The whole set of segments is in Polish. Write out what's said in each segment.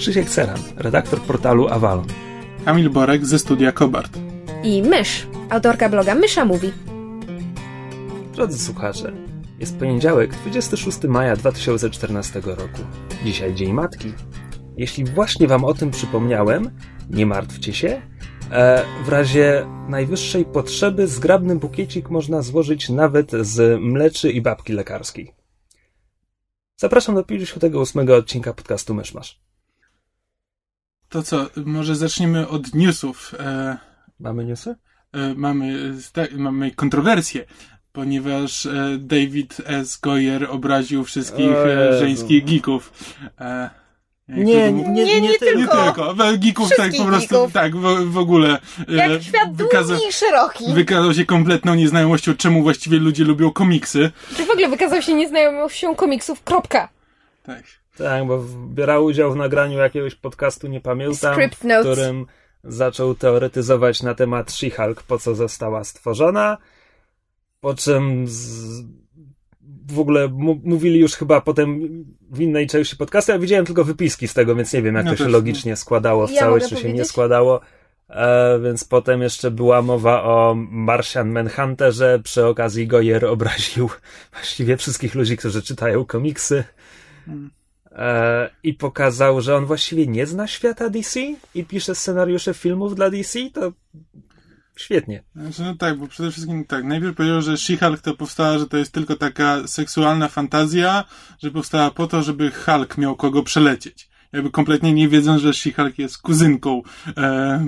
Krzysiek Ceran, redaktor portalu Avalon. Kamil Borek ze studia Kobart. i Mysz, autorka bloga Mysza Mówi. Drodzy słuchacze, jest poniedziałek, 26 maja 2014 roku. Dzisiaj Dzień Matki. Jeśli właśnie wam o tym przypomniałem, nie martwcie się. E, w razie najwyższej potrzeby zgrabny bukiecik można złożyć nawet z mleczy i babki lekarskiej. Zapraszam do 58 odcinka podcastu Myszmasz. To co, może zaczniemy od newsów. E, Mamy newsy? e, mamy, sta- mamy kontrowersję, ponieważ e, David S. Goyer obraził wszystkich e, żeńskich geeków. E, Nie, było? nie, nie, nie nie tylko. tylko. e, Geeków tak po prostu, geeków. tak, w, w ogóle. e, Jak świat wykaza- długi i szeroki. Wykazał się kompletną nieznajomością, czemu właściwie ludzie lubią komiksy. Czy w ogóle wykazał się nieznajomością komiksów, kropka. Tak. Tak, bo brał udział w nagraniu jakiegoś podcastu, nie pamiętam, w którym zaczął teoretyzować na temat She-Hulk, po co została stworzona, po czym z... w ogóle mówili już chyba potem w innej części podcastu, ja widziałem tylko wypiski z tego, więc nie wiem, jak Ja to się też. logicznie składało w Ja całość, czy się nie powiedzieć? składało. E, więc potem jeszcze była mowa o Martian Manhunterze, przy okazji Goyer obraził właściwie wszystkich ludzi, którzy czytają komiksy. Hmm. E, I pokazał, że on właściwie nie zna świata DC i pisze scenariusze filmów dla DC, to świetnie. Znaczy, no tak, bo przede wszystkim tak, najpierw powiedział, że She-Hulk to powstała, że to jest tylko taka seksualna fantazja, że powstała po to, żeby Hulk miał kogo przelecieć. Jakby kompletnie nie wiedząc, że She-Hulk jest kuzynką e,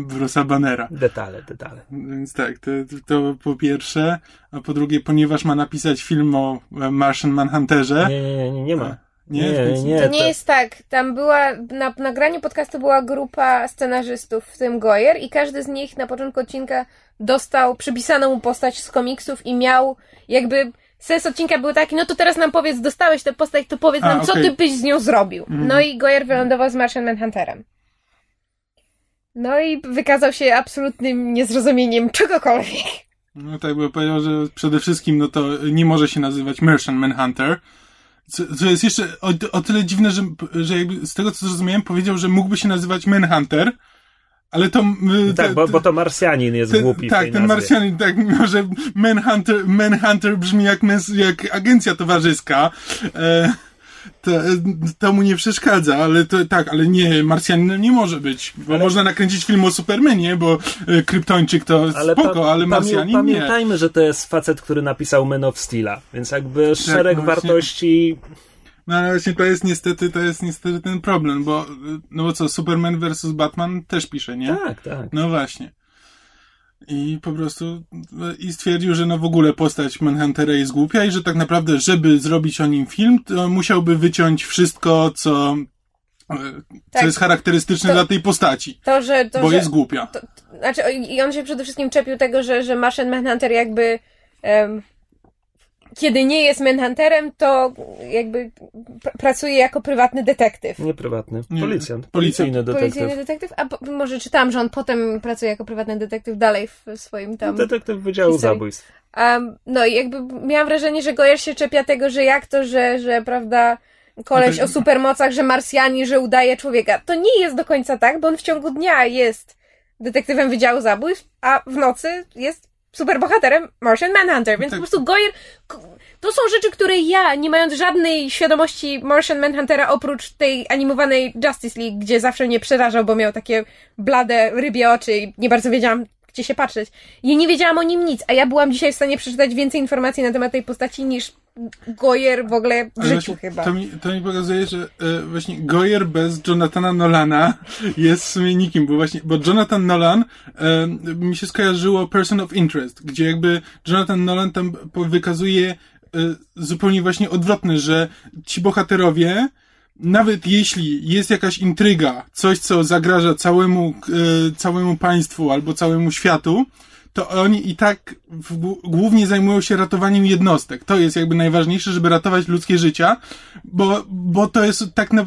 Bruce'a Bannera. Detale, detale. Więc tak, to, to po pierwsze. A po drugie, ponieważ ma napisać film o e, Martian Manhunterze. Nie, nie, nie, nie ma. Nie? nie, Więc- nie, To nie jest tak. Tam była, na nagraniu podcastu była grupa scenarzystów, w tym Goyer, i każdy z nich na początku odcinka dostał przypisaną mu postać z komiksów i miał jakby. Sens odcinka był taki, no to teraz nam powiedz, dostałeś tę postać, to powiedz A, nam, co okej. ty byś z nią zrobił. Mhm. No i Goyer wylądował z Martian Manhunterem. No i wykazał się absolutnym niezrozumieniem czegokolwiek. No tak, bo powiedział, że przede wszystkim no to nie może się nazywać Martian Manhunter. Co, co jest jeszcze o, o tyle dziwne, że, że jakby z tego co zrozumiałem, powiedział, że mógłby się nazywać Manhunter, ale to... y, Tak, te- bo, te- bo to Marsjanin jest ten, głupi Tak, ten nazwie. Marsjanin, tak, mimo że Manhunter, Manhunter brzmi jak, jak agencja towarzyska, e, to, to mu nie przeszkadza, ale to tak, ale nie, Marsjaninem nie może być, bo Ale- można nakręcić film o Supermanie, bo e, Kryptończyk to Ale, spoko, pa- ale pamię- Marsjanin nie. Pamiętajmy, że to jest facet, który napisał Men of Steel'a, więc jakby szereg no właśnie. wartości No ale właśnie to jest niestety, to jest niestety ten problem, bo, no bo co, Superman vs. Batman też pisze, nie? Tak, tak. No właśnie. I po prostu i stwierdził, że no w ogóle postać Manhuntera jest głupia i że tak naprawdę, żeby zrobić o nim film, to musiałby wyciąć wszystko, co, e, Tak. co jest charakterystyczne To- dla tej postaci, To, że. To, bo że... jest głupia. to, to, znaczy, i on się przede wszystkim czepił tego, że, że Martian Manhunter jakby em, kiedy nie jest Manhunterem, to jakby pr- pracuje jako prywatny detektyw. Nie prywatny. Policjant. Policyjny detektyw. Policyjny detektyw? A po, może czytałam, że on potem pracuje jako prywatny detektyw dalej w swoim tam... Detektyw Wydziału historii. Zabójstw. Um, no i jakby miałam wrażenie, że Goyer się czepia tego, że jak to, że, że prawda, koleś No o supermocach, że Marsjanin, że udaje człowieka. To nie jest do końca tak, bo on w ciągu dnia jest detektywem Wydziału Zabójstw, a w nocy jest superbohaterem Martian Manhunter, więc Tak. po prostu Goyer... To są rzeczy, które ja, nie mając żadnej świadomości Martian Manhuntera, oprócz tej animowanej Justice League, gdzie zawsze mnie przerażał, bo miał takie blade, rybie oczy i nie bardzo wiedziałam, gdzie się patrzeć. Ja nie wiedziałam o nim nic, a ja byłam dzisiaj w stanie przeczytać więcej informacji na temat tej postaci niż Goyer w ogóle w Ale życiu chyba. To mi, to mi pokazuje, że e, właśnie Goyer bez Jonathana Nolana jest w sumie nikim, bo właśnie, bo Jonathan Nolan e, mi się skojarzyło Person of Interest, gdzie jakby Jonathan Nolan tam wykazuje e, zupełnie właśnie odwrotne, że ci bohaterowie nawet jeśli jest jakaś intryga, coś co zagraża całemu, e, całemu państwu albo całemu światu, to oni i tak w, głównie zajmują się ratowaniem jednostek. To jest jakby najważniejsze, żeby ratować ludzkie życia, bo, bo to jest tak, na,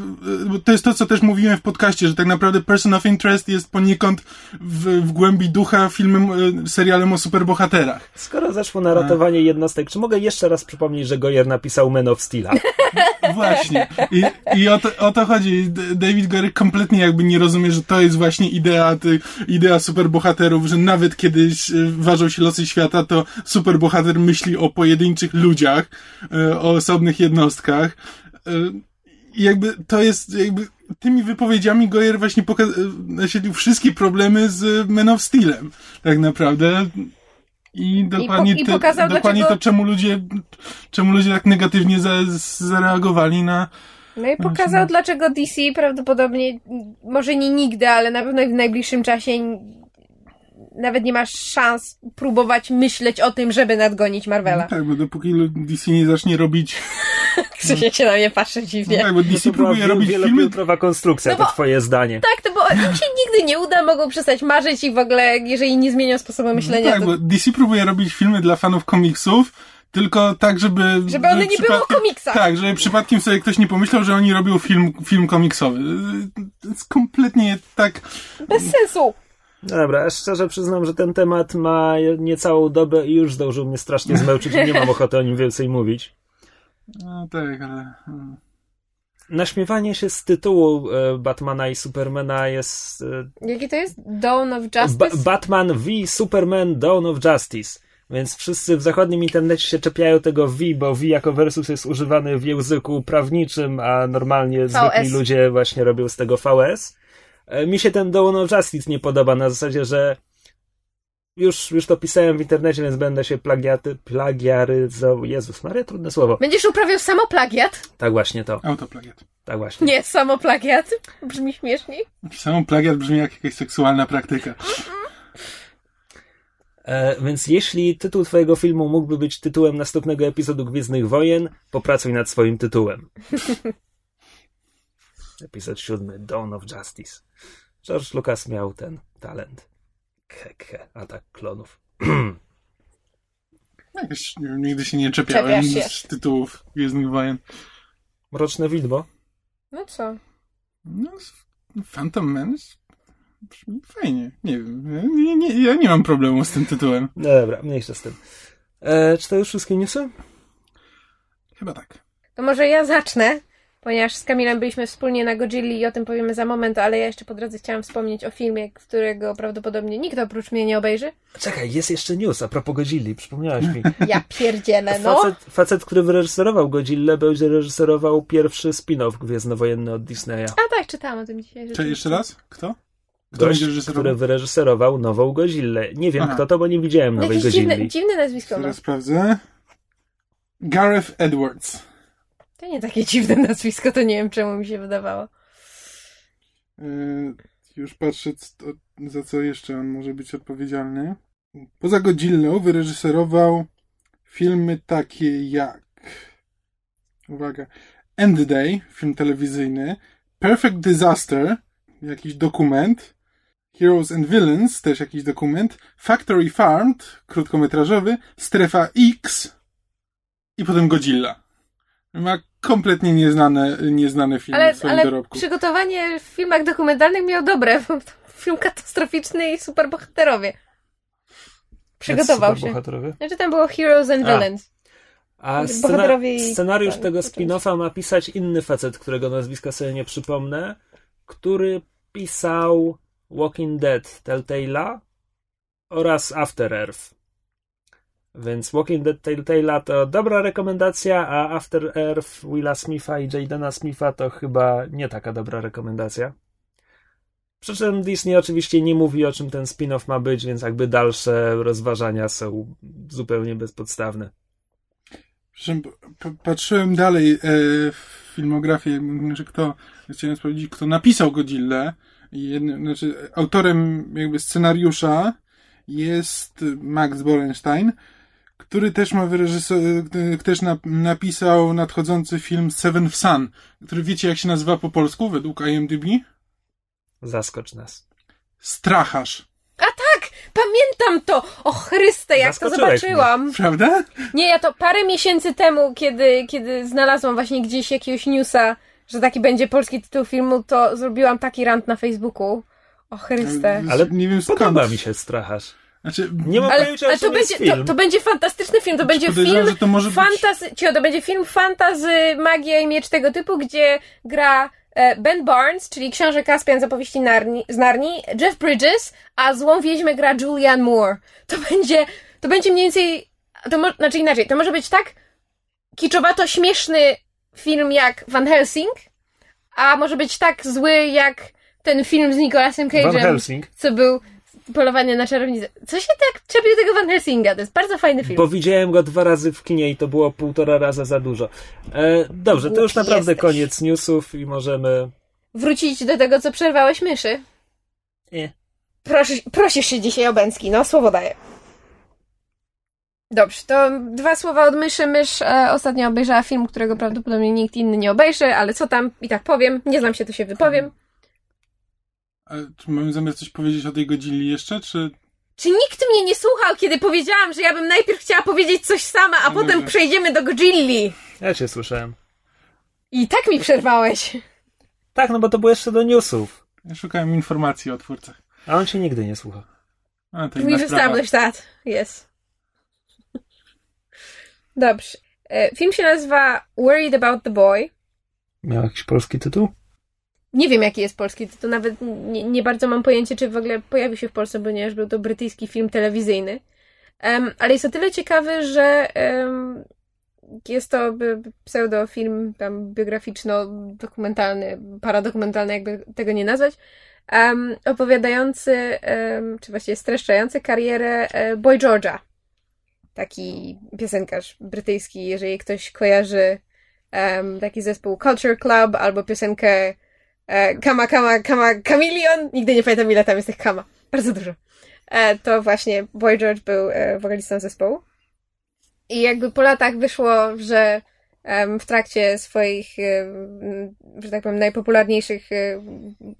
to jest to, co też mówiłem w podcaście, że tak naprawdę Person of Interest jest poniekąd w, w głębi ducha filmem, e, serialem o superbohaterach. Skoro zeszło na ratowanie jednostek, czy mogę jeszcze raz przypomnieć, że Goyer napisał Men of Steel? Właśnie. I, i o, to, o to chodzi. David Goyer kompletnie jakby nie rozumie, że to jest właśnie idea, ty, idea superbohaterów, że nawet kiedyś ważą się losy świata, to superbohater myśli o pojedynczych ludziach, e, o osobnych jednostkach. I jakby to jest, jakby tymi wypowiedziami Goyer właśnie pokazał wszystkie problemy z Men of Steelem, tak naprawdę. I dokładnie, I po, i pokazał, te, dokładnie dlaczego... to, czemu ludzie, czemu ludzie tak negatywnie za, zareagowali na. No i pokazał, dlaczego DC prawdopodobnie, może nie nigdy, ale na pewno w najbliższym czasie nawet nie masz szans próbować myśleć o tym, żeby nadgonić Marvela. No tak, bo dopóki DC nie zacznie robić... Krzysiek się na mnie patrzy dziwnie. No tak, bo DC no próbuje robić filmy... konstrukcja, no bo, to twoje zdanie. Tak, to bo im się nigdy nie uda, mogą przestać marzyć i w ogóle, jeżeli nie zmienią sposobu no myślenia... No tak, to... bo DC próbuje robić filmy dla fanów komiksów, tylko tak, żeby... Żeby one nie było komiksa. Tak, żeby przypadkiem sobie ktoś nie pomyślał, że oni robią film, film komiksowy. To jest kompletnie tak... Bez sensu. No dobra, szczerze przyznam, że ten temat ma niecałą dobę i już zdążył mnie strasznie zmęczyć i nie mam ochoty o nim więcej mówić. No tak, ale... Hmm. Naśmiewanie się z tytułu e, Batmana i Supermana jest... E, Jaki to jest? Dawn of Justice? Ba Batman v Superman Dawn of Justice. Więc wszyscy w zachodnim internecie się czepiają tego V, bo V jako versus jest używany w języku prawniczym, a normalnie zwykli ludzie właśnie robią z tego VS. E, mi się ten Dawn of Justice nie podoba na zasadzie, że już, już to pisałem w internecie, więc będę się plagiaty, plagiaryzował. Jezus Maria, trudne słowo. Będziesz uprawiał samoplagiat? Tak właśnie to. Autoplagiat. Tak właśnie. Nie, samoplagiat. Brzmi śmieszniej. Samoplagiat brzmi jak jakaś seksualna praktyka. E, więc jeśli tytuł twojego filmu mógłby być tytułem następnego epizodu Gwiezdnych Wojen, popracuj nad swoim tytułem. Epizod siódmy, Dawn of Justice. George Lucas miał ten talent. Keke, atak klonów. Jakoś nigdy się nie czepiałem się. z tytułów Gwiezdnych Wojen. Mroczne Widmo? No co? No, Phantom Menace brzmi fajnie. Nie wiem. Ja nie, nie, ja nie mam problemu z tym tytułem. No dobra, mniejsza z tym. E, czy to już wszystkie newsy? Chyba tak. To może ja zacznę ponieważ z Kamilem byliśmy wspólnie na Godzilli i o tym powiemy za moment, ale ja jeszcze po drodze chciałam wspomnieć o filmie, którego prawdopodobnie nikt oprócz mnie nie obejrzy. Czekaj, jest jeszcze news a propos Godzilli, przypomniałaś mi. Ja pierdzielę, no. Facet, facet który wyreżyserował Godzillę, będzie reżyserował pierwszy spin-off Gwiezdnowojenny od Disneya. A tak, czytałam o tym dzisiaj. Czy jeszcze raz? Kto? Kto Gość, który wyreżyserował nową Godzillę. Nie wiem Aha. kto to, bo nie widziałem nowej Godzilli. Dziwne, dziwne nazwisko. Teraz sprawdzę. Gareth Edwards. To nie takie dziwne nazwisko, to nie wiem czemu mi się wydawało. Yy, już patrzę, co, za co jeszcze on może być odpowiedzialny. Poza Godzillą wyreżyserował filmy takie jak uwaga, End Day, film telewizyjny, Perfect Disaster, jakiś dokument, Heroes and Villains, też jakiś dokument, Factory Farmed, krótkometrażowy, Strefa X i potem Godzilla. Ma kompletnie nieznane, nieznane filmy ale, w swoim ale dorobku. przygotowanie w filmach dokumentalnych miał dobre. Film katastroficzny i superbohaterowie. Przygotował się. Znaczy tam było Heroes and Villains. A, a scena scenariusz tego spin-offa ma pisać inny facet, którego nazwiska sobie nie przypomnę, który pisał Walking Dead Telltale'a oraz After Earth. Więc Walking Dead Telltale'a to dobra rekomendacja, a After Earth Willa Smitha i Jadena Smitha to chyba nie taka dobra rekomendacja. Przy czym Disney oczywiście nie mówi o czym ten spin-off ma być, więc jakby dalsze rozważania są zupełnie bezpodstawne. Patrzyłem dalej e, w filmografię, że kto, chciałem sprawdzić, kto napisał Godzilla. Znaczy, autorem jakby scenariusza jest Max Borenstein, który też ma wyreżyser- y, też na, napisał nadchodzący film Seven of Sun, który wiecie jak się nazywa po polsku według IMDb? Zaskocz nas. Stracharz. A tak! Pamiętam to! O Chryste, jak to zobaczyłam! Prawda? Nie, ja to parę miesięcy temu, kiedy, kiedy znalazłam właśnie gdzieś jakiegoś newsa, że taki będzie polski tytuł filmu, to zrobiłam taki rant na Facebooku. O Chryste. Ale nie wiem skąd. Podoba mi się Stracharz. Znaczy, Nie mam Ale, pojęcia, ale to, będzie, to, film. to będzie fantastyczny film, to będzie podejrzewam, film że to może być- fantazy... Cio, to będzie film fantazy, magia i miecz tego typu, gdzie gra e, Ben Barnes, czyli książę Caspian z opowieści Narni, z Narni, Jeff Bridges, a złą wieźmę gra Julianne Moore. To będzie, to będzie mniej więcej, to mo, znaczy inaczej, to może być tak kiczowato śmieszny film jak Van Helsing, a może być tak zły jak ten film z Nicolasem Van Cage'em, Helsing. co był polowanie na czarownicę. Co się tak czepił tego Van Helsinga? To jest bardzo fajny film. Bo widziałem go dwa razy w kinie i to było półtora raza za dużo. E, dobrze, to już naprawdę jesteś. koniec newsów i możemy... Wrócić do tego, co przerwałeś myszy. Nie. Proszę, prosisz się dzisiaj o Bęcki, no słowo daję. Dobrze, to dwa słowa od myszy. Mysz e, ostatnio obejrzała film, którego prawdopodobnie nikt inny nie obejrzy, ale co tam i tak powiem. Nie znam się, to się wypowiem. A czy mamy zamiar coś powiedzieć o tej Godzilli jeszcze, czy... Czy nikt mnie nie słuchał, kiedy powiedziałam, że ja bym najpierw chciała powiedzieć coś sama, a No potem dobrze. przejdziemy do Godzilli? Ja cię słyszałem. I tak mi przerwałeś. Tak, no bo to było jeszcze do newsów. Ja szukałem informacji o twórcach. A on cię nigdy nie słucha. A, to We've established that. Yes. Dobrze. E, Film się nazywa Worried About the Boy. Miał jakiś polski tytuł? Nie wiem, jaki jest polski tytuł. Nawet nie, nie bardzo mam pojęcie, czy w ogóle pojawił się w Polsce, ponieważ był to brytyjski film telewizyjny. Em, ale jest o tyle ciekawy, że em, jest to pseudofilm tam biograficzno-dokumentalny, paradokumentalny, jakby tego nie nazwać, em, opowiadający, czy właściwie streszczający karierę e, Boy George'a. Taki piosenkarz brytyjski, jeżeli ktoś kojarzy taki zespół Culture Club albo piosenkę e, Kama, Kama, Kama, Chameleon. Nigdy nie pamiętam, ile tam jest tych Kama. Bardzo dużo. E, to właśnie Boy George był e, wokalistą zespołu. I jakby po latach wyszło, że w trakcie swoich, że tak powiem, najpopularniejszych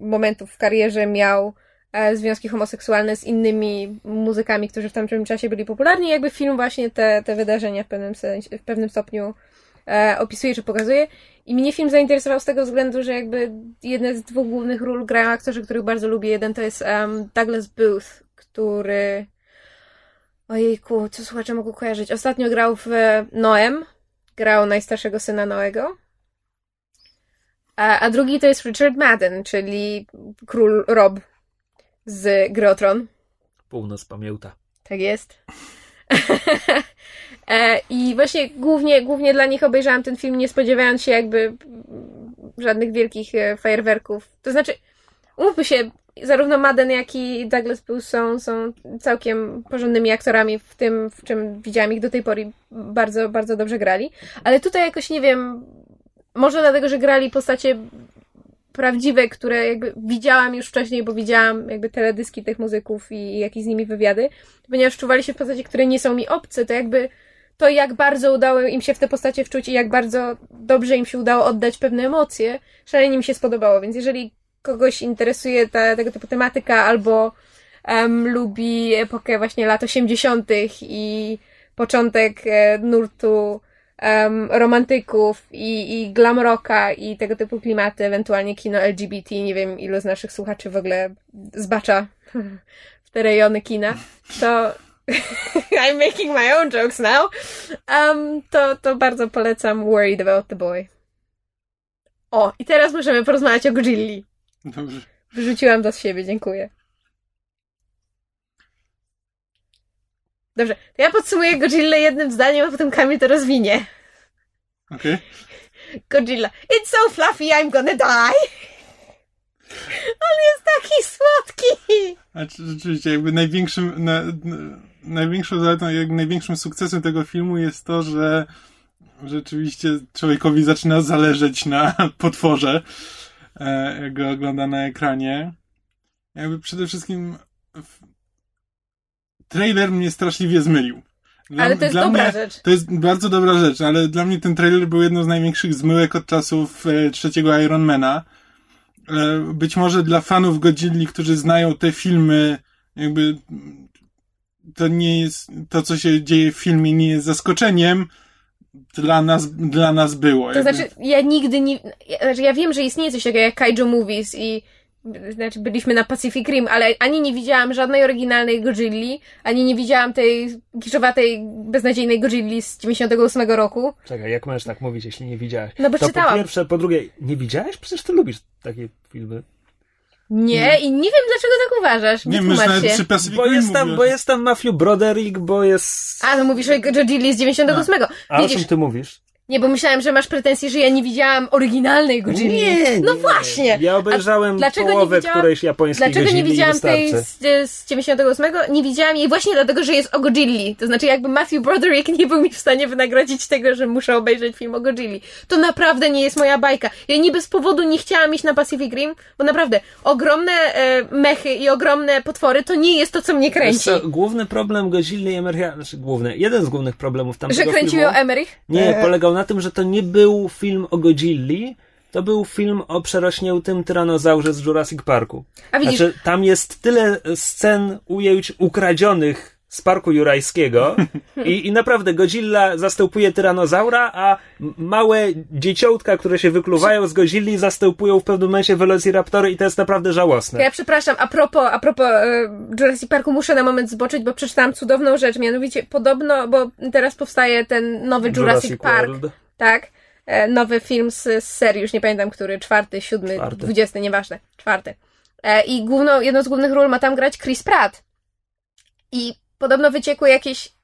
momentów w karierze miał związki homoseksualne z innymi muzykami, którzy w tamtym czasie byli popularni. Jakby film właśnie te, te wydarzenia w pewnym, sensie, w pewnym stopniu e, opisuje czy pokazuje. I mnie film zainteresował z tego względu, że jakby jedne z dwóch głównych ról grają aktorzy, których bardzo lubię. Jeden to jest em, Douglas Booth, który... Ojejku, co słuchacze mogą kojarzyć? Ostatnio grał w e, Noem. Grał najstarszego syna Noego. A, a drugi to jest Richard Madden, czyli król Rob z Gry o Tron. Północ pamięta. Tak jest. E, I właśnie głównie, głównie dla nich obejrzałam ten film, nie spodziewając się jakby żadnych wielkich e, fajerwerków. To znaczy, umówmy się, zarówno Madden, jak i Douglas Booth są, są całkiem porządnymi aktorami w tym, w czym widziałam ich do tej pory. Bardzo, bardzo dobrze grali. Ale tutaj jakoś, nie wiem, może dlatego, że grali postacie prawdziwe, które jakby widziałam już wcześniej, bo widziałam jakby teledyski tych muzyków i jakieś z nimi wywiady, ponieważ czuwali się w postaci, które nie są mi obce, to jakby to, jak bardzo udało im się w te postacie wczuć i jak bardzo dobrze im się udało oddać pewne emocje, szalenie mi się spodobało, więc jeżeli kogoś interesuje ta, tego typu tematyka albo em, lubi epokę właśnie lat 80. i początek e, nurtu em, romantyków i, i glam rocka i tego typu klimaty, ewentualnie kino LGBT, nie wiem ilu z naszych słuchaczy w ogóle zbacza w te rejony kina, to I'm making my own jokes now. Um, to, to bardzo polecam Worried About the Boy. O, i teraz możemy porozmawiać o Godzilli. Dobrze. Wyrzuciłam to z siebie, dziękuję. Dobrze, to ja podsumuję Godzilla jednym zdaniem, a potem Kamil to rozwinie. Okej. Godzilla. It's so fluffy, I'm gonna die. On jest taki słodki. A czy- rzeczywiście, jakby największym, na, na, największą zaletą, jakby największym sukcesem tego filmu jest to, że rzeczywiście człowiekowi zaczyna zależeć na potworze, e, jak go ogląda na ekranie. Jakby przede wszystkim trailer mnie straszliwie zmylił. Dla, Ale to jest dobra mnie, rzecz. To jest bardzo dobra rzecz, ale dla mnie ten trailer był jedną z największych zmyłek od czasów e, trzeciego Ironmana. E, być może dla fanów Godzilli, którzy znają te filmy, jakby to nie jest, to co się dzieje w filmie nie jest zaskoczeniem, dla nas, dla nas było. To jakby. znaczy, ja nigdy nie. Ja, znaczy, ja wiem, że istnieje coś takiego jak Kaiju Movies i. Znaczy, byliśmy na Pacific Rim, ale ani nie widziałam żadnej oryginalnej Godzilli, ani nie widziałam tej kiszowatej, beznadziejnej Godzilli z 98 roku. Czekaj, jak możesz tak mówić, jeśli nie widziałeś? No bo to czytałam. po pierwsze, po drugie, nie widziałeś? Przecież ty lubisz takie filmy. Nie, i nie wiem dlaczego tak uważasz. Nie, my Wytłumacz nawet się. przy Pacific Bo Rim jest tam, bo jest tam Matthew Broderick, bo jest... A, no mówisz o Godzilli z 98. A o czym ty mówisz? Nie, bo myślałem, że masz pretensje, że ja nie widziałam oryginalnej Godzilli. no właśnie. Ja obejrzałem dlaczego nie połowę widziałam- którejś japońskiej Dlaczego nie Godzilli i widziałam tej z, z 98? Nie widziałam jej właśnie dlatego, że jest o Godzilli. To znaczy jakby Matthew Broderick nie był mi w stanie wynagrodzić tego, że muszę obejrzeć film o Godzilli. To naprawdę nie jest moja bajka. Ja nie bez powodu nie chciałam iść na Pacific Rim, bo naprawdę ogromne e, mechy i ogromne potwory to nie jest to, co mnie kręci. co, główny problem Godzilli i Emerycha, znaczy główny, jeden z głównych problemów tamtego Że kręcił filmu... ją? Nie, E. polegał na tym, że to nie był film o Godzilli, to był film o przerośniętym tyranozaurze z Jurassic Parku. A widzisz, Znaczy, tam jest tyle scen ujęć ukradzionych z parku jurajskiego i, i naprawdę Godzilla zastępuje tyranozaura, a małe dzieciątka, które się wykluwają z Godzilli zastępują w pewnym momencie Velociraptory i to jest naprawdę żałosne. Ja przepraszam, a propos, a propos e, Jurassic Parku muszę na moment zboczyć, bo przeczytałam cudowną rzecz, mianowicie podobno, bo teraz powstaje ten nowy Jurassic, Park, World. tak? E, nowy film z, z serii, już nie pamiętam, który, czwarty, siódmy, Czwarty. dwudziesty, nieważne, czwarty. E, I główną, jedną z głównych ról ma tam grać Chris Pratt. I podobno wyciekły jakieś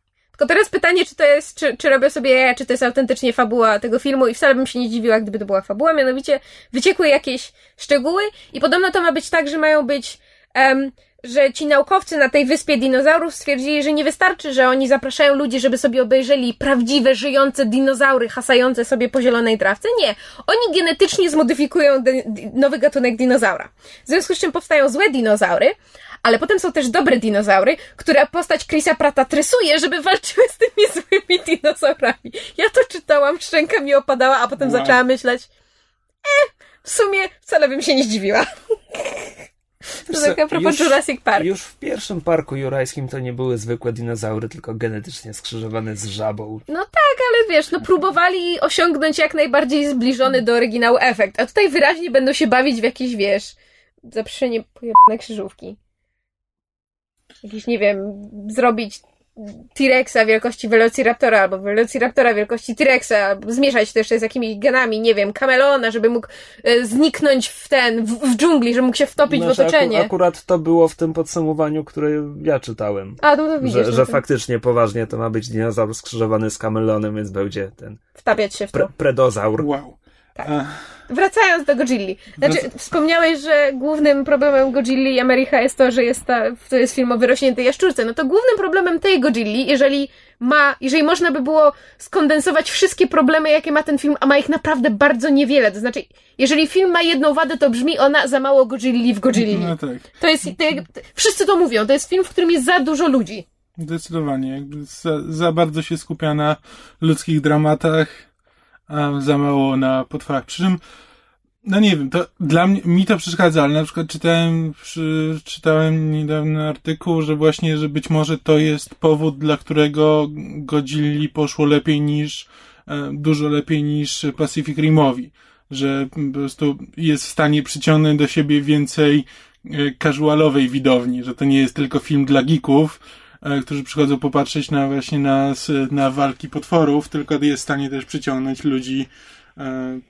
tylko teraz pytanie, czy to jest, czy, czy robię sobie czy to jest autentycznie fabuła tego filmu i wcale bym się nie dziwiła, gdyby to była fabuła, mianowicie wyciekły jakieś szczegóły i podobno to ma być tak, że mają być, em, że ci naukowcy na tej wyspie dinozaurów stwierdzili, że nie wystarczy, że oni zapraszają ludzi, żeby sobie obejrzeli prawdziwe, żyjące dinozaury hasające sobie po zielonej trawce. Nie. Oni genetycznie zmodyfikują nowy gatunek dinozaura. W związku z czym powstają złe dinozaury, ale potem są też dobre dinozaury, które postać Chrisa Prata tresuje, żeby walczyły z tymi złymi dinozaurami. Ja to czytałam, szczęka mi opadała, a potem Wow. zaczęłam myśleć, e, w sumie wcale bym się nie zdziwiła. To tak a propos już- Jurassic Park. Już w pierwszym parku jurajskim to nie były zwykłe dinozaury, tylko genetycznie skrzyżowane z żabą. No tak, ale wiesz, no próbowali osiągnąć jak najbardziej zbliżony do oryginału efekt, a tutaj wyraźnie będą się bawić w jakieś, wiesz, zaprzeczenie pojebane krzyżówki. Jakiś, nie wiem, zrobić T-Rexa wielkości Velociraptora, albo Velociraptora wielkości T-Rexa, albo zmieszać to jeszcze z jakimiś genami, nie wiem, kameleona, żeby mógł e, zniknąć w ten, w, w dżungli, żeby mógł się wtopić w Znaczy, otoczenie. Aku, akurat to było w tym podsumowaniu, które ja czytałem. A, no to widzisz, Że, no że faktycznie poważnie to ma być dinozaur skrzyżowany z kamelonem, więc będzie ten wtapiać się w to. pre predozaur. Wow. Tak. Wracając do Godzilli. Znaczy, wspomniałeś, że głównym problemem Godzilli i Americha jest to, że jest ta, to jest film o wyrośniętej jaszczurce. No to głównym problemem tej Godzilli, jeżeli ma, jeżeli można by było skondensować wszystkie problemy, jakie ma ten film, a ma ich naprawdę bardzo niewiele. To znaczy, jeżeli film ma jedną wadę, to brzmi ona za mało Godzilli w Godzilli. no tak. To jest, to, wszyscy to mówią, to jest film, w którym jest za dużo ludzi. Zdecydowanie. Jakby za, za bardzo się skupia na ludzkich dramatach, za mało na potworach. Przy czym, no nie wiem, to dla mnie, mi to przeszkadza, ale na przykład czytałem, przy, czytałem niedawno artykuł, że właśnie, że być może to jest powód, dla którego Godzilli poszło lepiej niż, e, dużo lepiej niż Pacific Rimowi. Że po prostu jest w stanie przyciągnąć do siebie więcej e, casualowej widowni, że to nie jest tylko film dla geeków, którzy przychodzą popatrzeć na właśnie na, na walki potworów, tylko jest w stanie też przyciągnąć ludzi, e,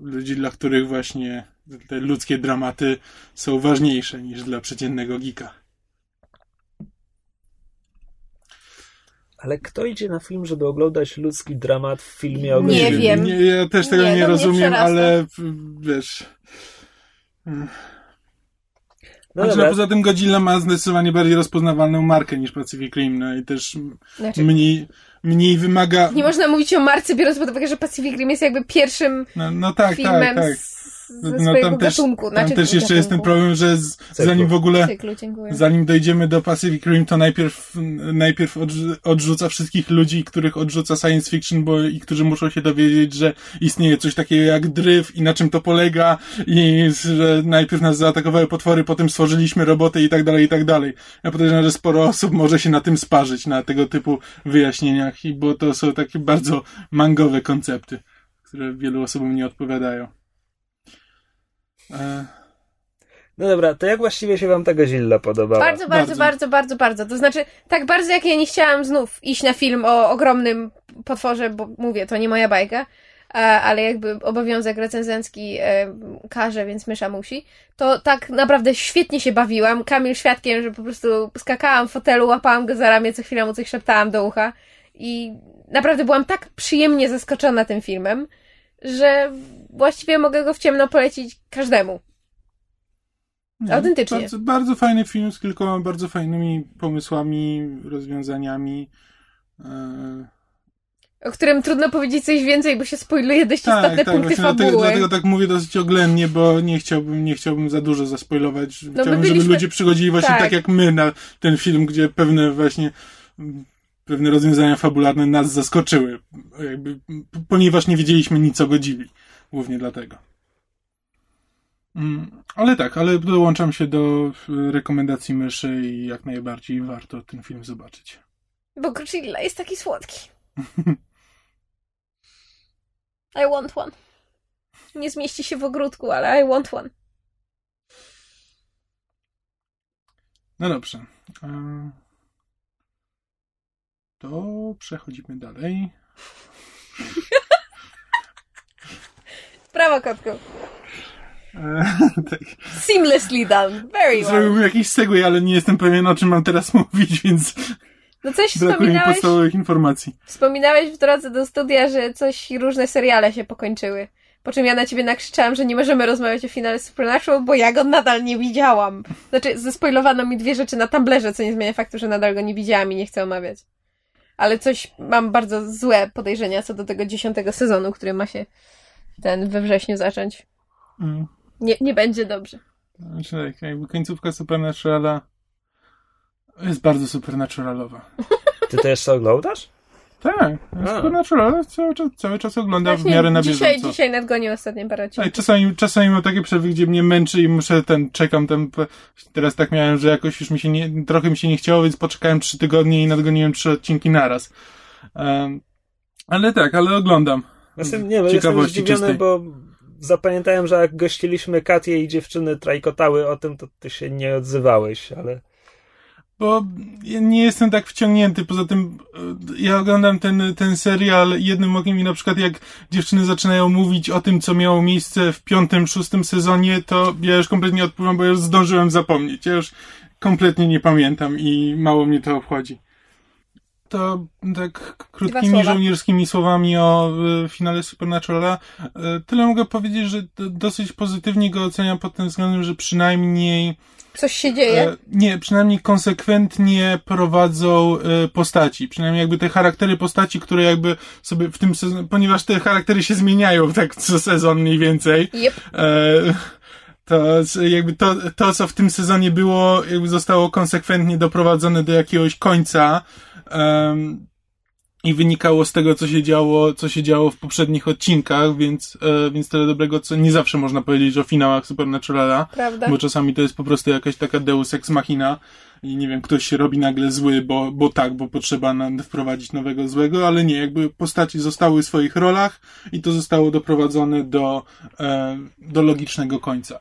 ludzi, dla których właśnie te ludzkie dramaty są ważniejsze niż dla przeciętnego geeka. Ale kto idzie na film, żeby oglądać ludzki dramat w filmie o Nie wiem. Nie, ja też tego Nie, nie, mnie rozumiem, ale wiesz. No Znaczy, no, poza tym Godzilla ma zdecydowanie bardziej rozpoznawalną markę niż Pacific Rim, no i też Znaczy, mniej, mniej wymaga. nie można mówić o marce, biorąc pod uwagę, że Pacific Rim jest jakby pierwszym No, no tak, filmem tak, tak. z ze No, swojego tam też, gatunku. tam Znaczy, też jeszcze jest ten gatunku. problem, że z, zanim w ogóle Cyklu. Zanim dojdziemy do Pacific Rim, to najpierw, najpierw odrzu- odrzuca wszystkich ludzi, których odrzuca science fiction, bo i którzy muszą się dowiedzieć, że istnieje coś takiego jak dryf i na czym to polega i że najpierw nas zaatakowały potwory, potem stworzyliśmy roboty i tak dalej, i tak dalej. Ja podejrzewam, że sporo osób może się na tym sparzyć, na tego typu wyjaśnieniach, i bo to są takie bardzo mangowe koncepty, które wielu osobom nie odpowiadają. E, No dobra, to jak właściwie się wam ta Godzilla podobała? Bardzo, bardzo, Bardzo. bardzo, bardzo, bardzo. To znaczy, tak bardzo jak ja nie chciałam znów iść na film o ogromnym potworze, bo mówię, to nie moja bajka, a- ale jakby obowiązek recenzencki e, każe, więc mysza musi, to tak naprawdę świetnie się bawiłam. Kamil świadkiem, że po prostu skakałam w fotelu, łapałam go za ramię, co chwilę mu coś szeptałam do ucha i naprawdę byłam tak przyjemnie zaskoczona tym filmem, że właściwie mogę go w ciemno polecić każdemu. Nie, Autentycznie. Bardzo, bardzo fajny film z kilkoma bardzo fajnymi pomysłami, rozwiązaniami. E, o którym trudno powiedzieć coś więcej, bo się spoiluje dość tak, istotne tak, punkty właśnie dlatego, fabuły. dlatego tak mówię dosyć oględnie, bo nie chciałbym, nie chciałbym za dużo zaspoilować. my Chciałbym, byliśmy- żeby ludzie przychodzili właśnie tak. tak. jak my na ten film, gdzie pewne właśnie pewne rozwiązania fabularne nas zaskoczyły. Jakby, ponieważ nie wiedzieliśmy nic o Godzilli. Głównie dlatego. Mm, Ale tak, ale dołączam się do e, rekomendacji myszy i jak najbardziej warto ten film zobaczyć. Bo Godzilla jest taki słodki. I want one. Nie zmieści się w ogródku, ale I want one. No dobrze. To przechodzimy dalej. Brawo, kotku. E, tak. Seamlessly done. Very well. Zrobiłbym jakiś segway, ale nie jestem pewien o czym mam teraz mówić, więc No coś brakuje mi podstawowych informacji. wspominałeś w drodze do studia, że coś, różne seriale się pokończyły. Po czym ja na ciebie nakrzyczałam, że nie możemy rozmawiać o finale Supernatural, bo ja go nadal nie widziałam. Znaczy, zespoilowano mi dwie rzeczy na Tumblerze, co nie zmienia faktu, że nadal go nie widziałam i nie chcę omawiać. Ale coś, mam bardzo złe podejrzenia co do tego dziesiątego sezonu, który ma się ten we wrześniu zacząć. Mm. Nie, nie będzie dobrze. Znaczy, tak, jakby końcówka Supernaturala jest bardzo supernaturalowa. Ty to jeszcze oglądasz? Tak. Supernatural cały czas, cały czas oglądam w Właśnie miarę na dzisiaj, bieżąco. dzisiaj nadgonił ostatnie parę odcinków. Czasami, czasami mam takie przerwy, gdzie mnie męczy i muszę ten, czekam ten, teraz tak miałem, że jakoś już mi się nie, trochę mi się nie chciało, więc poczekałem trzy tygodnie i nadgoniłem trzy odcinki naraz. Um, ale tak, ale oglądam. Jestem, nie, bo jestem zdziwiony, czystej. bo zapamiętałem, że jak gościliśmy Katię i dziewczyny trajkotały o tym, to ty się nie odzywałeś, ale... Bo nie jestem tak wciągnięty, poza tym e, ja oglądam ten, ten serial jednym okiem i na przykład jak dziewczyny zaczynają mówić o tym, co miało miejsce w piątym, szóstym sezonie, to ja już kompletnie odpływam, bo już zdążyłem zapomnieć. Ja już kompletnie nie pamiętam i mało mnie to obchodzi. To tak krótkimi żołnierskimi słowami o e, finale Supernaturala. e, Tyle mogę powiedzieć, że dosyć pozytywnie go oceniam pod tym względem, że przynajmniej Coś się dzieje. E, nie, przynajmniej konsekwentnie prowadzą e, postaci. Przynajmniej jakby te charaktery postaci, które jakby sobie w tym sezonie, ponieważ te charaktery się zmieniają tak co sezon mniej więcej, Yep. e, to jakby to, to, co w tym sezonie było, jakby zostało konsekwentnie doprowadzone do jakiegoś końca. Em, i wynikało z tego, co się działo, co się działo w poprzednich odcinkach, więc, e, więc tyle dobrego, co nie zawsze można powiedzieć o finałach Supernaturala. Prawda? Bo czasami to jest po prostu jakaś taka deus ex machina i nie wiem, ktoś się robi nagle zły, bo, bo tak, bo potrzeba na, wprowadzić nowego złego, ale nie, jakby postaci zostały w swoich rolach i to zostało doprowadzone do, e, do logicznego końca.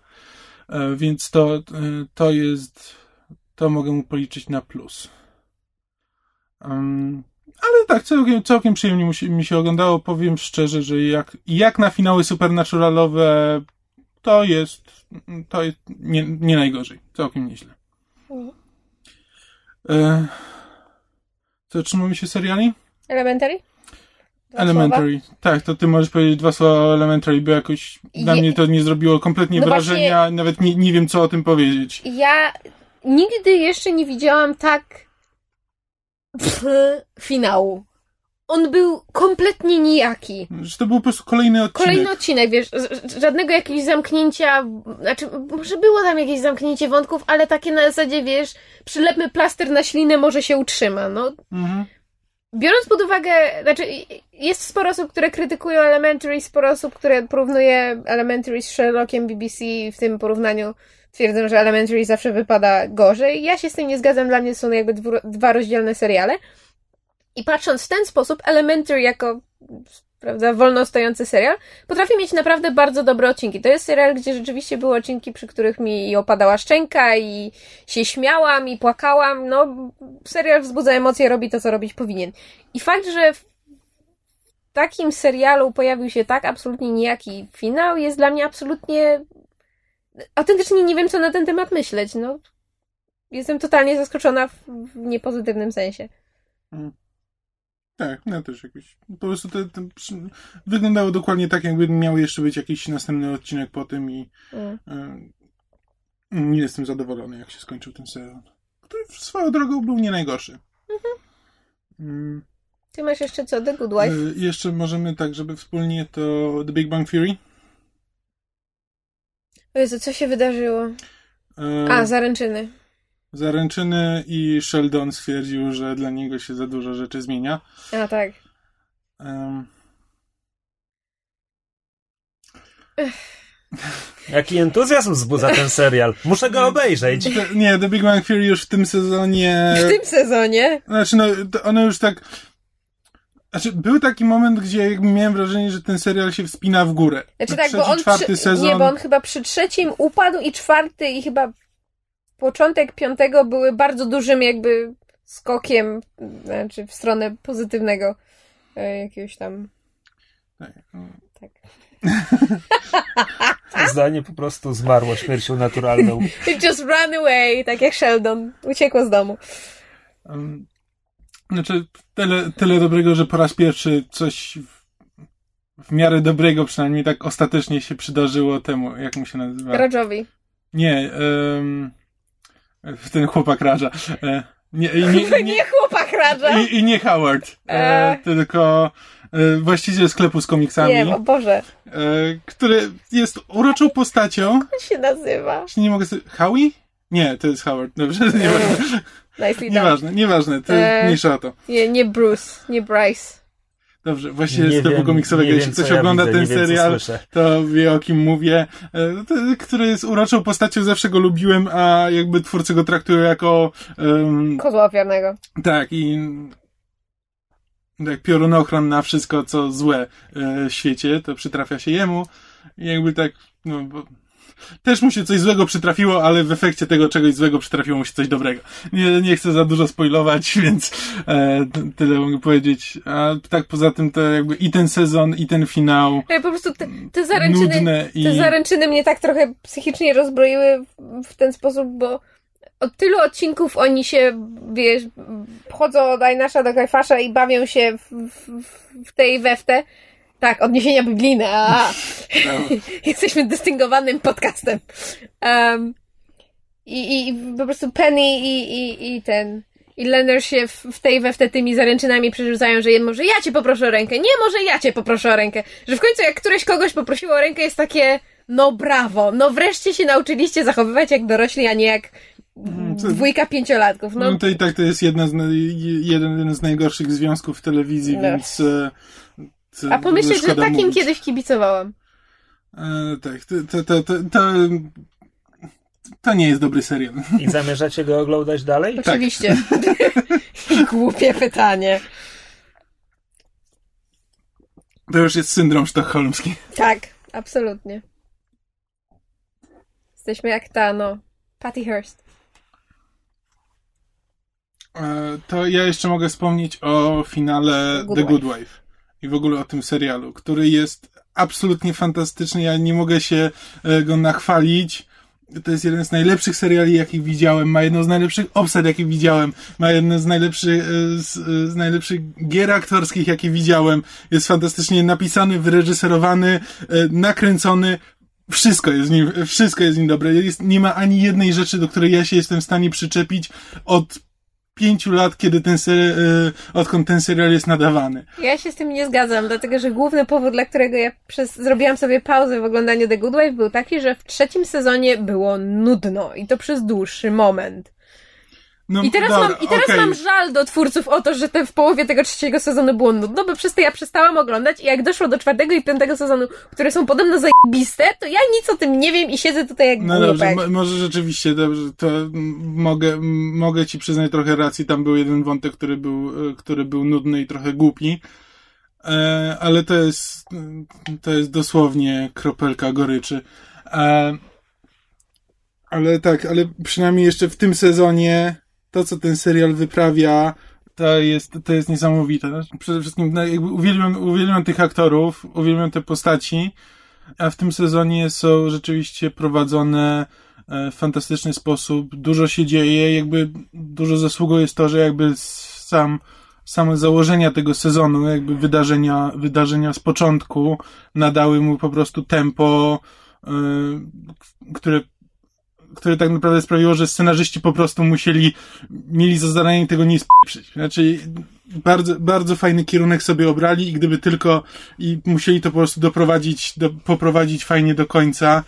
E, więc to, e, to jest, to mogę mu policzyć na plus. Um, ale tak, całkiem, całkiem przyjemnie mi się, mi się oglądało. Powiem szczerze, że jak, jak na finały supernaturalowe to jest, to jest nie, nie najgorzej. Całkiem nieźle. E, co, trzymamy się seriali? Elementary? Dwa Elementary. Tak, to ty możesz powiedzieć dwa słowa o Elementary, bo jakoś na Je- mnie to nie zrobiło kompletnie No wrażenia, nawet nie, nie wiem co o tym powiedzieć. słowa. Ja nigdy jeszcze nie widziałam tak finału. on był kompletnie nijaki. Że to był po prostu kolejny odcinek. Kolejny odcinek, wiesz, żadnego jakiegoś zamknięcia, znaczy, może było tam jakieś zamknięcie wątków, ale takie na zasadzie, wiesz, przylepmy plaster na ślinę, może się utrzyma, no. Mhm. Biorąc pod uwagę, znaczy, jest sporo osób, które krytykują Elementary, sporo osób, które porównuje Elementary z Sherlockiem BBC, w tym porównaniu twierdzą, że Elementary zawsze wypada gorzej. Ja się z tym nie zgadzam, dla mnie są jakby dwu, dwa rozdzielne seriale. I patrząc w ten sposób, Elementary jako prawda, wolno stojący serial, potrafi mieć naprawdę bardzo dobre odcinki. To jest serial, gdzie rzeczywiście były odcinki, przy których mi opadała szczęka i się śmiałam i płakałam. No, serial wzbudza emocje, robi to, co robić powinien. I fakt, że w takim serialu pojawił się tak absolutnie nijaki finał, jest dla mnie absolutnie... Autentycznie nie wiem, co na ten temat myśleć. No, jestem totalnie zaskoczona w, w niepozytywnym sensie. Tak, no też jakoś. Po prostu to, to wyglądało dokładnie tak, jakby miał jeszcze być jakiś następny odcinek po tym i Mm. y, nie jestem zadowolony, jak się skończył ten serial. Który swoją drogą był nie najgorszy. Mm, Ty masz jeszcze co? The Good Wife? y, jeszcze możemy tak, żeby wspólnie to The Big Bang Theory. O Jezu, co się wydarzyło? Y, A, zaręczyny. Zaręczyny i Sheldon stwierdził, że dla niego się za dużo rzeczy zmienia. A, tak. Jaki entuzjazm wzbudza ten serial. Muszę go obejrzeć. nie, The Big Bang Theory już w tym sezonie... W tym sezonie? Znaczy, no, to one już tak. Znaczy, był taki moment, gdzie miałem wrażenie, że ten serial się wspina w górę. Znaczy tak, Trzeci, bo on czwarty przy... sezon. Nie, bo on chyba przy trzecim upadł i czwarty i chyba początek piątego były bardzo dużym jakby skokiem, znaczy w stronę pozytywnego e, jakiegoś tam, Tak, no. tak. To zdanie po prostu zmarło śmiercią naturalną. It just ran away, tak jak Sheldon. Uciekło z domu. Um, znaczy, tyle, tyle dobrego, że po raz pierwszy coś w, w miarę dobrego przynajmniej tak ostatecznie się przydarzyło temu, jak mu się nazywa? Radżowi. Nie, um, ten chłopak raża. E, nie, nie, Nie, nie, chłopak Radża. i, I nie Howard, e, E. tylko e, właściciel sklepu z komiksami. Nie, o Boże. który jest uroczą postacią. Jak się nazywa? Nie mogę sobie... Howie? Nie, to jest Howard. Dobrze, nieważne. Nicely done. Nieważne, nieważne, to E. mniejsza o to. Nie, nie Bruce, nie Bryce. Dobrze, właściwie z sklepu komiksowego, nie jeśli ktoś co ja ogląda widzę, ten nie wiem, serial, to wie o kim mówię. E, to, który jest uroczą postacią, zawsze go lubiłem, a jakby twórcy go traktują jako... em, Kozła ofiarnego. tak, i... Jak piorunochron na wszystko, co złe e, w świecie, to przytrafia się jemu. I jakby tak, no, też mu się coś złego przytrafiło, ale w efekcie tego czegoś złego przytrafiło mu się coś dobrego. Nie, nie chcę za dużo spoilować, więc e, tyle mogę powiedzieć. A tak poza tym to jakby i ten sezon, i ten finał Ja po prostu te, te zaręczyny, i... te zaręczyny mnie tak trochę psychicznie rozbroiły w, w ten sposób, bo od tylu odcinków oni się, wiesz, chodzą od Ajnasza do Kajfasza i bawią się w, w, w tej weftę. Tak, odniesienia biblijne. A, No. jesteśmy dystyngowanym podcastem. Um, i, I po prostu Penny i, i, i ten. I Leonard się w, w tej weftę tymi zaręczynami przerzucają, że może ja cię poproszę o rękę, nie, może ja cię poproszę o rękę. Że w końcu jak któreś kogoś poprosiło o rękę jest takie, no brawo, no wreszcie się nauczyliście zachowywać jak dorośli, a nie jak co- dwójka pięciolatków. No, No to i tak to jest jedna z, na- jeden z najgorszych związków w telewizji, No. więc... A pomyśleć, że takim mówić. kiedyś kibicowałam. E, tak, to, to, to, to, to, to nie jest dobry serial. I zamierzacie go oglądać dalej? Oczywiście. Głupie pytanie. To już jest syndrom sztokholmski. Tak, absolutnie. Jesteśmy jak ta, no, Patty Hearst. E, To ja jeszcze mogę wspomnieć o finale Good The Good Wife. Wife i w ogóle o tym serialu, który jest absolutnie fantastyczny. Ja nie mogę się e, go nachwalić. To jest jeden z najlepszych seriali, jakich widziałem. Ma jedną z najlepszych obsad, jakich widziałem. Ma jedną z najlepszych, e, z, e, z najlepszych gier aktorskich, jakie widziałem. Jest fantastycznie napisany, wyreżyserowany, nakręcony. Wszystko jest w nim, wszystko jest w nim dobre. Jest, nie ma ani jednej rzeczy, do której ja się jestem w stanie przyczepić od pięciu lat, kiedy ten serial, odkąd ten serial jest nadawany. Ja się z tym nie zgadzam, dlatego że główny powód, dla którego ja przez, zrobiłam sobie pauzę w oglądaniu The Good Wife był taki, że w trzecim sezonie było nudno i to przez dłuższy moment. No, I teraz, dobra, mam, I teraz okej. mam żal do twórców o to, że te w połowie tego trzeciego sezonu było nudno, bo przez to ja przestałam oglądać i jak doszło do czwartego i piątego sezonu, które są podobno zajebiste, to ja nic o tym nie wiem i siedzę tutaj jak No dobrze, może rzeczywiście, dobrze, to mogę, mogę ci przyznać trochę racji, tam był jeden wątek, który był, e, który był nudny i trochę głupi, e, ale to jest, to jest dosłownie kropelka goryczy. E, ale tak, ale przynajmniej jeszcze w tym sezonie to, co ten serial wyprawia, to jest, to jest niesamowite. Przede wszystkim no, jakby uwielbiam, uwielbiam tych aktorów, uwielbiam te postaci, a w tym sezonie są rzeczywiście prowadzone e, w fantastyczny sposób. Dużo się dzieje, jakby dużo zasługą jest to, że jakby sam same założenia tego sezonu, jakby wydarzenia, wydarzenia z początku nadały mu po prostu tempo, e, które które tak naprawdę sprawiło, że scenarzyści po prostu musieli, mieli za zadanie tego nie spieprzyć. Znaczy, bardzo, bardzo fajny kierunek sobie obrali i gdyby tylko, i musieli to po prostu doprowadzić, do, poprowadzić fajnie do końca,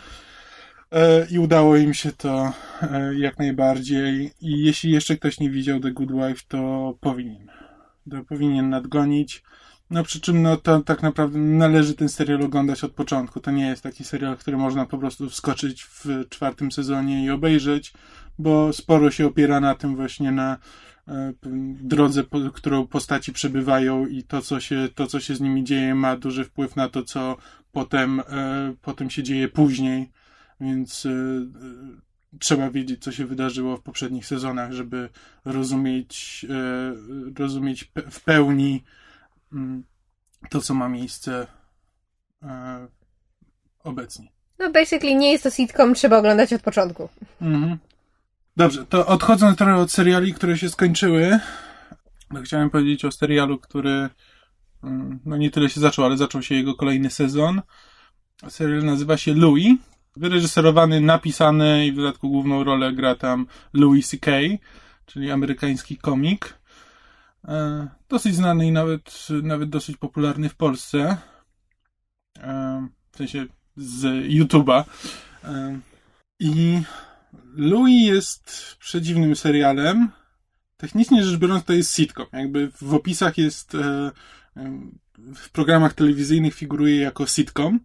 e, i udało im się to e, jak najbardziej. I jeśli jeszcze ktoś nie widział The Good Wife, to powinien. To powinien nadgonić. No przy czym no to tak naprawdę należy ten serial oglądać od początku. To nie jest taki serial, który można po prostu wskoczyć w czwartym sezonie i obejrzeć, bo sporo się opiera na tym właśnie na e, drodze, po, którą postaci przebywają i to co, się, to, co się z nimi dzieje, ma duży wpływ na to, co potem, e, potem się dzieje później. Więc e, trzeba wiedzieć, co się wydarzyło w poprzednich sezonach, żeby rozumieć, rozumieć w pełni to, co ma miejsce e, obecnie. No basically nie jest to sitcom, trzeba oglądać od początku. Mhm. Dobrze, to odchodząc trochę od seriali, które się skończyły, chciałem powiedzieć o serialu, który mm, no nie tyle się zaczął, ale zaczął się jego kolejny sezon. Serial nazywa się Louis. Wyreżyserowany, napisany i w dodatku główną rolę gra tam Louis C.K., czyli amerykański komik. E, Dosyć znany i nawet, nawet dosyć popularny w Polsce. E, W sensie z YouTube'a. E, I Louis jest przedziwnym serialem. Technicznie rzecz biorąc, to jest sitcom. Jakby w opisach jest, w programach telewizyjnych figuruje jako sitcom.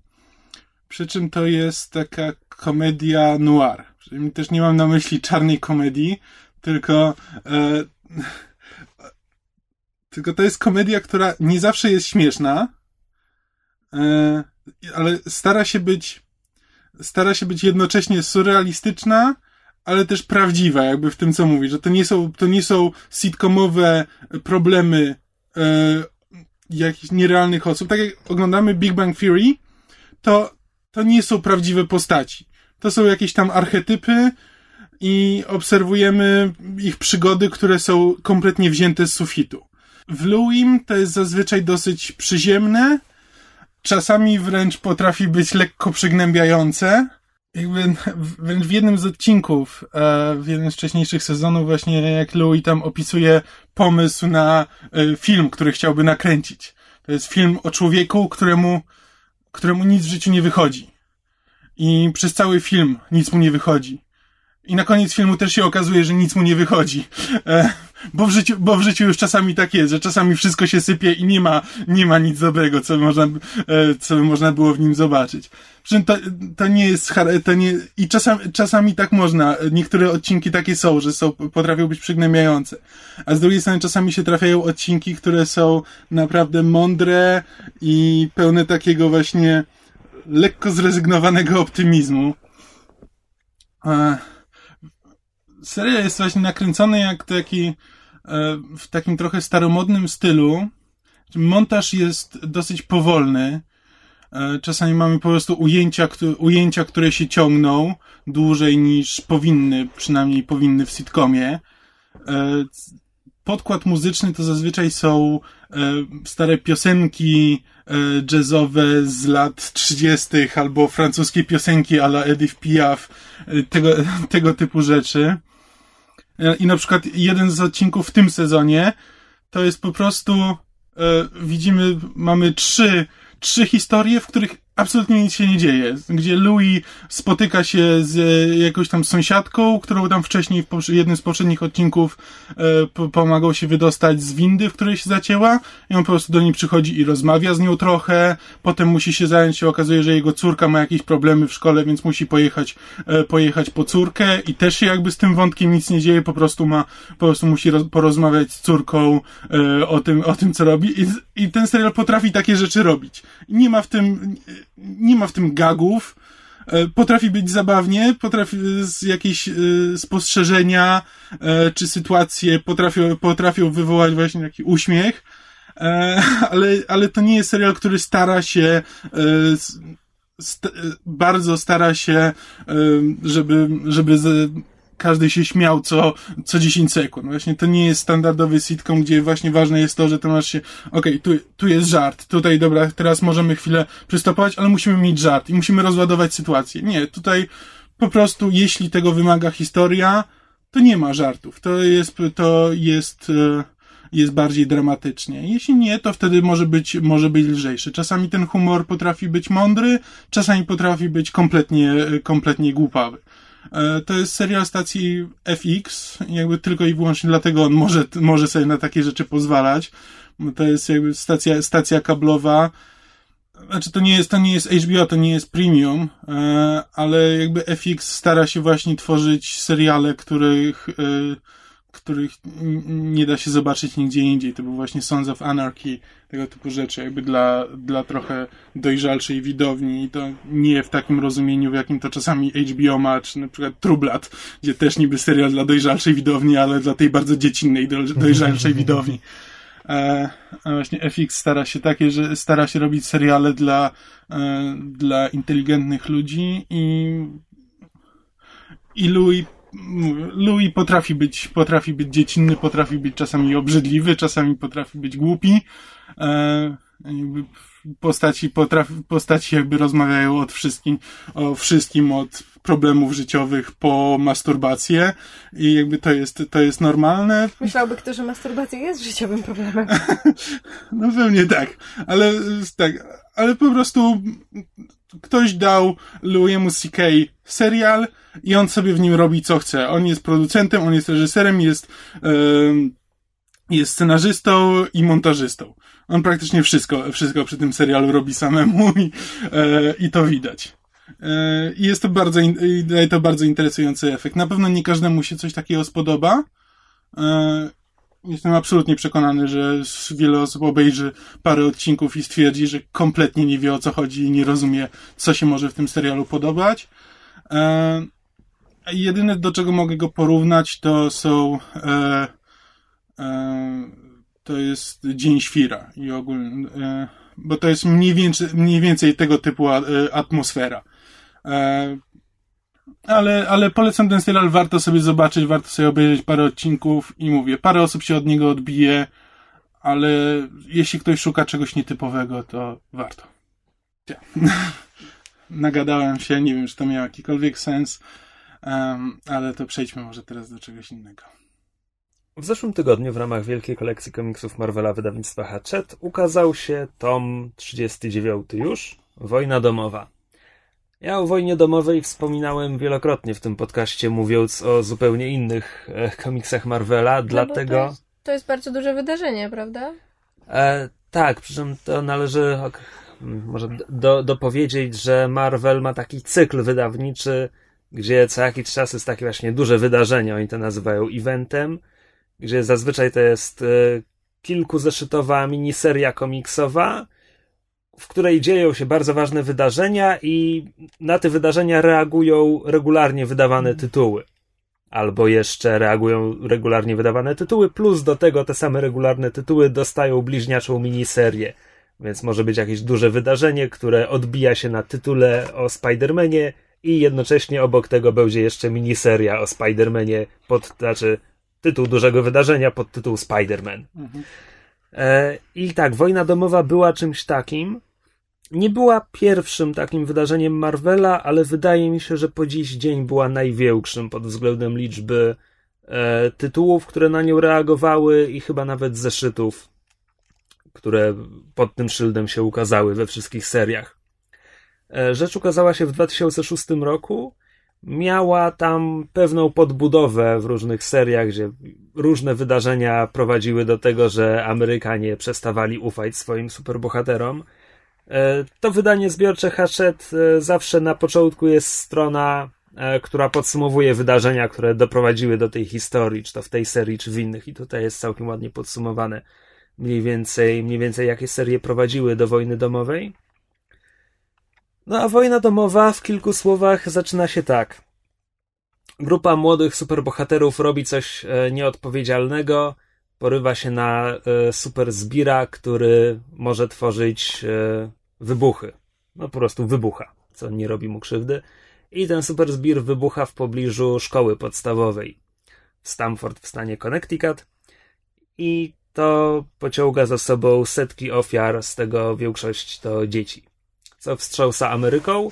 Przy czym to jest taka komedia noir. Też nie mam na myśli czarnej komedii, tylko, e, tylko to jest komedia, która nie zawsze jest śmieszna, e, ale stara się być, stara się być jednocześnie surrealistyczna, ale też prawdziwa, jakby w tym, co mówi, że to nie są, to nie są sitcomowe problemy e, jakichś nierealnych osób. Tak jak oglądamy Big Bang Theory, to, to nie są prawdziwe postaci. To są jakieś tam archetypy i obserwujemy ich przygody, które są kompletnie wzięte z sufitu. W Louim to jest zazwyczaj dosyć przyziemne, czasami wręcz potrafi być lekko przygnębiające. Jakby wręcz w jednym z odcinków, e, w jednym z wcześniejszych sezonów, właśnie jak Louis tam opisuje pomysł na e, film, który chciałby nakręcić. To jest film o człowieku, któremu, któremu nic w życiu nie wychodzi. I przez cały film nic mu nie wychodzi. I na koniec filmu też się okazuje, że nic mu nie wychodzi. Bo, w życiu, bo w życiu już czasami tak jest, że czasami wszystko się sypie i nie ma, nie ma nic dobrego, co by można, e, co by można było w nim zobaczyć. Przy czym to, to nie jest, to nie, i czasami, czasami tak można, niektóre odcinki takie są, że są, potrafią być przygnębiające. A z drugiej strony czasami się trafiają odcinki, które są naprawdę mądre i pełne takiego właśnie lekko zrezygnowanego optymizmu. E, serial jest właśnie nakręcony jak taki, e, w takim trochę staromodnym stylu. Montaż jest dosyć powolny. E, Czasami mamy po prostu ujęcia, ujęcia, które się ciągną dłużej niż powinny, przynajmniej powinny w sitcomie. E, Podkład muzyczny to zazwyczaj są stare piosenki jazzowe z lat 30. albo francuskie piosenki a la Edith Piaf, tego, tego typu rzeczy. E, I na przykład jeden z odcinków w tym sezonie to jest po prostu, e, widzimy, mamy trzy, trzy historie, w których absolutnie nic się nie dzieje. Gdzie Louis spotyka się z e, jakąś tam sąsiadką, którą tam wcześniej w jednym z poprzednich odcinków e, pomagał się wydostać z windy, w której się zacięła i on po prostu do niej przychodzi i rozmawia z nią trochę, potem musi się zająć, się okazuje, że jego córka ma jakieś problemy w szkole, więc musi pojechać, e, pojechać po córkę i też się jakby z tym wątkiem nic nie dzieje, po prostu ma, po prostu musi roz, porozmawiać z córką o tym, o tym, co robi i ten serial potrafi takie rzeczy robić. Nie ma w tym, nie ma w tym gagów, e, potrafi być zabawnie, potrafi z jakieś e, spostrzeżenia e, czy sytuacje potrafią, potrafią wywołać właśnie taki uśmiech, ale, ale to nie jest serial, który stara się st bardzo stara się, żeby, żeby każdy się śmiał co, co 10 sekund. Właśnie to nie jest standardowy sitcom, gdzie właśnie ważne jest to, że to masz się, okej, okay, tu, tu jest żart, tutaj dobra, teraz możemy chwilę przystopować, ale musimy mieć żart i musimy rozładować sytuację. Nie, tutaj po prostu, jeśli tego wymaga historia, to nie ma żartów. To jest, to jest, e, jest bardziej dramatycznie. Jeśli nie, to wtedy może być, może być lżejszy. Czasami ten humor potrafi być mądry, czasami potrafi być kompletnie, kompletnie głupawy. E, to jest serial stacji FX, jakby tylko i wyłącznie dlatego on może, może sobie na takie rzeczy pozwalać. To jest jakby stacja, stacja kablowa. Znaczy to nie jest, to nie jest HBO, to nie jest premium, e, ale jakby FX stara się właśnie tworzyć seriale, których, e, których nie da się zobaczyć nigdzie indziej. To był właśnie Sons of Anarchy, tego typu rzeczy, jakby dla, dla trochę dojrzalszej widowni i to nie w takim rozumieniu, w jakim to czasami HBO ma, czy na przykład Trublat, gdzie też niby serial dla dojrzalszej widowni, ale dla tej bardzo dziecinnej dojrzalszej widowni. E, a właśnie FX stara się takie, że stara się robić seriale dla, e, dla inteligentnych ludzi i i Louis Louis potrafi być, potrafi być dziecinny, potrafi być czasami obrzydliwy, czasami potrafi być głupi. E, jakby postaci, potrafi, postaci jakby rozmawiają od wszystkim, o wszystkim od problemów życiowych po masturbację i jakby to jest, to jest normalne. Myślałby ktoś, że masturbacja jest życiowym problemem. no pewnie tak, ale tak, ale po prostu ktoś dał Louiemu C.K. serial i on sobie w nim robi co chce. On jest producentem, on jest reżyserem, jest, yy, jest scenarzystą i montażystą. On praktycznie wszystko, wszystko przy tym serialu robi samemu i, yy, i to widać. E, I jest to bardzo, daje to bardzo interesujący efekt. Na pewno nie każdemu się coś takiego spodoba. E, jestem absolutnie przekonany, że wiele osób obejrzy parę odcinków i stwierdzi, że kompletnie nie wie o co chodzi i nie rozumie, co się może w tym serialu podobać. Jedyne, do czego mogę go porównać, to są to jest Dzień Świra i ogólnie, e, bo to jest mniej więcej, mniej więcej tego typu e, atmosfera. Ale, ale polecam ten serial, warto sobie zobaczyć, warto sobie obejrzeć parę odcinków i mówię, parę osób się od niego odbije, ale jeśli ktoś szuka czegoś nietypowego, to warto. Ja. Nagadałem się, nie wiem, czy to miało jakikolwiek sens, um, ale to przejdźmy może teraz do czegoś innego. W zeszłym tygodniu w ramach wielkiej kolekcji komiksów Marvela wydawnictwa Hatchet ukazał się tom 39 już, Wojna domowa. Ja o wojnie domowej wspominałem wielokrotnie w tym podcaście, mówiąc o zupełnie innych e, komiksach Marvela, no dlatego... To jest, to jest, bardzo duże wydarzenie, prawda? E, tak, przy czym to należy może do, dopowiedzieć, że Marvel ma taki cykl wydawniczy, gdzie co jakiś czas jest takie właśnie duże wydarzenie, oni to nazywają eventem, gdzie zazwyczaj to jest e, kilkuzeszytowa miniseria komiksowa, w której dzieją się bardzo ważne wydarzenia i na te wydarzenia reagują regularnie wydawane tytuły. Albo jeszcze reagują regularnie wydawane tytuły, plus do tego te same regularne tytuły dostają bliźniaczą miniserię. Więc może być jakieś duże wydarzenie, które odbija się na tytule o Spider-Manie i jednocześnie obok tego będzie jeszcze miniseria o Spider-Manie pod, znaczy tytuł dużego wydarzenia pod tytuł Spider-Man. Mhm. E, I tak, wojna domowa była czymś takim. Nie była pierwszym takim wydarzeniem Marvela, ale wydaje mi się, że po dziś dzień była największym pod względem liczby e, tytułów, które na nią reagowały i chyba nawet zeszytów, które pod tym szyldem się ukazały we wszystkich seriach. E, rzecz ukazała się w 2006 roku. Miała tam pewną podbudowę w różnych seriach, gdzie różne wydarzenia prowadziły do tego, że Amerykanie przestawali ufać swoim superbohaterom. E, to wydanie zbiorcze Hachette e, zawsze na początku jest strona, która podsumowuje wydarzenia, które doprowadziły do tej historii, czy to w tej serii, czy w innych. I tutaj jest całkiem ładnie podsumowane mniej więcej, mniej więcej jakie serie prowadziły do wojny domowej. No a wojna domowa w kilku słowach zaczyna się tak. Grupa młodych superbohaterów robi coś e, nieodpowiedzialnego, porywa się na e, super zbira, który może tworzyć e, wybuchy. No po prostu wybucha, co nie robi mu krzywdy. I ten super zbir wybucha w pobliżu szkoły podstawowej w Stamford w stanie Connecticut. I to pociąga za sobą setki ofiar, z tego większość to dzieci co wstrząsa Ameryką,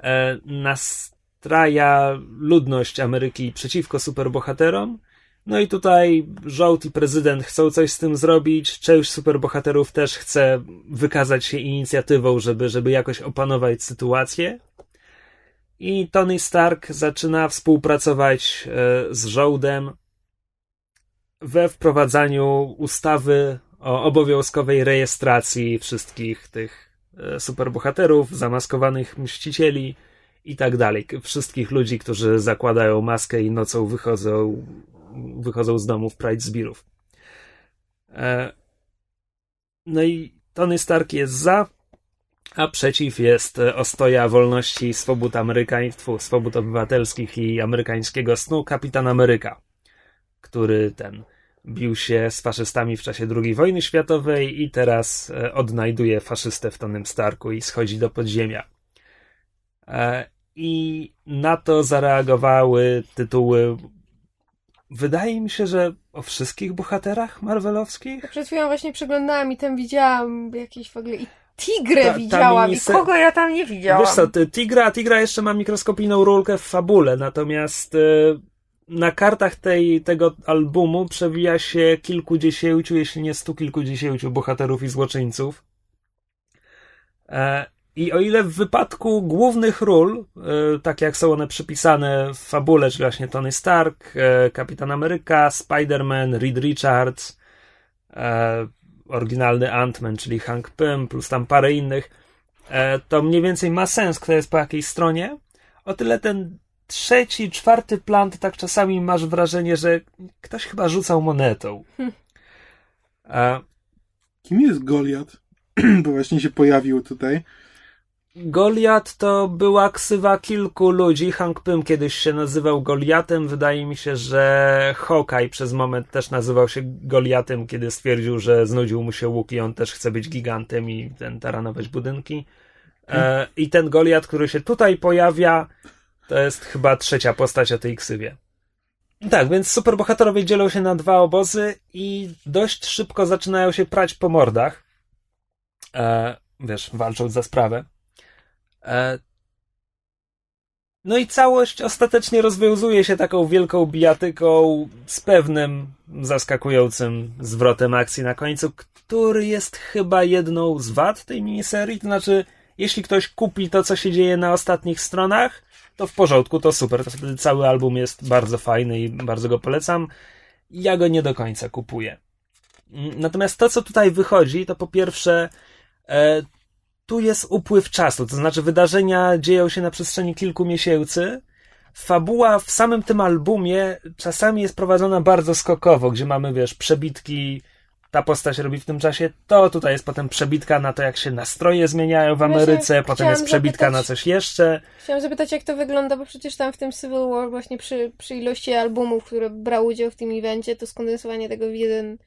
e, nastraja ludność Ameryki przeciwko superbohaterom. No i tutaj rząd i prezydent chcą coś z tym zrobić. Część superbohaterów też chce wykazać się inicjatywą, żeby, żeby jakoś opanować sytuację. I Tony Stark zaczyna współpracować e, z żołdem we wprowadzaniu ustawy o obowiązkowej rejestracji wszystkich tych E, superbohaterów, zamaskowanych mścicieli i tak dalej. Wszystkich ludzi, którzy zakładają maskę i nocą wychodzą, wychodzą z domów Pride Zbirów. E, no i Tony Stark jest za, a przeciw jest ostoja wolności, swobód amerykańskich, swobód obywatelskich i amerykańskiego snu Kapitan Ameryka, który ten bił się z faszystami w czasie II wojny światowej i teraz e, odnajduje faszystę w Tonym Starku i schodzi do podziemia. E, I na to zareagowały tytuły. Wydaje mi się, że o wszystkich bohaterach marvelowskich. Przed chwilą właśnie przeglądałam i tam widziałam jakieś w ogóle i Tigrę ta, widziałam i kogo ja tam nie widziałam. Wiesz co, Tigra, Tigra jeszcze ma mikroskopijną rulkę w fabule, natomiast e, na kartach tej, tego albumu przewija się kilkudziesięciu, jeśli nie stu kilkudziesięciu bohaterów i złoczyńców. E, I o ile w wypadku głównych ról, e, tak jak są one przypisane w fabule, czyli właśnie Tony Stark, e, Kapitan Ameryka, Spider-Man, Reed Richards, oryginalny Ant-Man, czyli Hank Pym, plus tam parę innych, to mniej więcej ma sens, kto jest po jakiej stronie. O tyle ten trzeci, czwarty plan, to tak czasami masz wrażenie, że ktoś chyba rzucał monetą. A... Kim jest Goliat? Bo właśnie się pojawił tutaj. Goliat to była ksywa kilku ludzi. Hank Pym kiedyś się nazywał Goliatem. Wydaje mi się, że Hawkeye przez moment też nazywał się Goliatem, kiedy stwierdził, że znudził mu się łuk i on też chce być gigantem i ten taranować budynki. E, I ten Goliat, który się tutaj pojawia, to jest chyba trzecia postać o tej ksywie. Tak, więc superbohaterowie dzielą się na dwa obozy i dość szybko zaczynają się prać po mordach. E, wiesz, walcząc za sprawę. E, no i całość ostatecznie rozwiązuje się taką wielką bijatyką z pewnym zaskakującym zwrotem akcji na końcu, który jest chyba jedną z wad tej miniserii. To znaczy, jeśli ktoś kupi to, co się dzieje na ostatnich stronach, to w porządku, to super. To wtedy cały album jest bardzo fajny i bardzo go polecam. Ja go nie do końca kupuję. Natomiast to, co tutaj wychodzi, to po pierwsze, e, tu jest upływ czasu, to znaczy wydarzenia dzieją się na przestrzeni kilku miesięcy. Fabuła w samym tym albumie czasami jest prowadzona bardzo skokowo, gdzie mamy, wiesz, przebitki ta postać robi w tym czasie to, tutaj jest potem przebitka na to, jak się nastroje zmieniają w Ameryce, właśnie potem jest przebitka zapytać, na coś jeszcze. Chciałam zapytać, jak to wygląda, bo przecież tam w tym Civil War właśnie przy, przy ilości albumów, które brał udział w tym evencie, to skondensowanie tego w jeden,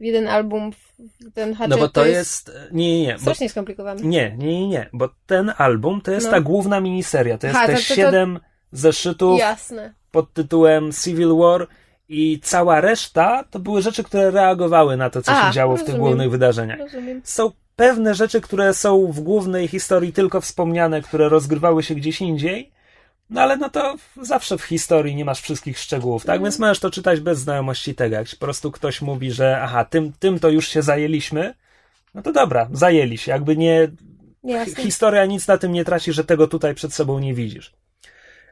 w jeden album, w ten Hatchet, No bo to, to jest... Nie, nie, nie. Strasznie skomplikowane. Nie, nie, nie, nie, bo ten album to jest no. ta główna miniseria, to jest ha, te to, to, siedem zeszytów Jasne. pod tytułem Civil War i cała reszta to były rzeczy, które reagowały na to, co A, się działo rozumiem. w tych głównych wydarzeniach. Rozumiem. Są pewne rzeczy, które są w głównej historii tylko wspomniane, które rozgrywały się gdzieś indziej. No ale no to zawsze w historii nie masz wszystkich szczegółów, tak? Więc możesz to czytać bez znajomości tego. Jak po prostu ktoś mówi, że aha, tym, tym to już się zajęliśmy, no to dobra, zajęli się. Jakby nie. Jasne. Historia nic na tym nie traci, że tego tutaj przed sobą nie widzisz.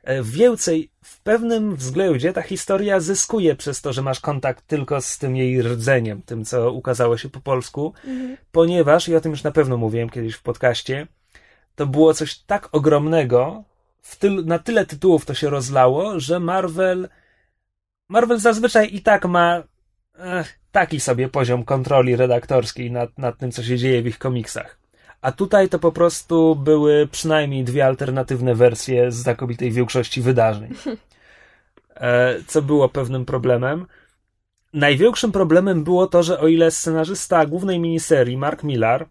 E, Więcej, w pewnym względzie ta historia zyskuje przez to, że masz kontakt tylko z tym jej rdzeniem, tym, co ukazało się po polsku, ponieważ, i o tym już na pewno mówiłem kiedyś w podcaście, to było coś tak ogromnego, w tyl, na tyle tytułów to się rozlało, że Marvel. Marvel zazwyczaj i tak ma ech, taki sobie poziom kontroli redaktorskiej nad, nad tym, co się dzieje w ich komiksach. A tutaj to po prostu były przynajmniej dwie alternatywne wersje z znakomitej większości wydarzeń. E, co było pewnym problemem. Największym problemem było to, że o ile scenarzysta głównej miniserii, Mark Millar,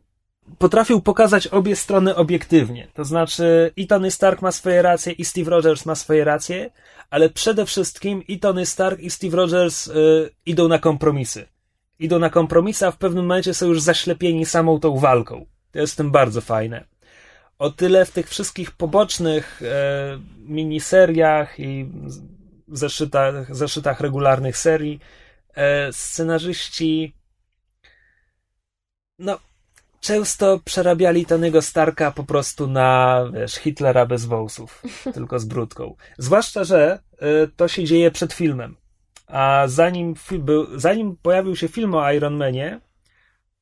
potrafił pokazać obie strony obiektywnie. To znaczy, i Tony Stark ma swoje racje, i Steve Rogers ma swoje racje, ale przede wszystkim i Tony Stark, i Steve Rogers y, idą na kompromisy. Idą na kompromisy, a w pewnym momencie są już zaślepieni samą tą walką. To jest w tym bardzo fajne. O tyle w tych wszystkich pobocznych e, miniseriach i zeszytach, zeszytach regularnych serii e, scenarzyści no często przerabiali Tonego Starka po prostu na, wiesz, Hitlera bez wąsów, tylko z brudką. Zwłaszcza, że y, to się dzieje przed filmem. A zanim, był, zanim pojawił się film o Iron Manie,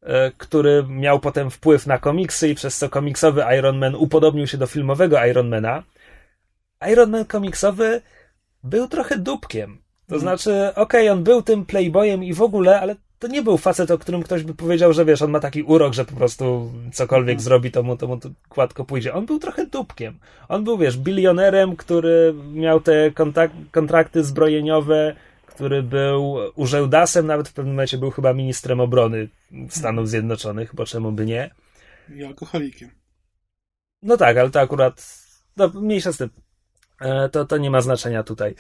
y, który miał potem wpływ na komiksy i przez co komiksowy Iron Man upodobnił się do filmowego Ironmana, Iron Man komiksowy był trochę dupkiem. To znaczy, okej, on był tym playboyem i w ogóle, ale to nie był facet, o którym ktoś by powiedział, że wiesz, on ma taki urok, że po prostu cokolwiek zrobi, to mu, to mu to gładko pójdzie. On był trochę dupkiem. On był, wiesz, bilionerem, który miał te kontak- kontrakty zbrojeniowe, który był urzędasem, nawet w pewnym momencie był chyba ministrem obrony Stanów Zjednoczonych, bo czemu by nie? I alkoholikiem. No tak, ale to akurat. No, mniejsza z tym. E, to, to nie ma znaczenia tutaj.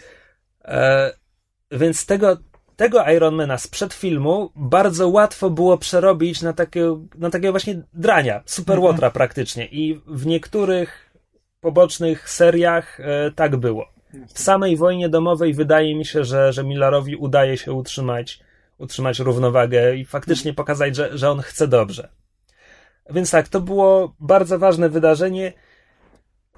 E, więc tego, tego Ironmana sprzed filmu bardzo łatwo było przerobić na takiego, na takiego właśnie drania, superłotra praktycznie. I w niektórych pobocznych seriach e, tak było. W samej wojnie domowej wydaje mi się, że, że Millarowi udaje się utrzymać, utrzymać równowagę i faktycznie pokazać, że, że on chce dobrze. Więc tak, to było bardzo ważne wydarzenie.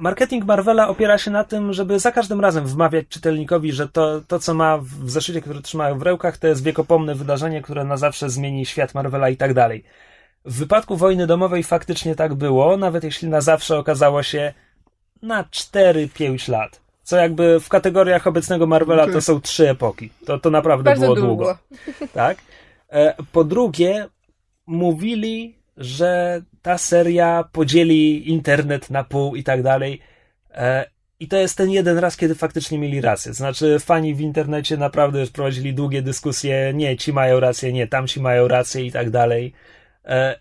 Marketing Marvela opiera się na tym, żeby za każdym razem wmawiać czytelnikowi, że to, to co ma w zeszycie, który trzyma w rękach, to jest wiekopomne wydarzenie, które na zawsze zmieni świat Marvela i tak dalej. W wypadku wojny domowej faktycznie tak było, nawet jeśli na zawsze okazało się na 4-5 lat. Co jakby w kategoriach obecnego Marvela to są trzy epoki. To, to naprawdę Bardzo było długo. długo. Tak? E, Po drugie, mówili, że ta seria podzieli internet na pół i tak dalej. E, I to jest ten jeden raz, kiedy faktycznie mieli rację. Znaczy, fani w internecie naprawdę już prowadzili długie dyskusje. Nie, ci mają rację, nie, tamci mają rację i tak dalej. E,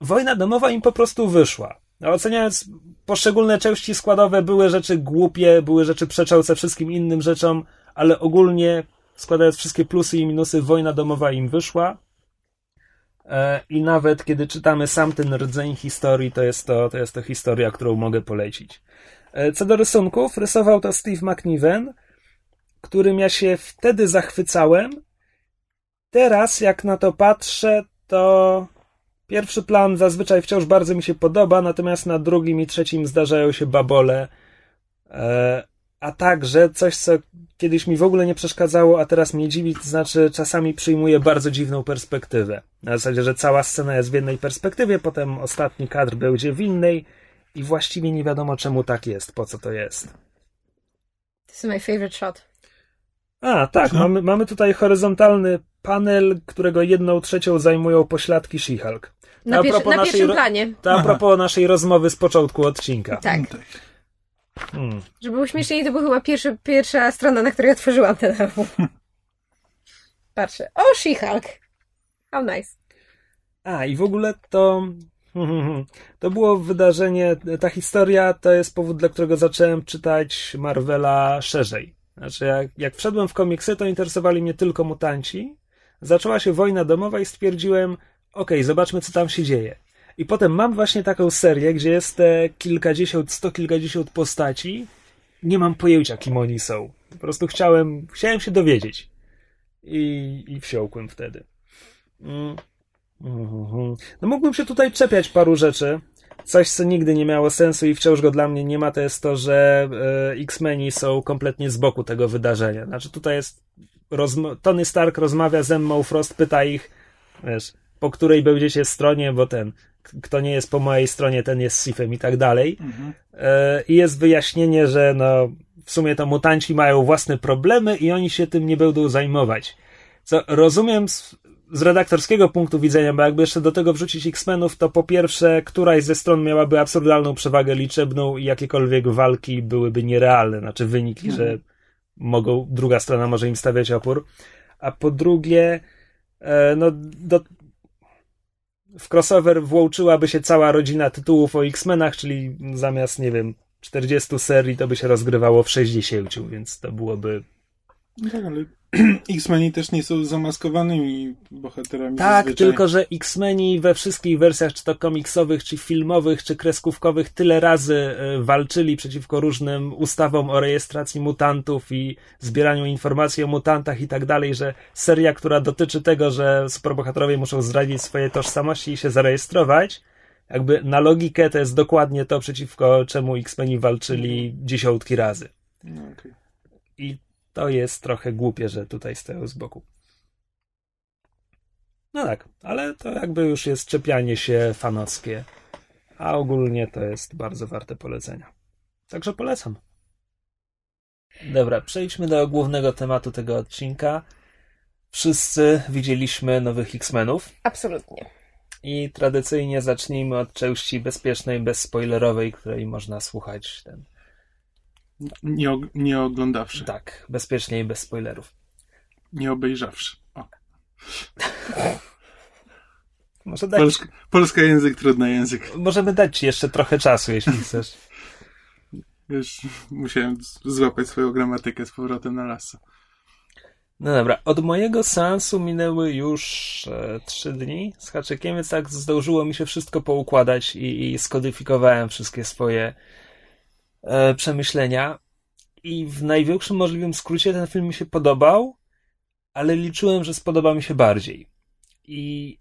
Wojna domowa im po prostu wyszła. No, Oceniając poszczególne części składowe, były rzeczy głupie, były rzeczy przeczące wszystkim innym rzeczom, ale ogólnie składając wszystkie plusy i minusy, wojna domowa im wyszła. E, I nawet kiedy czytamy sam ten rdzeń historii, to jest to, to jest to historia, którą mogę polecić. E, Co do rysunków, rysował to Steve McNiven, którym ja się wtedy zachwycałem. Teraz, jak na to patrzę, to pierwszy plan zazwyczaj wciąż bardzo mi się podoba, natomiast na drugim i trzecim zdarzają się babole. A także coś, co kiedyś mi w ogóle nie przeszkadzało, a teraz mnie dziwi, to znaczy czasami przyjmuje bardzo dziwną perspektywę. Na zasadzie, że cała scena jest w jednej perspektywie, potem ostatni kadr będzie w innej i właściwie nie wiadomo czemu tak jest, po co to jest. This is my favorite shot. A, tak, Co? mamy, mamy tutaj horyzontalny panel, którego jedną trzecią zajmują pośladki She-Hulk. To Na, na naszej pierwszym planie. To a propos naszej rozmowy z początku odcinka. Tak. Hmm. Żeby było śmieszniej, to była chyba pierwszy, pierwsza strona, na której otworzyłam ten album. Patrzę. O, She-Hulk. How nice. A, i w ogóle to. To było wydarzenie, ta historia to jest powód, dla którego zacząłem czytać Marvela szerzej. Znaczy, jak, jak wszedłem w komiksy, to interesowali mnie tylko mutanci. Zaczęła się wojna domowa i stwierdziłem, okej, zobaczmy, co tam się dzieje. I potem mam właśnie taką serię, gdzie jest te kilkadziesiąt, sto kilkadziesiąt postaci nie mam pojęcia, kim oni są. Po prostu chciałem, chciałem się dowiedzieć. I, i wsiąkłem wtedy. Mm. Mhm. No mógłbym się tutaj czepiać paru rzeczy. Coś, co nigdy nie miało sensu i wciąż go dla mnie nie ma, to jest to, że e, X-Meni są kompletnie z boku tego wydarzenia. Znaczy tutaj jest rozmo- Tony Stark rozmawia z Emma Frost, pyta ich, wiesz, po której będziecie stronie, bo ten, kto nie jest po mojej stronie, ten jest Sifem i tak dalej. Mhm. E, I jest wyjaśnienie, że no, w sumie to mutanci mają własne problemy i oni się tym nie będą zajmować. Co rozumiem z, z redaktorskiego punktu widzenia, bo jakby jeszcze do tego wrzucić X-Menów, to po pierwsze, któraś ze stron miałaby absurdalną przewagę liczebną i jakiekolwiek walki byłyby nierealne, znaczy wyniki, że mogą, druga strona może im stawiać opór. A po drugie, e, no, do, w crossover włączyłaby się cała rodzina tytułów o X-Menach, czyli zamiast, nie wiem, 40 serii, to by się rozgrywało w 60, więc to byłoby. No tak, ale X-Meni też nie są zamaskowanymi bohaterami. Tak, zazwyczaj. tylko że X-Meni we wszystkich wersjach, czy to komiksowych, czy filmowych, czy kreskówkowych, tyle razy e, walczyli przeciwko różnym ustawom o rejestracji mutantów i zbieraniu informacji o mutantach i tak dalej, że seria, która dotyczy tego, że superbohaterowie muszą zdradzić swoje tożsamości i się zarejestrować, jakby na logikę to jest dokładnie to, przeciwko czemu X-Meni walczyli dziesiątki razy. No, okej. I to jest trochę głupie, że tutaj stoją z boku. No tak, ale to jakby już jest czepianie się fanowskie. A ogólnie to jest bardzo warte polecenia. Także polecam. Dobra, przejdźmy do głównego tematu tego odcinka. Wszyscy widzieliśmy nowych X-Menów Absolutnie. i tradycyjnie zacznijmy od części bezpiecznej, bezspoilerowej, której można słuchać ten. Nie, og- nie oglądawszy, Tak, bezpiecznie i bez spoilerów. nie obejrzawszy. O. Może dać Polska, polska język, trudny język. Możemy dać ci jeszcze trochę czasu, jeśli chcesz. Już musiałem złapać swoją gramatykę z powrotem na lasso. No dobra, od mojego seansu minęły już e, trzy dni z haczykiem, więc tak zdążyło mi się wszystko poukładać i, i skodyfikowałem wszystkie swoje e, przemyślenia. I w największym możliwym skrócie ten film mi się podobał, ale liczyłem, że spodoba mi się bardziej. I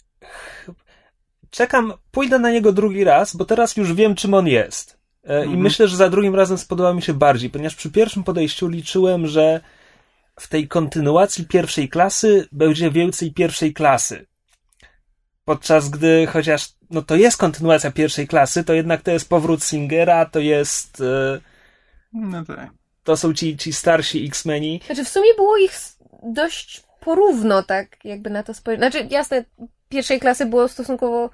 czekam, pójdę na niego drugi raz, bo teraz już wiem, czym on jest. E, I Mhm. myślę, że za drugim razem spodoba mi się bardziej, ponieważ przy pierwszym podejściu liczyłem, że w tej kontynuacji pierwszej klasy będzie więcej pierwszej klasy. Podczas gdy chociaż no to jest kontynuacja pierwszej klasy, to jednak to jest powrót Singera, to jest e, No tak. to są ci, ci starsi X-Meni. Znaczy, w sumie było ich dość porówno, tak jakby na to spojrzeć. Znaczy, jasne, pierwszej klasy było stosunkowo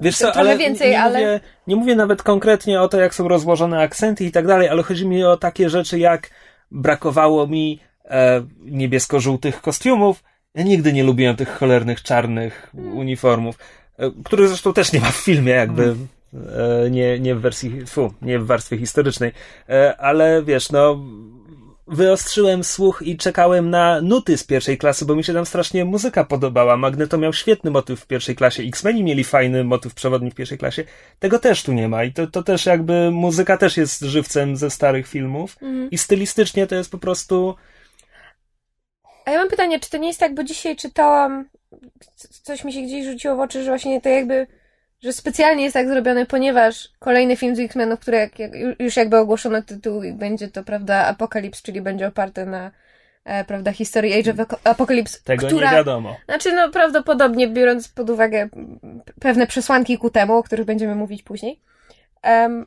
Wiesz co, Trochę ale więcej, nie, ale- mówię, nie mówię nawet konkretnie o to, jak są rozłożone akcenty i tak dalej, ale chodzi mi o takie rzeczy, jak brakowało mi e, niebiesko-żółtych kostiumów. Ja nigdy nie lubiłem tych cholernych czarnych uniformów, e, których zresztą też nie ma w filmie, jakby e, nie, nie w wersji, fu, nie w warstwie historycznej, e, ale wiesz, no wyostrzyłem słuch i czekałem na nuty z pierwszej klasy, bo mi się tam strasznie muzyka podobała. Magneto miał świetny motyw w pierwszej klasie, X-Meni mieli fajny motyw przewodni w pierwszej klasie. Tego też tu nie ma i to, to też jakby muzyka też jest żywcem ze starych filmów i stylistycznie to jest po prostu A ja mam pytanie, czy to nie jest tak, bo dzisiaj czytałam, coś mi się gdzieś rzuciło w oczy, że właśnie to jakby, że specjalnie jest tak zrobione, ponieważ kolejny film z X-Menów, który jak, jak, już jakby ogłoszono tytuł i będzie to, prawda, Apokalips, czyli będzie oparte na, e, prawda, historii Age of Apocalypse, tego która... nie wiadomo. Znaczy, no prawdopodobnie, biorąc pod uwagę mm, pewne przesłanki ku temu, o których będziemy mówić później. Em,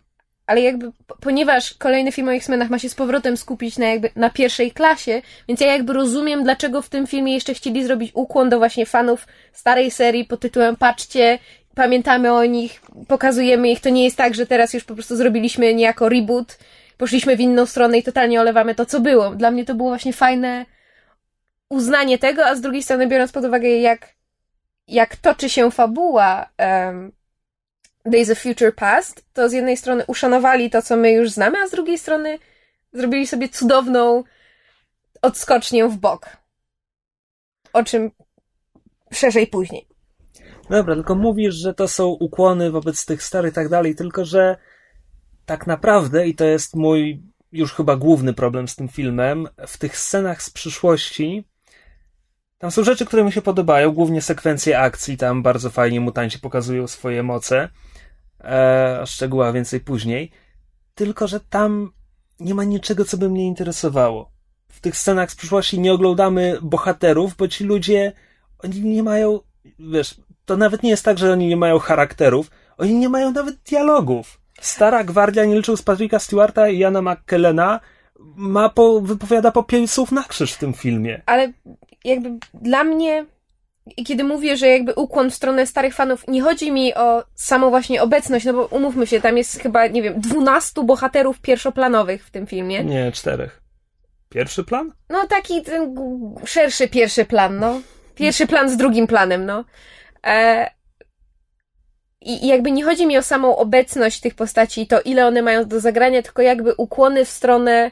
ale jakby, po- ponieważ kolejny film o X-Menach ma się z powrotem skupić na jakby, na pierwszej klasie, więc ja jakby rozumiem, dlaczego w tym filmie jeszcze chcieli zrobić ukłon do właśnie fanów starej serii pod tytułem patrzcie, pamiętamy o nich, pokazujemy ich, to nie jest tak, że teraz już po prostu zrobiliśmy niejako reboot, poszliśmy w inną stronę i totalnie olewamy to, co było. Dla mnie to było właśnie fajne, uznanie tego, a z drugiej strony biorąc pod uwagę, jak, jak toczy się fabuła um, Days of Future Past, to z jednej strony uszanowali to, co my już znamy, a z drugiej strony zrobili sobie cudowną odskocznię w bok. O czym szerzej później. Dobra, tylko mówisz, że to są ukłony wobec tych starych i tak dalej, tylko że tak naprawdę, i to jest mój już chyba główny problem z tym filmem. W tych scenach z przyszłości tam są rzeczy, które mi się podobają, głównie sekwencje akcji, tam bardzo fajnie mutanci pokazują swoje moce, e, szczegóła więcej później. Tylko, że tam nie ma niczego, co by mnie interesowało. W tych scenach z przyszłości nie oglądamy bohaterów, bo ci ludzie, oni nie mają, wiesz, to nawet nie jest tak, że oni nie mają charakterów, oni nie mają nawet dialogów. Stara gwardia, nie liczył z Patricka Stewarta i Jana McKellena, ma po, wypowiada po pięć słów na krzyż w tym filmie. Ale jakby dla mnie, kiedy mówię, że jakby ukłon w stronę starych fanów, nie chodzi mi o samą właśnie obecność, no bo umówmy się, tam jest chyba, nie wiem, dwunastu bohaterów pierwszoplanowych w tym filmie. Nie, czterech. Pierwszy plan? No taki ten szerszy pierwszy plan, no. Pierwszy plan z drugim planem, no. E, i, I jakby nie chodzi mi o samą obecność tych postaci, to ile one mają do zagrania, tylko jakby ukłony w stronę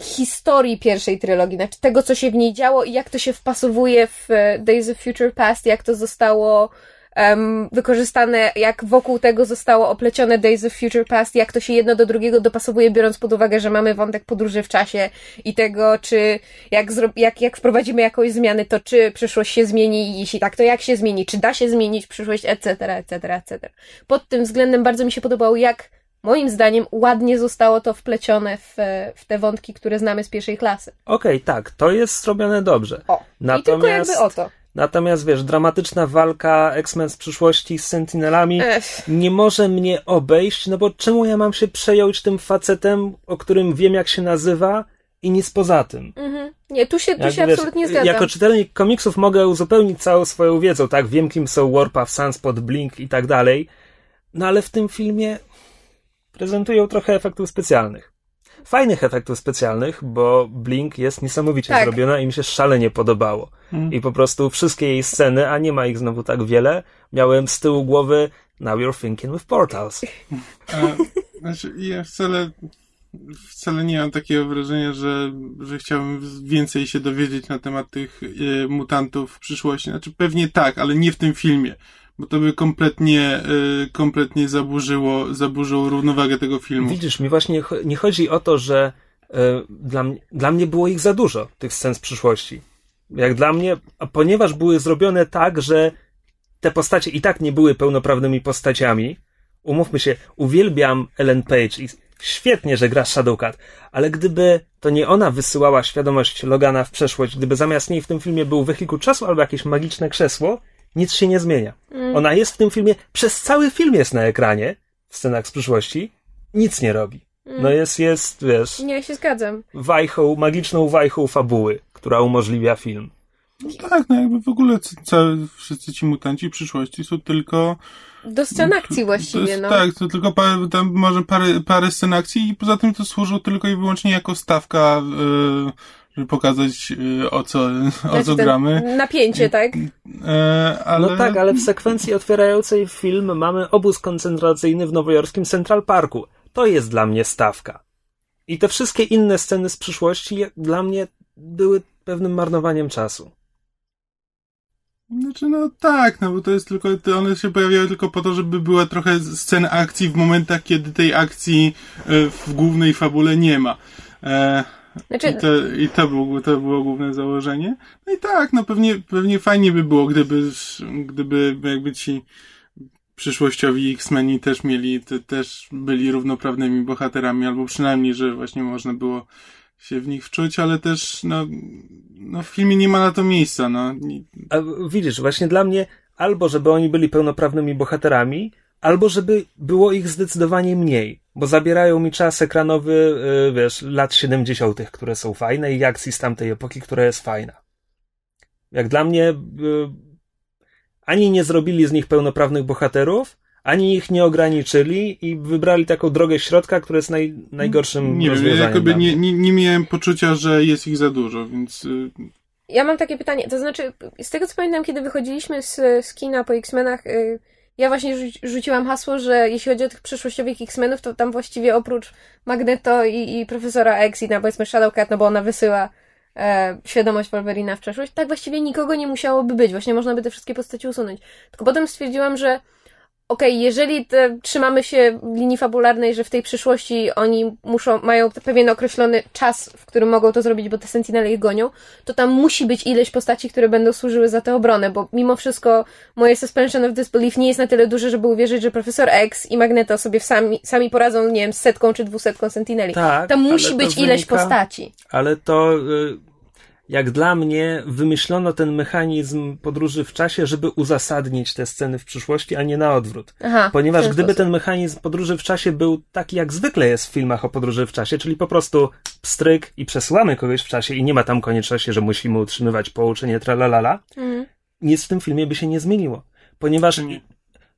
historii pierwszej trylogii, znaczy tego, co się w niej działo i jak to się wpasowuje w e, Days of Future Past, jak to zostało um, wykorzystane, jak wokół tego zostało oplecione Days of Future Past, jak to się jedno do drugiego dopasowuje, biorąc pod uwagę, że mamy wątek podróży w czasie i tego, czy jak, jak, jak wprowadzimy jakąś zmiany, to czy przyszłość się zmieni i jeśli tak, to jak się zmieni, czy da się zmienić przyszłość, etc., etc., etc. Pod tym względem bardzo mi się podobało, jak moim zdaniem ładnie zostało to wplecione w, w te wątki, które znamy z pierwszej klasy. Okej, okay, tak, to jest zrobione dobrze. O, Natomiast... i tylko jakby o to. Natomiast wiesz, dramatyczna walka X-Men z przyszłości z Sentinelami Ech. nie może mnie obejść, no bo czemu ja mam się przejąć tym facetem, o którym wiem jak się nazywa i nic poza tym. Mhm. Nie, tu się, tu się wiesz, absolutnie zgadzam. Jako czytelnik komiksów mogę uzupełnić całą swoją wiedzą, tak? Wiem kim są Warpath, Sunspot, Blink i tak dalej. No ale w tym filmie prezentują trochę efektów specjalnych. Fajnych efektów specjalnych, bo Blink jest niesamowicie tak. zrobiona i mi się szalenie podobało. Mm. I po prostu wszystkie jej sceny, a nie ma ich znowu tak wiele, miałem z tyłu głowy Now you're thinking with portals. A, znaczy, ja wcale wcale nie mam takiego wrażenia, że, że chciałbym więcej się dowiedzieć na temat tych e, mutantów w przyszłości. Znaczy pewnie tak, ale nie w tym filmie bo to by kompletnie, y, kompletnie zaburzyło, zaburzyło równowagę tego filmu. Widzisz, mi właśnie nie chodzi o to, że y, dla, dla mnie było ich za dużo, tych scen z przyszłości. Jak dla mnie, ponieważ były zrobione tak, że te postacie i tak nie były pełnoprawnymi postaciami, umówmy się, uwielbiam Ellen Page i świetnie, że gra Shadowcat, ale gdyby to nie ona wysyłała świadomość Logana w przeszłość, gdyby zamiast niej w tym filmie był wehikuł czasu albo jakieś magiczne krzesło, nic się nie zmienia. Mm. Ona jest w tym filmie, przez cały film jest na ekranie, w scenach z przyszłości, nic nie robi. Mm. No jest, jest, wiesz... Nie, się zgadzam. Wajchą, magiczną wajchą fabuły, która umożliwia film. No tak, no jakby w ogóle całe, wszyscy ci mutanci przyszłości są tylko... Do scen akcji właściwie, jest, no. Tak, to tylko parę, tam może parę, parę scen akcji i poza tym to służą tylko i wyłącznie jako stawka yy, żeby pokazać y, o co, o co gramy. Napięcie, tak? E, ale... No tak, ale w sekwencji otwierającej film mamy obóz koncentracyjny w nowojorskim Central Parku. To jest dla mnie stawka. I te wszystkie inne sceny z przyszłości dla mnie były pewnym marnowaniem czasu. Znaczy, no tak, no bo to jest tylko, one się pojawiały tylko po to, żeby była trochę scen akcji w momentach, kiedy tej akcji e, w głównej fabule nie ma. E, znaczy... I, to, I to, było, to było główne założenie. No i tak, no pewnie, pewnie fajnie by było, gdyby, gdyby jakby ci przyszłościowi X-Meni też mieli, te, też byli równoprawnymi bohaterami, albo przynajmniej, że właśnie można było się w nich wczuć, ale też, no, no w filmie nie ma na to miejsca, no. A widzisz, właśnie dla mnie, albo żeby oni byli pełnoprawnymi bohaterami, albo żeby było ich zdecydowanie mniej, bo zabierają mi czas ekranowy, y, wiesz, lat 70., które są fajne i akcji z tamtej epoki, która jest fajna. Jak dla mnie, y, ani nie zrobili z nich pełnoprawnych bohaterów, ani ich nie ograniczyli i wybrali taką drogę środka, która jest naj, najgorszym nie rozwiązaniem. Nie, jakoby nie, nie, nie miałem poczucia, że jest ich za dużo, więc... Y, ja mam takie pytanie, to znaczy, z tego co pamiętam, kiedy wychodziliśmy z, z kina po X-Menach, ja właśnie rzuciłam hasło, że jeśli chodzi o tych przyszłościowych X-Menów, to tam właściwie oprócz Magneto i, i profesora X i na powiedzmy Shadowcat, no bo ona wysyła e, świadomość Wolverina w przeszłość, tak właściwie nikogo nie musiałoby być. Właśnie można by te wszystkie postaci usunąć. Tylko potem stwierdziłam, że okej, jeżeli te, trzymamy się linii fabularnej, że w tej przyszłości oni muszą, mają pewien określony czas, w którym mogą to zrobić, bo te Sentinele ich gonią, to tam musi być ileś postaci, które będą służyły za tę obronę, bo mimo wszystko moje suspension of disbelief nie jest na tyle duże, żeby uwierzyć, że Profesor X i Magneto sobie sami, sami poradzą, nie wiem, z setką czy dwusetką Sentineli. Tak, tam musi być ileś wynika- postaci. Ale to, y, jak dla mnie, wymyślono ten mechanizm podróży w czasie, żeby uzasadnić te sceny w przyszłości, a nie na odwrót. Aha, Ponieważ ten gdyby sposób. ten mechanizm podróży w czasie był taki, jak zwykle jest w filmach o podróży w czasie, czyli po prostu pstryk i przesyłamy kogoś w czasie i nie ma tam konieczności, że musimy utrzymywać pouczenie tralalala, Mhm. nic w tym filmie by się nie zmieniło. Ponieważ, Nie.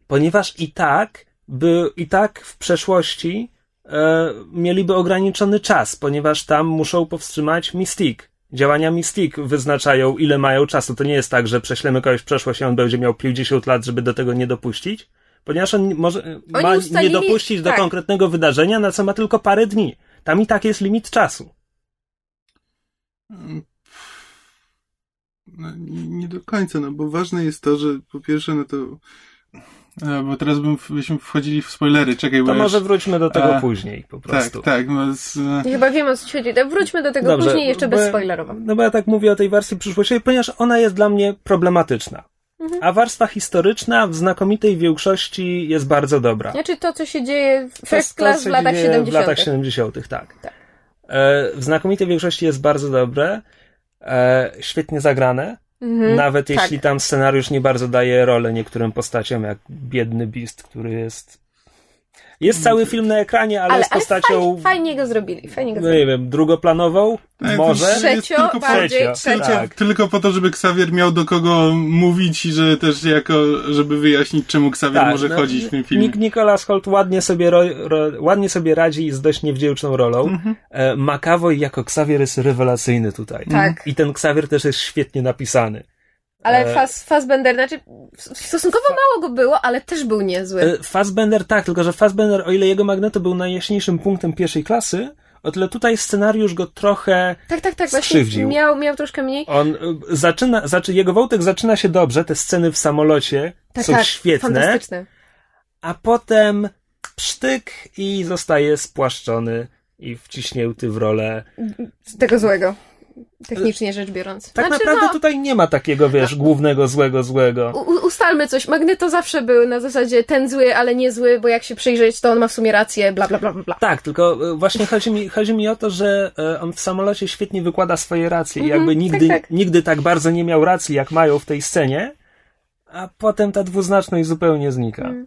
ponieważ i tak by, i tak w przeszłości e, mieliby ograniczony czas, ponieważ tam muszą powstrzymać Mystique. Działania Mystique wyznaczają, ile mają czasu. To nie jest tak, że prześlemy kogoś w przeszłość i on będzie miał 50 lat, żeby do tego nie dopuścić, ponieważ on może, ma nie ustalili- dopuścić do tak. konkretnego wydarzenia, na co ma tylko parę dni. Tam i tak jest limit czasu. No, nie, nie do końca, no bo ważne jest to, że po pierwsze, no to. E, bo teraz bym, byśmy wchodzili w spoilery, czekaj, bo To może już- wróćmy do tego A, później po Tak, prostu. tak, no z, chyba wiem o co ci chodzi. Wróćmy do tego Dobrze, później jeszcze bo- bezspoilerowo. No bo ja tak mówię o tej warstwie przyszłości, ponieważ ona jest dla mnie problematyczna. Mhm. A warstwa historyczna w znakomitej większości jest bardzo dobra. Znaczy to, co się dzieje w First to, Class w latach dzieje 70. W latach 70., tak. Tak. E, w znakomitej większości jest bardzo dobre, e, świetnie zagrane. Mhm. Nawet tak. jeśli tam scenariusz nie bardzo daje rolę niektórym postaciom, jak biedny Beast, który jest. Jest cały film na ekranie, ale, ale, z ale postacią. fajnie, fajnie go zrobili. Fajnie go no zrobili. nie wiem, drugoplanową? Tak, Może? Trzecio, tylko bardziej tak. Tylko po to, żeby Xavier miał do kogo mówić i że też jako, żeby wyjaśnić, czemu Xavier może no, chodzić w tym filmie. Nick Nicholas Holt ładnie sobie, ro, ro, ładnie sobie radzi z dość niewdzięczną rolą. Mhm. E, McAvoy jako Xavier jest rewelacyjny tutaj. Tak. I ten Xavier też jest świetnie napisany. Ale E, Faz, Fassbender, znaczy stosunkowo mało go było, ale też był niezły. E, Fassbender tak, tylko że Fassbender, o ile jego Magneto był najjaśniejszym punktem pierwszej klasy, o tyle tutaj scenariusz go trochę tak, tak, tak, właśnie skrzywdził. miał, miał troszkę mniej. On y, zaczyna, znaczy jego wątek zaczyna się dobrze, te sceny w samolocie Tak, są tak, świetne, fantastyczne. a potem psztyk i zostaje spłaszczony i wciśnięty w rolę. Tego złego. Technicznie rzecz biorąc. Tak znaczy, naprawdę no, tutaj nie ma takiego, wiesz, głównego złego złego. u, ustalmy coś. Magneto zawsze był na zasadzie ten zły, ale nie zły, bo jak się przyjrzeć, to on ma w sumie rację, bla, bla, bla, bla. Tak, tylko y, właśnie chodzi mi, chodzi mi o to, że y, on w samolocie świetnie wykłada swoje racje i Mhm, jakby nigdy, tak, tak. nigdy tak bardzo nie miał racji, jak mają w tej scenie, a potem ta dwuznaczność zupełnie znika. Mm.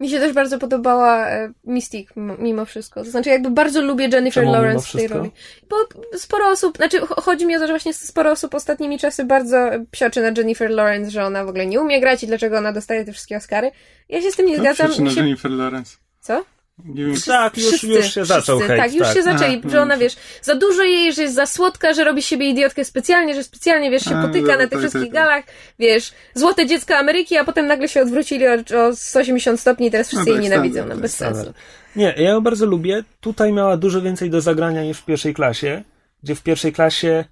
Mi się też bardzo podobała e, Mystique mimo wszystko. To znaczy, jakby bardzo lubię Jennifer Czemu Lawrence w tej roli. Bo sporo osób, znaczy ch- chodzi mi o to, że właśnie sporo osób ostatnimi czasy bardzo psioczy na Jennifer Lawrence, że ona w ogóle nie umie grać i dlaczego ona dostaje te wszystkie Oscary. Ja się z tym nie No, zgadzam. się... Jennifer Lawrence. Co? Wiem, Tak, już, Wszyscy, już się zaczął wszyscy, hejt, Tak, już się zaczęli, Aha, że ona, no. wiesz, za dużo jej, że jest za słodka, że robi siebie idiotkę specjalnie, że specjalnie, wiesz, się A, potyka no, na tych tak, wszystkich tak, tak. galach, wiesz, złote dziecko Ameryki, a potem nagle się odwrócili o, o 180 stopni i teraz wszyscy No jej tak, nienawidzą, no tak, bez sensu. Nie, ja ją bardzo lubię. Tutaj miała dużo więcej do zagrania niż w pierwszej klasie, gdzie w pierwszej klasie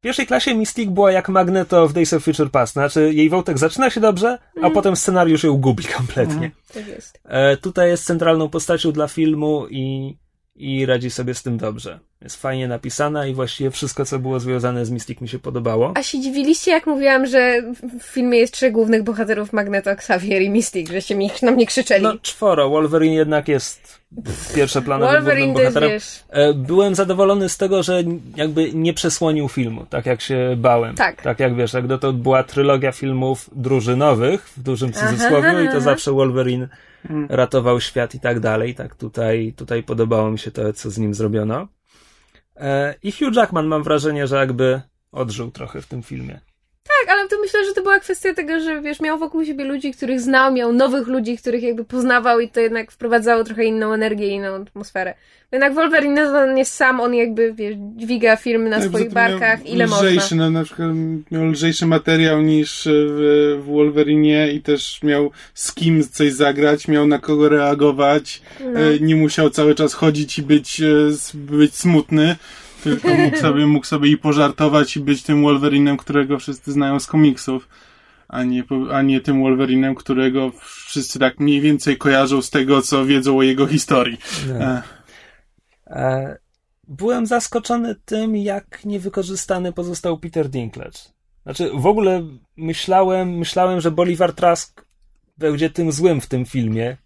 w pierwszej klasie Mystique była jak Magneto w Days of Future Past. Znaczy, jej wątek zaczyna się dobrze, a Mhm. potem scenariusz ją gubi kompletnie. Tak jest. E, tutaj jest centralną postacią dla filmu i, i radzi sobie z tym dobrze. Jest fajnie napisana i właściwie wszystko, co było związane z Mystique mi się podobało. A się dziwiliście, jak mówiłam, że w- filmie jest trzech głównych bohaterów, Magneto, Xavier i Mystique, żeście mi, na mnie krzyczeli. No, czworo. Wolverine jednak jest pierwszoplanowym Wolverine głównym bohaterem. wiesz, E, Byłem zadowolony z tego, że jakby nie przesłonił filmu, tak jak się bałem. Tak. Tak jak wiesz, jak dotąd była trylogia filmów drużynowych, w dużym Aha, cudzysłowie, i to aha. zawsze Wolverine. Ratował świat i tak dalej. Tak tutaj, tutaj podobało mi się to, co z nim zrobiono. E, I Hugh Jackman mam wrażenie, że jakby odżył trochę w tym filmie. Tak, ale to myślę, że to była kwestia tego, że wiesz, miał wokół siebie ludzi, których znał, miał nowych ludzi, których jakby poznawał i to jednak wprowadzało trochę inną energię, inną atmosferę. Jednak Wolverine no, on jest sam, on jakby, wiesz, dźwiga firmy na Tak, swoich barkach, ile lżejszy, można. No, na przykład miał lżejszy materiał niż w, w Wolverinie i też miał z kim coś zagrać, miał na kogo reagować, No. e, nie musiał cały czas chodzić i być, e, być smutny, tylko mógł sobie, mógł sobie i pożartować i być tym Wolverinem, którego wszyscy znają z komiksów. a nie, a nie tym Wolverinem, którego wszyscy tak mniej więcej kojarzą z tego, co wiedzą o jego historii. No. E. E, byłem zaskoczony tym, jak niewykorzystany pozostał Peter Dinklage. Znaczy, w ogóle myślałem, myślałem, że Bolivar Trask będzie tym złym w tym filmie.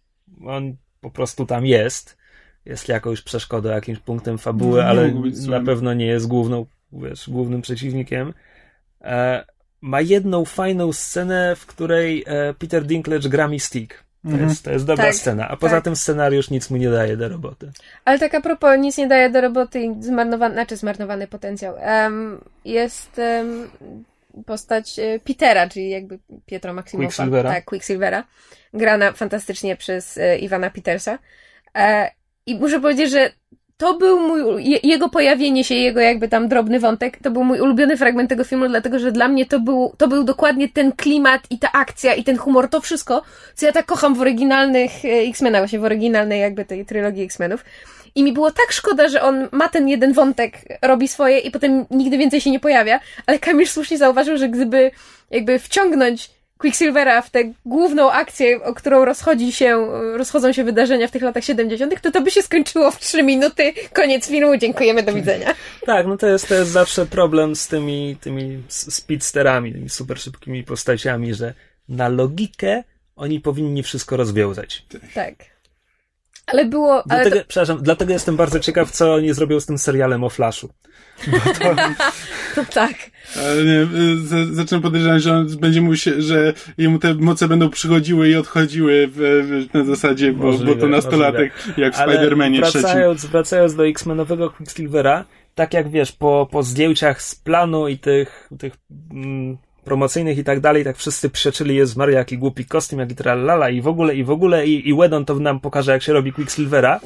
On po prostu tam jest. Jest jakąś przeszkodą, jakimś punktem fabuły, no, ale na pewno nie jest główną, wiesz, głównym przeciwnikiem. E, ma jedną fajną scenę, w której e, Peter Dinklage gra Mystique. To, mhm. jest, to jest dobra tak, scena, a poza tak. tym scenariusz nic mu nie daje do roboty. Ale tak a propos, nic nie daje do roboty i zmarnowany, znaczy zmarnowany potencjał. Um, jest um, postać e, Petera, czyli jakby Pietro Maksimowa. Quicksilvera. Tak, Quicksilvera. Grana fantastycznie przez e, Iwana Petersa. E, I muszę powiedzieć, że to był mój, jego pojawienie się, jego jakby tam drobny wątek, to był mój ulubiony fragment tego filmu, dlatego że dla mnie to był, to był dokładnie ten klimat i ta akcja i ten humor, to wszystko, co ja tak kocham w oryginalnych X-Menach, właśnie w oryginalnej jakby tej trylogii X-Menów. I mi było tak szkoda, że on ma ten jeden wątek, robi swoje i potem nigdy więcej się nie pojawia, ale Kamil słusznie zauważył, że gdyby jakby wciągnąć Quicksilvera w tę główną akcję, o którą rozchodzi się, rozchodzą się wydarzenia w tych latach 70., to to by się skończyło w 3 minuty. Koniec filmu, dziękujemy, do widzenia. Tak, no to jest, to jest zawsze problem z tymi, tymi speedsterami, tymi super szybkimi postaciami, że na logikę oni powinni wszystko rozwiązać. Tak. Ale było. Dlatego, to... Przepraszam, dlatego jestem bardzo ciekaw, co oni zrobią z tym serialem o Flashu. To... to... tak. Ale nie, z, zaczynam podejrzewać, że on będzie mu się, że jemu te moce będą przychodziły i odchodziły w, w, na zasadzie, bo, możliwe, bo to nastolatek, możliwe. jak w Spider-Manie wracając, trzecim. Wracając do X-Menowego Quicksilvera, tak jak wiesz, po, po zdjęciach z planu i tych, tych mm, promocyjnych i tak dalej, tak wszyscy przeczyli jest Maria, jaki głupi kostium, jaki tralala i w ogóle, i w ogóle, i, i Wedon to nam pokaże, jak się robi Quicksilvera.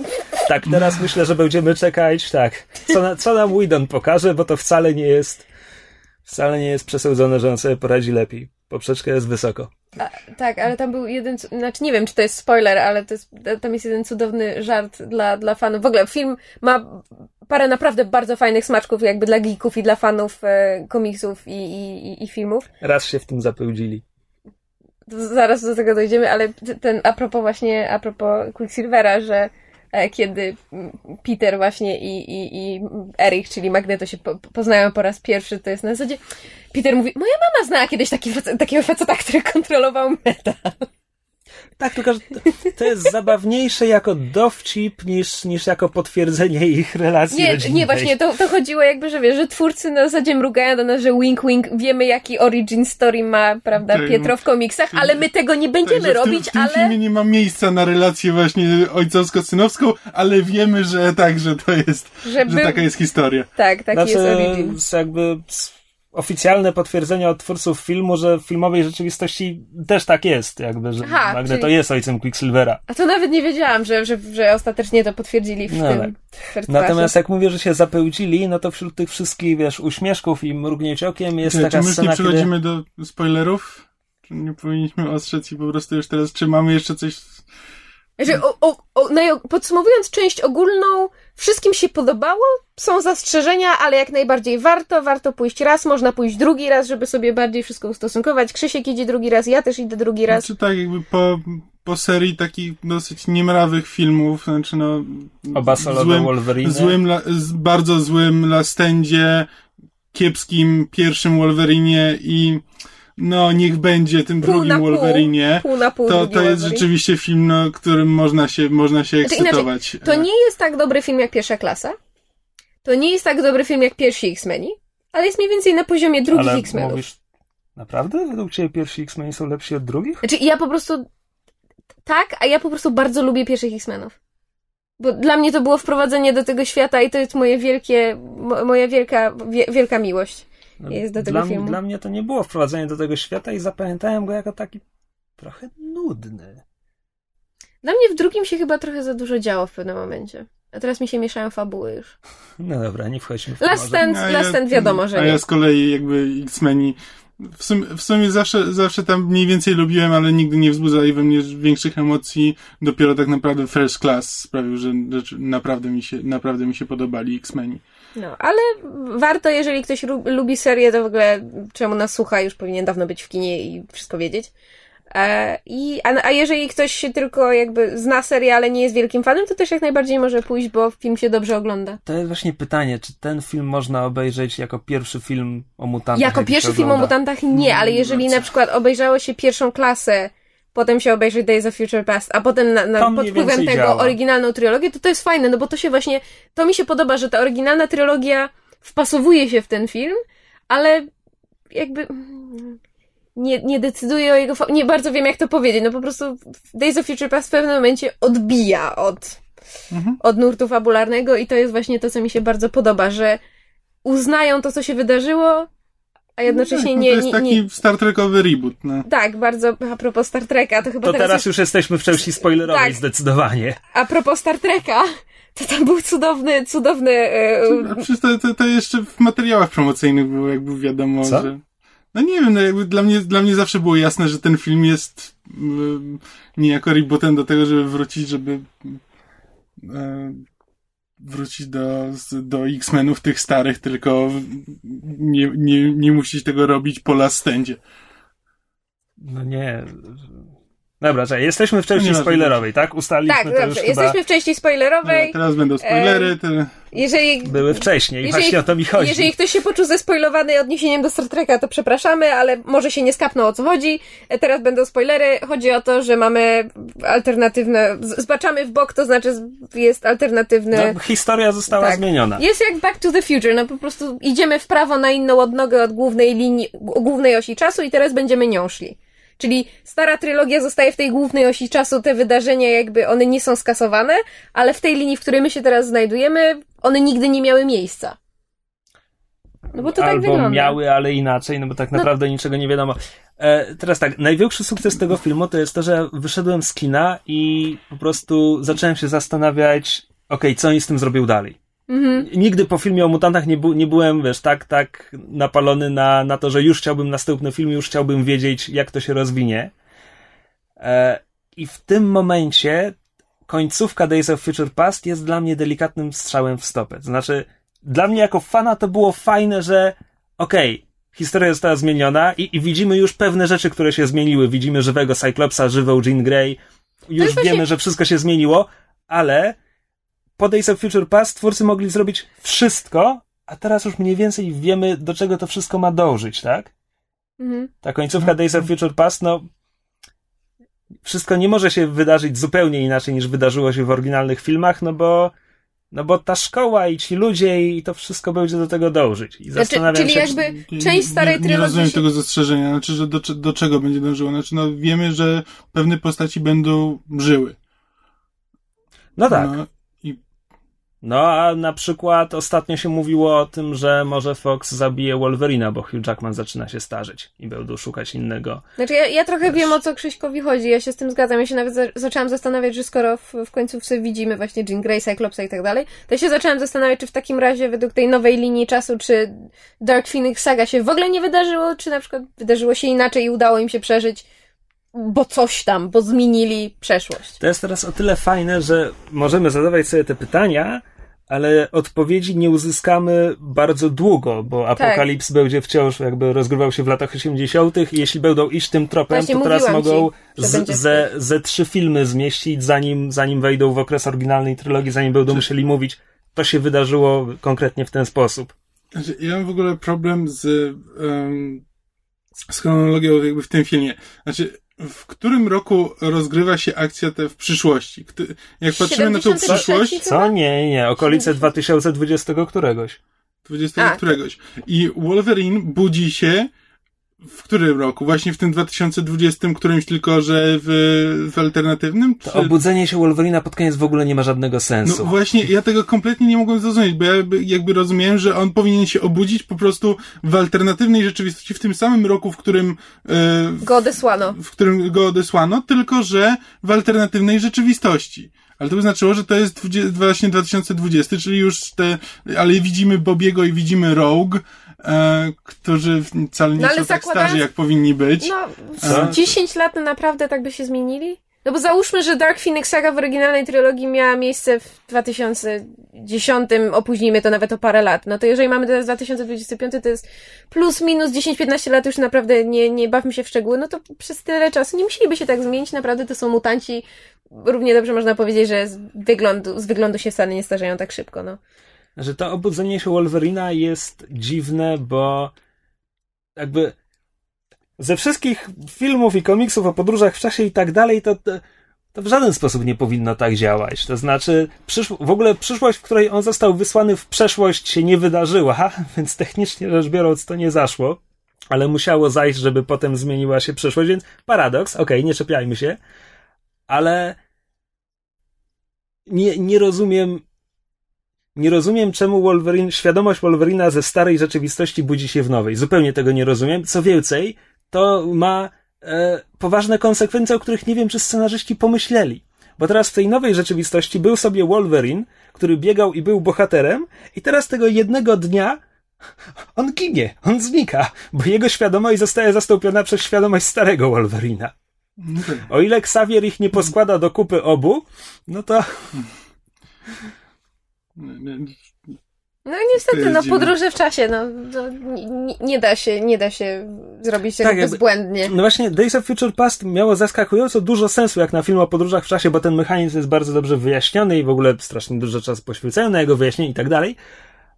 Tak, teraz myślę, że będziemy czekać, tak, co, na, co nam Wedon pokaże, bo to wcale nie jest, wcale nie jest przesądzone, że on sobie poradzi lepiej. Poprzeczka jest wysoko. A, tak, ale tam był jeden, znaczy nie wiem, czy to jest spoiler, ale to jest, tam jest jeden cudowny żart dla, dla fanów. W ogóle film ma parę naprawdę bardzo fajnych smaczków jakby dla geeków i dla fanów e, komiksów i, i, i filmów. Raz się w tym zapełdzili. Zaraz do tego dojdziemy, ale ten a propos właśnie, a propos Quicksilvera, że kiedy Peter właśnie i, i, i Eric, czyli Magneto się po, poznają po raz pierwszy, to jest na zasadzie Peter mówi, moja mama znała kiedyś taki, takiego faceta, który kontrolował metal. Tak, tylko że to jest zabawniejsze jako dowcip niż, niż jako potwierdzenie ich relacji Nie, rodzinnej. nie właśnie, to, to chodziło jakby, że wiesz, że twórcy na zasadzie mrugają do nas, że wink wink, wiemy jaki origin story ma, prawda, tak, Pietro w komiksach, ale my tego nie będziemy tak, robić, w tym, ale... W tym filmie nie ma miejsca na relację właśnie ojcowsko-synowską, ale wiemy, że tak, że to jest, że, że taka jest historia. Tak, taki znaczy, jest origin. jakby oficjalne potwierdzenie od twórców filmu, że w filmowej rzeczywistości też tak jest, jakby, że Aha, Magneto czyli... jest ojcem Quicksilvera. A to nawet nie wiedziałam, że, że, że ostatecznie to potwierdzili w no tym. Tak. Natomiast jak mówię, że się zapełcili, no to wśród tych wszystkich, wiesz, uśmieszków i mrugnięć okiem jest czy, taka czy my scena, nie przechodzimy kiedy... do spoilerów? Czy nie powinniśmy ostrzec i po prostu już teraz, czy mamy jeszcze coś że o, o, o, no podsumowując część ogólną, wszystkim się podobało, są zastrzeżenia, ale jak najbardziej warto, warto pójść raz, można pójść drugi raz, żeby sobie bardziej wszystko ustosunkować. Krzysiek idzie drugi raz, ja też idę drugi raz. Znaczy tak, jakby po, po serii takich dosyć niemrawych filmów, znaczy no... Oba złym, Wolverine. Złym, bardzo złym Lastendzie, kiepskim pierwszym Wolverine i no niech będzie tym pół drugim Wolverine. Pół, pół na pół to, to jest rzeczywiście film, no, którym można się, można się znaczy, ekscytować. Inaczej, to nie jest tak dobry film jak pierwsza klasa. To nie jest tak dobry film jak pierwsi X-Meni, ale jest mniej więcej na poziomie drugich X-Menów. Mówisz, naprawdę? Według Ciebie pierwsi X-Meni są lepsi od drugich? Znaczy ja po prostu tak, a ja po prostu bardzo lubię pierwszych X-Menów. Bo dla mnie to było wprowadzenie do tego świata i to jest moje wielkie, moja wielka, wielka miłość. No, jest do tego dla, filmu. Dla mnie to nie było wprowadzenie do tego świata i zapamiętałem go jako taki trochę nudny. Dla mnie w drugim się chyba trochę za dużo działo w pewnym momencie. A teraz mi się mieszają fabuły już. No dobra, nie wchodźmy w to. Last Stand, ja, Last Stand wiadomo, że A nie. ja z kolei jakby X-Meni w sumie, w sumie zawsze, zawsze tam mniej więcej lubiłem, ale nigdy nie wzbudzali we mnie większych emocji. Dopiero tak naprawdę First Class sprawił, że, że naprawdę mi się, naprawdę mi się podobali X-Meni. No, ale warto, jeżeli ktoś lu- lubi serię, to w ogóle czemu nas słucha, już powinien dawno być w kinie i wszystko wiedzieć. E, i, a, a jeżeli ktoś się tylko jakby zna serię, ale nie jest wielkim fanem, to też jak najbardziej może pójść, bo film się dobrze ogląda. To jest właśnie pytanie, czy ten film można obejrzeć jako pierwszy film o mutantach? Jako pierwszy film o mutantach nie, ale jeżeli na przykład obejrzało się pierwszą klasę, potem się obejrzy Days of Future Past, a potem na, na, pod wpływem tego działa. oryginalną trylogię, to to jest fajne, no bo to się właśnie, to mi się podoba, że ta oryginalna trylogia wpasowuje się w ten film, ale jakby mm, nie, nie decyduje o jego, nie bardzo wiem jak to powiedzieć, no po prostu Days of Future Past w pewnym momencie odbija od, Mhm. od nurtu fabularnego i to jest właśnie to, co mi się bardzo podoba, że uznają to, co się wydarzyło, a jednocześnie no, nie, to jest nie, taki nie, Star Trekowy reboot, no. tak, bardzo a propos Star Treka, to chyba To teraz, teraz już jesteśmy w części spoilerowej, Tak. zdecydowanie. a propos Star Treka, to tam był cudowny, cudowny e, przecież to, to, to jeszcze w materiałach promocyjnych było jakby wiadomo, Co? że... No nie wiem, no jakby dla mnie, dla mnie zawsze było jasne, że ten film jest um, niejako rebootem do tego, żeby wrócić, żeby um, wrócić do, do X-Menów tych starych, tylko nie, nie, nie musieć tego robić po last standzie. No nie. Dobra, czekaj, jesteśmy w części spoilerowej, tak? Ustaliliśmy tak, to dobrze, już jesteśmy chyba w części spoilerowej, teraz będą spoilery, te... jeżeli były wcześniej, Jeżeli- właśnie o to mi chodzi. Jeżeli ktoś się poczuł zespoilowany odniesieniem do Star Treka, to przepraszamy, ale może się nie skapnął o co chodzi. E, Teraz będą spoilery. Chodzi o to, że mamy alternatywne. Zbaczamy w bok, to znaczy jest alternatywny. No, historia została Tak. zmieniona. Jest jak Back to the Future, no po prostu idziemy w prawo na inną odnogę od głównej linii, głównej osi czasu i teraz będziemy nią szli. Czyli stara trylogia zostaje w tej głównej osi czasu, te wydarzenia jakby one nie są skasowane, ale w tej linii, w której my się teraz znajdujemy, one nigdy nie miały miejsca. No bo to tak Albo wygląda. miały, ale inaczej, no bo tak naprawdę niczego nie wiadomo. E, teraz tak, największy sukces tego filmu to jest to, że wyszedłem z kina i po prostu zacząłem się zastanawiać, okej, co oni z tym zrobią dalej. Mhm. Nigdy po filmie o mutantach nie, bu- nie byłem, wiesz, tak, tak napalony na, na to, że już chciałbym następny film, już chciałbym wiedzieć, jak to się rozwinie. E, I w tym momencie końcówka Days of Future Past jest dla mnie delikatnym strzałem w stopę. To znaczy, dla mnie jako fana to było fajne, że okej, historia została zmieniona i, i widzimy już pewne rzeczy, które się zmieniły. Widzimy żywego Cyclopsa, żywą Jean Grey. Już jest właśnie- wiemy, że wszystko się zmieniło, ale po Days of Future Past twórcy mogli zrobić wszystko, a teraz już mniej więcej wiemy, do czego to wszystko ma dążyć, tak? Mhm. Ta końcówka Days of Future Past, no. Wszystko nie może się wydarzyć zupełnie inaczej niż wydarzyło się w oryginalnych filmach, no bo. No bo ta szkoła i ci ludzie i to wszystko będzie do tego dążyć. I Znaczy, zastanawiam czyli się. jakby Nie- część starej nie, nie trylogii rozumiem się... tego zastrzeżenia. Znaczy, że do, do czego będzie dążyło? Znaczy, no wiemy, że pewne postaci będą żyły. No tak. No, No a na przykład ostatnio się mówiło o tym, że może Fox zabije Wolverina, bo Hugh Jackman zaczyna się starzeć i będą szukać innego. Znaczy, ja, ja trochę wiem, o co Krzyśkowi chodzi, ja się z tym zgadzam. Ja się nawet za, zaczęłam zastanawiać, że skoro w, w końcówce widzimy właśnie Jean Grey, Cyclopsa i tak dalej, to ja się zaczęłam zastanawiać, czy w takim razie według tej nowej linii czasu, czy Dark Phoenix Saga się w ogóle nie wydarzyło, czy na przykład wydarzyło się inaczej i udało im się przeżyć, bo coś tam, bo zmienili przeszłość. To jest teraz o tyle fajne, że możemy zadawać sobie te pytania, ale odpowiedzi nie uzyskamy bardzo długo, bo Tak. Apokalips będzie wciąż jakby rozgrywał się w latach 80. i jeśli będą iść tym tropem, Właśnie to teraz mogą ci, z, ze, ze trzy filmy zmieścić, zanim, zanim wejdą w okres oryginalnej trylogii, zanim będą musieli mówić, to się wydarzyło konkretnie w ten sposób. Znaczy, ja mam w ogóle problem z, em, z chronologią jakby w tym filmie. Znaczy, w którym roku rozgrywa się akcja te w przyszłości? Kto, jak patrzymy na tą 73 przyszłość? Co? Nie, nie, okolice 2020 któregoś. 20 A, któregoś. I Wolverine budzi się w którym roku? Właśnie w tym 2020 którymś tylko, że w, w alternatywnym? To Czy... obudzenie się Wolverina pod koniec w ogóle nie ma żadnego No sensu. właśnie, ja tego kompletnie nie mogłem zrozumieć, bo ja jakby, jakby rozumiałem, że on powinien się obudzić po prostu w alternatywnej rzeczywistości, w tym samym roku, w którym, e, Go odesłano. w którym go odesłano, tylko że w alternatywnej rzeczywistości. Ale to by znaczyło, że to jest 20, właśnie 2020, czyli już te, ale widzimy Bobiego i widzimy Rogue, e, którzy wcale nie No ale są tak starzy, jak powinni być. No, w 10 lat naprawdę tak by się zmienili? No bo załóżmy, że Dark Phoenix Saga w oryginalnej trylogii miała miejsce w 2010, opóźnijmy to nawet o parę lat. No to jeżeli mamy teraz 2025, to jest plus minus 10-15 lat, już naprawdę nie, nie bawmy się w szczegóły, no to przez tyle czasu nie musieliby się tak zmienić, naprawdę to są mutanci. Równie dobrze można powiedzieć, że z wyglądu, z wyglądu się wcale nie starzeją tak szybko, no. Że to obudzenie się Wolverina jest dziwne, bo jakby ze wszystkich filmów i komiksów o podróżach w czasie i tak dalej, to, to, to w żaden sposób nie powinno tak działać. To znaczy, przysz, w ogóle przyszłość, w której on został wysłany w przeszłość się nie wydarzyła, więc technicznie rzecz biorąc to nie zaszło, ale musiało zajść, żeby potem zmieniła się przyszłość, więc paradoks, okej, okay, nie czepiajmy się, ale nie, nie rozumiem nie rozumiem, czemu Wolverine, świadomość Wolverina ze starej rzeczywistości budzi się w nowej. Zupełnie tego nie rozumiem. Co więcej, to ma e, poważne konsekwencje, o których nie wiem, czy scenarzyści pomyśleli. Bo teraz w tej nowej rzeczywistości był sobie Wolverine, który biegał i był bohaterem, i teraz tego jednego dnia on ginie, on znika, bo jego świadomość zostaje zastąpiona przez świadomość starego Wolverina. O ile Xavier ich nie poskłada do kupy obu, no to. No niestety, no podróże w czasie, no nie, nie, da się, nie da się zrobić tego tak, bezbłędnie. Jakby, no właśnie Days of Future Past miało zaskakująco dużo sensu jak na film o podróżach w czasie, bo ten mechanizm jest bardzo dobrze wyjaśniony i w ogóle strasznie dużo czasu poświęcają na jego wyjaśnienie i tak dalej,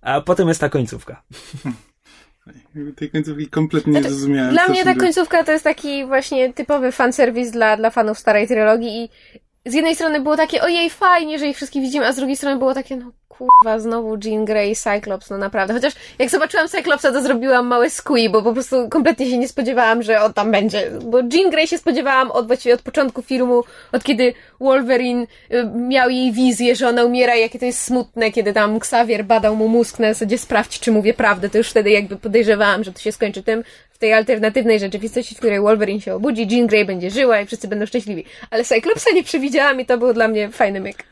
a potem jest ta końcówka. Tej końcówki kompletnie znaczy, nie zrozumiałem. Dla mnie ta końcówka to jest taki właśnie typowy fanserwis dla, dla fanów starej trylogii i z jednej strony było takie, ojej, fajnie, że ich wszystkich widzimy, a z drugiej strony było takie, no kurwa, znowu Jean Grey, Cyclops, no naprawdę. Chociaż jak zobaczyłam Cyclopsa, to zrobiłam małe skui, bo po prostu kompletnie się nie spodziewałam, że on tam będzie. Bo Jean Grey się spodziewałam od właściwie od początku filmu, od kiedy Wolverine y, miał jej wizję, że ona umiera i jakie to jest smutne, kiedy tam Xavier badał mu mózg na zasadzie sprawdź, czy mówię prawdę, to już wtedy jakby podejrzewałam, że to się skończy tym, tej alternatywnej rzeczywistości, w której Wolverine się obudzi, Jean Grey będzie żyła i wszyscy będą szczęśliwi. Ale Cyclopsa nie przewidziałam i to był dla mnie fajny myk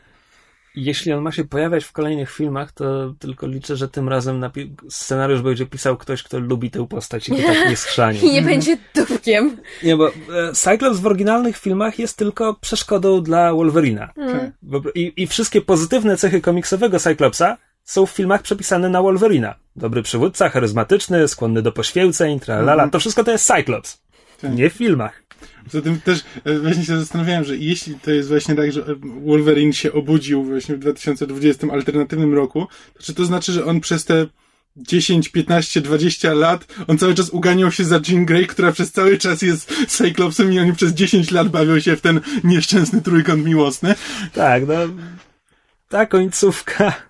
jeśli on ma się pojawiać w kolejnych filmach, to tylko liczę, że tym razem napi- scenariusz będzie pisał ktoś, kto lubi tę postać i to tak nie schrzani. I nie będzie dupkiem. Nie, bo e, Cyclops w oryginalnych filmach jest tylko przeszkodą dla Wolverina. Mm. I, I wszystkie pozytywne cechy komiksowego Cyclopsa są w filmach przepisane na Wolverina. Dobry przywódca, charyzmatyczny, skłonny do poświęceń, tralala. Mm. To wszystko to jest Cyclops. Tak. Nie w filmach. Poza tym też e, właśnie się zastanawiałem, że jeśli to jest właśnie tak, że Wolverine się obudził właśnie w 2020 alternatywnym roku, to czy to znaczy, że on przez te 10, 15, 20 lat, on cały czas uganiał się za Jean Grey, która przez cały czas jest Cyclopsem i oni przez 10 lat bawią się w ten nieszczęsny trójkąt miłosny. Tak, no, ta końcówka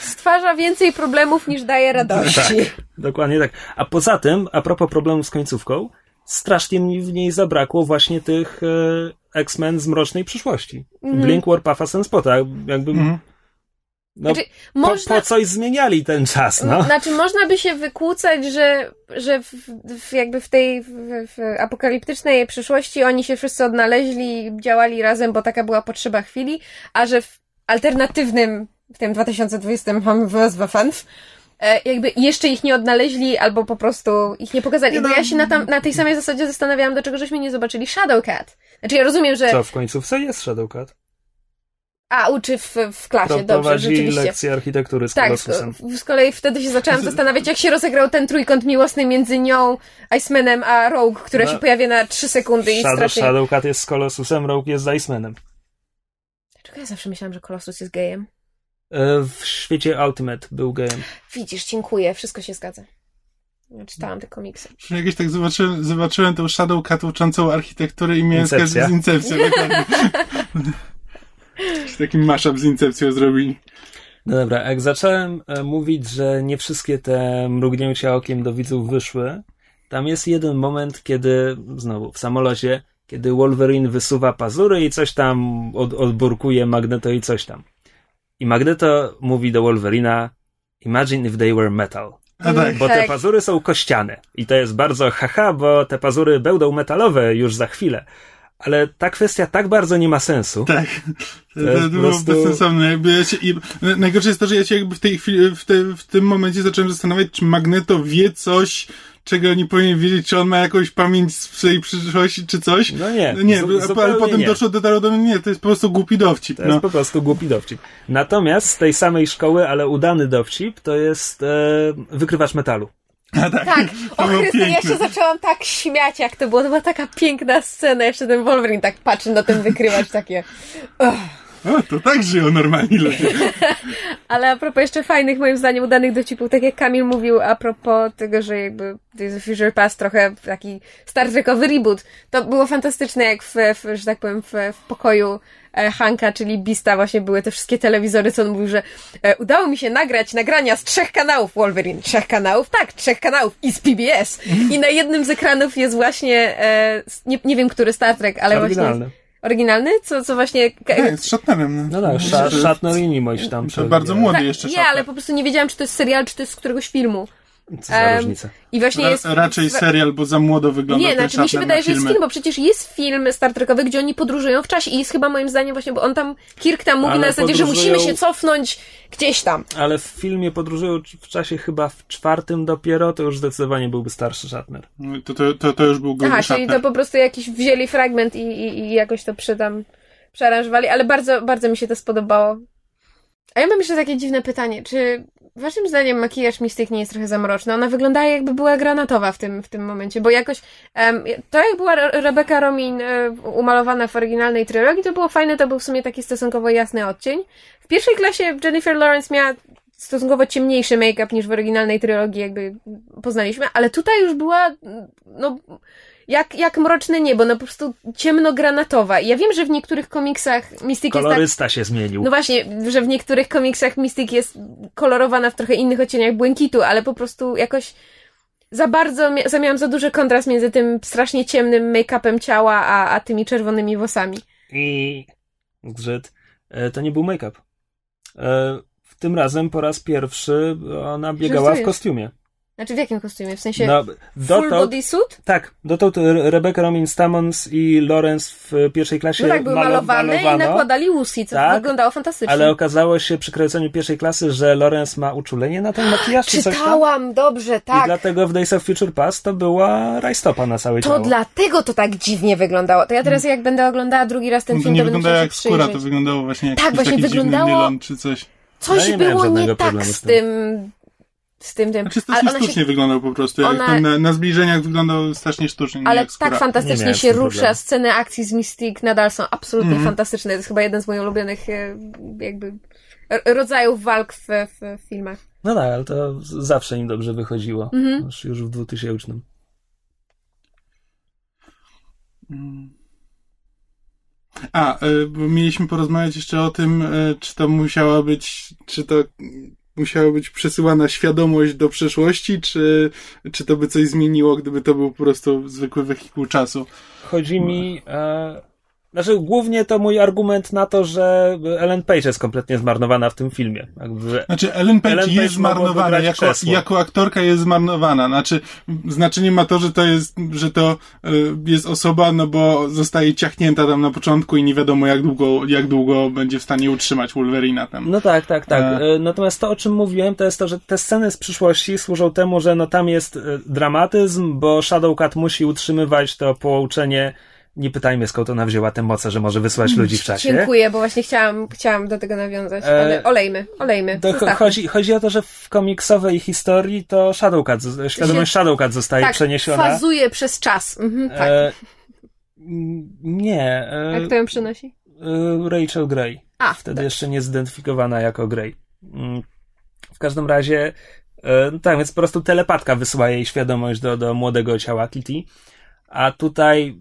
stwarza więcej problemów niż daje radości. Tak, dokładnie tak. A poza tym, a propos problemów z końcówką, strasznie mi w niej zabrakło właśnie tych e, X-Men z mrocznej przyszłości. Mm. Blink, Warpatha, Sunspota. Jakby... Mm. No, znaczy, po, można, po coś zmieniali ten czas, no. Znaczy, można by się wykłócać, że, że w, w jakby w tej w, w apokaliptycznej przyszłości oni się wszyscy odnaleźli, działali razem, bo taka była potrzeba chwili, a że w alternatywnym, w tym 2020 mamy fans, E, jakby jeszcze ich nie odnaleźli, albo po prostu ich nie pokazali. Bo no. ja się na, tam, na tej samej zasadzie zastanawiałam, dlaczego żeśmy nie zobaczyli Shadowcat. Znaczy ja rozumiem, że... Co, w końcówce jest Shadowcat? A, uczy w, w klasie, dobrze, rzeczywiście. lekcje architektury z tak, Colossusem. z kolei wtedy się zaczęłam zastanawiać, jak się rozegrał ten trójkąt miłosny między nią, Icemanem, a Rogue, która no, się pojawia na trzy sekundy i Shadow, strasznie... Shadowcat jest z Colossusem, Rogue jest z Icemanem. Dlaczego ja zawsze myślałam, że Colossus jest gejem? E, w świecie Ultimate był gejem. Widzisz, dziękuję, wszystko się zgadza. Ja czytałam te komiksy. Jakieś tak zobaczyłem, zobaczyłem tą Shadow Cat uczącą architekturę i miałem z Incepcją. Taki mashup z Incepcją zrobili. No dobra, jak zacząłem e, mówić, że nie wszystkie te mrugnięcia okiem do widzów wyszły, tam jest jeden moment, kiedy, znowu, w samolocie, kiedy Wolverine wysuwa pazury i coś tam od, odburkuje Magneto i coś tam. I Magneto mówi do Wolverina Imagine if they were metal. Tak. Bo te tak. pazury są kościane. I to jest bardzo haha, bo te pazury będą metalowe już za chwilę. Ale ta kwestia tak bardzo nie ma sensu. Tak. To, jest to było prostu- bezsensowne. Jakby ja się, i, najgorsze jest to, że ja się jakby w tej chwili, w, te, w tym momencie zacząłem zastanawiać, czy Magneto wie coś, czego nie powinien wiedzieć, czy on ma jakąś pamięć z swojej przyszłości, czy coś. No nie, Nie, zu- a- zupełnie ale potem nie. doszło, do mnie, nie, to jest po prostu głupi dowcip. To no. jest po prostu głupi dowcip. Natomiast z tej samej szkoły, ale udany dowcip, to jest e, wykrywacz metalu. A tak, Tak, o Chryste, ja się zaczęłam tak śmiać, jak to było. To była taka piękna scena. Jeszcze ten Wolverine tak patrzy na ten wykrywacz, takie... O, to tak żyją normalni ludzie. Ale a propos jeszcze fajnych, moim zdaniem, udanych dowcipów, tak jak Kamil mówił a propos tego, że jakby of Future Past trochę taki Star Trekowy reboot, to było fantastyczne, jak w, w że tak powiem, w, w pokoju Hanka, czyli Bista, właśnie były te wszystkie telewizory, co on mówił, że e, udało mi się nagrać nagrania z trzech kanałów Wolverine. Trzech kanałów? Tak, trzech kanałów i z PBS. I na jednym z ekranów jest właśnie, e, nie, nie wiem, który Star Trek, ale Oryginalny. właśnie... Oryginalny? Co, co właśnie... Tak, z Shatnerem. No tak, Shatner i Nimoy tam. Bardzo młody Tak, jeszcze nie, ale po prostu nie wiedziałam, czy to jest serial, czy to jest z któregoś filmu. Co za Em, różnica. I właśnie Ra- jest. raczej serial, bo za młodo wygląda Nie, znaczy mi się wydaje, że jest film, bo przecież jest film Star Trekowy, gdzie oni podróżują w czasie i jest chyba moim zdaniem właśnie, bo on tam, Kirk tam mówi Ale na zasadzie, że podróżują- musimy się cofnąć gdzieś tam. Ale w filmie podróżują w czasie chyba w czwartym dopiero, to już zdecydowanie byłby starszy Shatner. To, to, to, to już był gruby Aha, czyli to po prostu jakiś wzięli fragment i, i, i jakoś to przy tam przearanżowali, ale bardzo, bardzo mi się to spodobało. A ja mam jeszcze takie dziwne pytanie, czy waszym zdaniem makijaż Mistyk nie jest trochę za mroczny? Ona wygląda jakby była granatowa w tym, w tym momencie, bo jakoś em, to jak była Re- Rebecca Romin e, umalowana w oryginalnej trylogii, to było fajne, to był w sumie taki stosunkowo jasny odcień. W pierwszej klasie Jennifer Lawrence miała stosunkowo ciemniejszy make-up niż w oryginalnej trylogii jakby poznaliśmy, ale tutaj już była no jak, jak mroczne niebo, no po prostu ciemnogranatowa. Ja wiem, że w niektórych komiksach jest tak... Kolorysta się zmienił. No właśnie, że w niektórych komiksach Mystique jest kolorowana w trochę innych odcieniach błękitu, ale po prostu jakoś za bardzo, za miałam za duży kontrast między tym strasznie ciemnym make-upem ciała, a, a tymi czerwonymi włosami. I zgrzyt. E, To nie był make-up. E, Tym razem po raz pierwszy ona biegała w kostiumie. Znaczy w jakim kostiumie? W sensie No, full dotąd, body suit? tak, dotąd Re- Rebecca Romin Stammons i Lawrence w pierwszej klasie No tak, były malo- malowane i malowano, nakładali łuski, co Tak, wyglądało fantastycznie. Ale okazało się przy kręceniu pierwszej klasy, że Lawrence ma uczulenie na ten makijaż. Czytałam, dobrze, I tak. dlatego w Days of Future Past to była rajstopa na całe To ciało. dlatego to tak dziwnie wyglądało. To ja teraz jak będę oglądała drugi raz ten To film, nie to będę wyglądało musiała jak się skóra, to wyglądało właśnie jak Tak, jakiś właśnie taki dziwny wyglądało- nylon czy coś. Coś Ja nie miałem było nie żadnego tak z tym, z tym, tym. Znaczy Ale strasznie się sztucznie wyglądał po prostu. Ona- na, na zbliżeniach wyglądał strasznie sztucznie, nie ale tak Nie fantastycznie się rusza. problemu. Sceny akcji z Mystique nadal są absolutnie Mhm. fantastyczne. To jest chyba jeden z moich ulubionych e, jakby rodzajów walk w, w filmach. No tak, ale to zawsze im dobrze wychodziło. Mhm. Już, już w 2000. A, bo mieliśmy porozmawiać jeszcze o tym, y, czy to musiała być, czy to musiała być przesyłana świadomość do przeszłości, czy, czy to by coś zmieniło, gdyby to był po prostu zwykły wehikuł czasu. Chodzi mi. E, znaczy, głównie to mój argument na to, że Ellen Page jest kompletnie zmarnowana w tym filmie. Jakby, Znaczy, Ellen Page Ellen jest Page mogłaby zmarnowana, jako, jako aktorka jest zmarnowana. Znaczy, znaczenie ma to, że to jest, że to y, jest osoba, no bo zostaje ciachnięta tam na początku i nie wiadomo jak długo, jak długo będzie w stanie utrzymać Wolverina tam. No tak, tak, tak. E. E, Natomiast to, o czym mówiłem, to jest to, że te sceny z przyszłości służą temu, że no tam jest e, dramatyzm, bo Shadowcat musi utrzymywać to połączenie. Nie pytajmy, skąd ona wzięła te moce, że może wysłać ludzi w czasie. Dziękuję, bo właśnie chciałam, chciałam do tego nawiązać, E, ale olejmy, olejmy. To chodzi, chodzi o to, że w komiksowej historii to Shadowcat, świadomość Shadowcat zostaje tak, przeniesiona. fazuje przez czas. Mhm, tak. E, nie. E, A kto ją przynosi? e, Rachel Grey. A, Wtedy tak. jeszcze nie zidentyfikowana jako Grey. Mm, W każdym razie, e, no tak, więc po prostu telepatka wysyła jej świadomość do, do młodego ciała Kitty. A tutaj,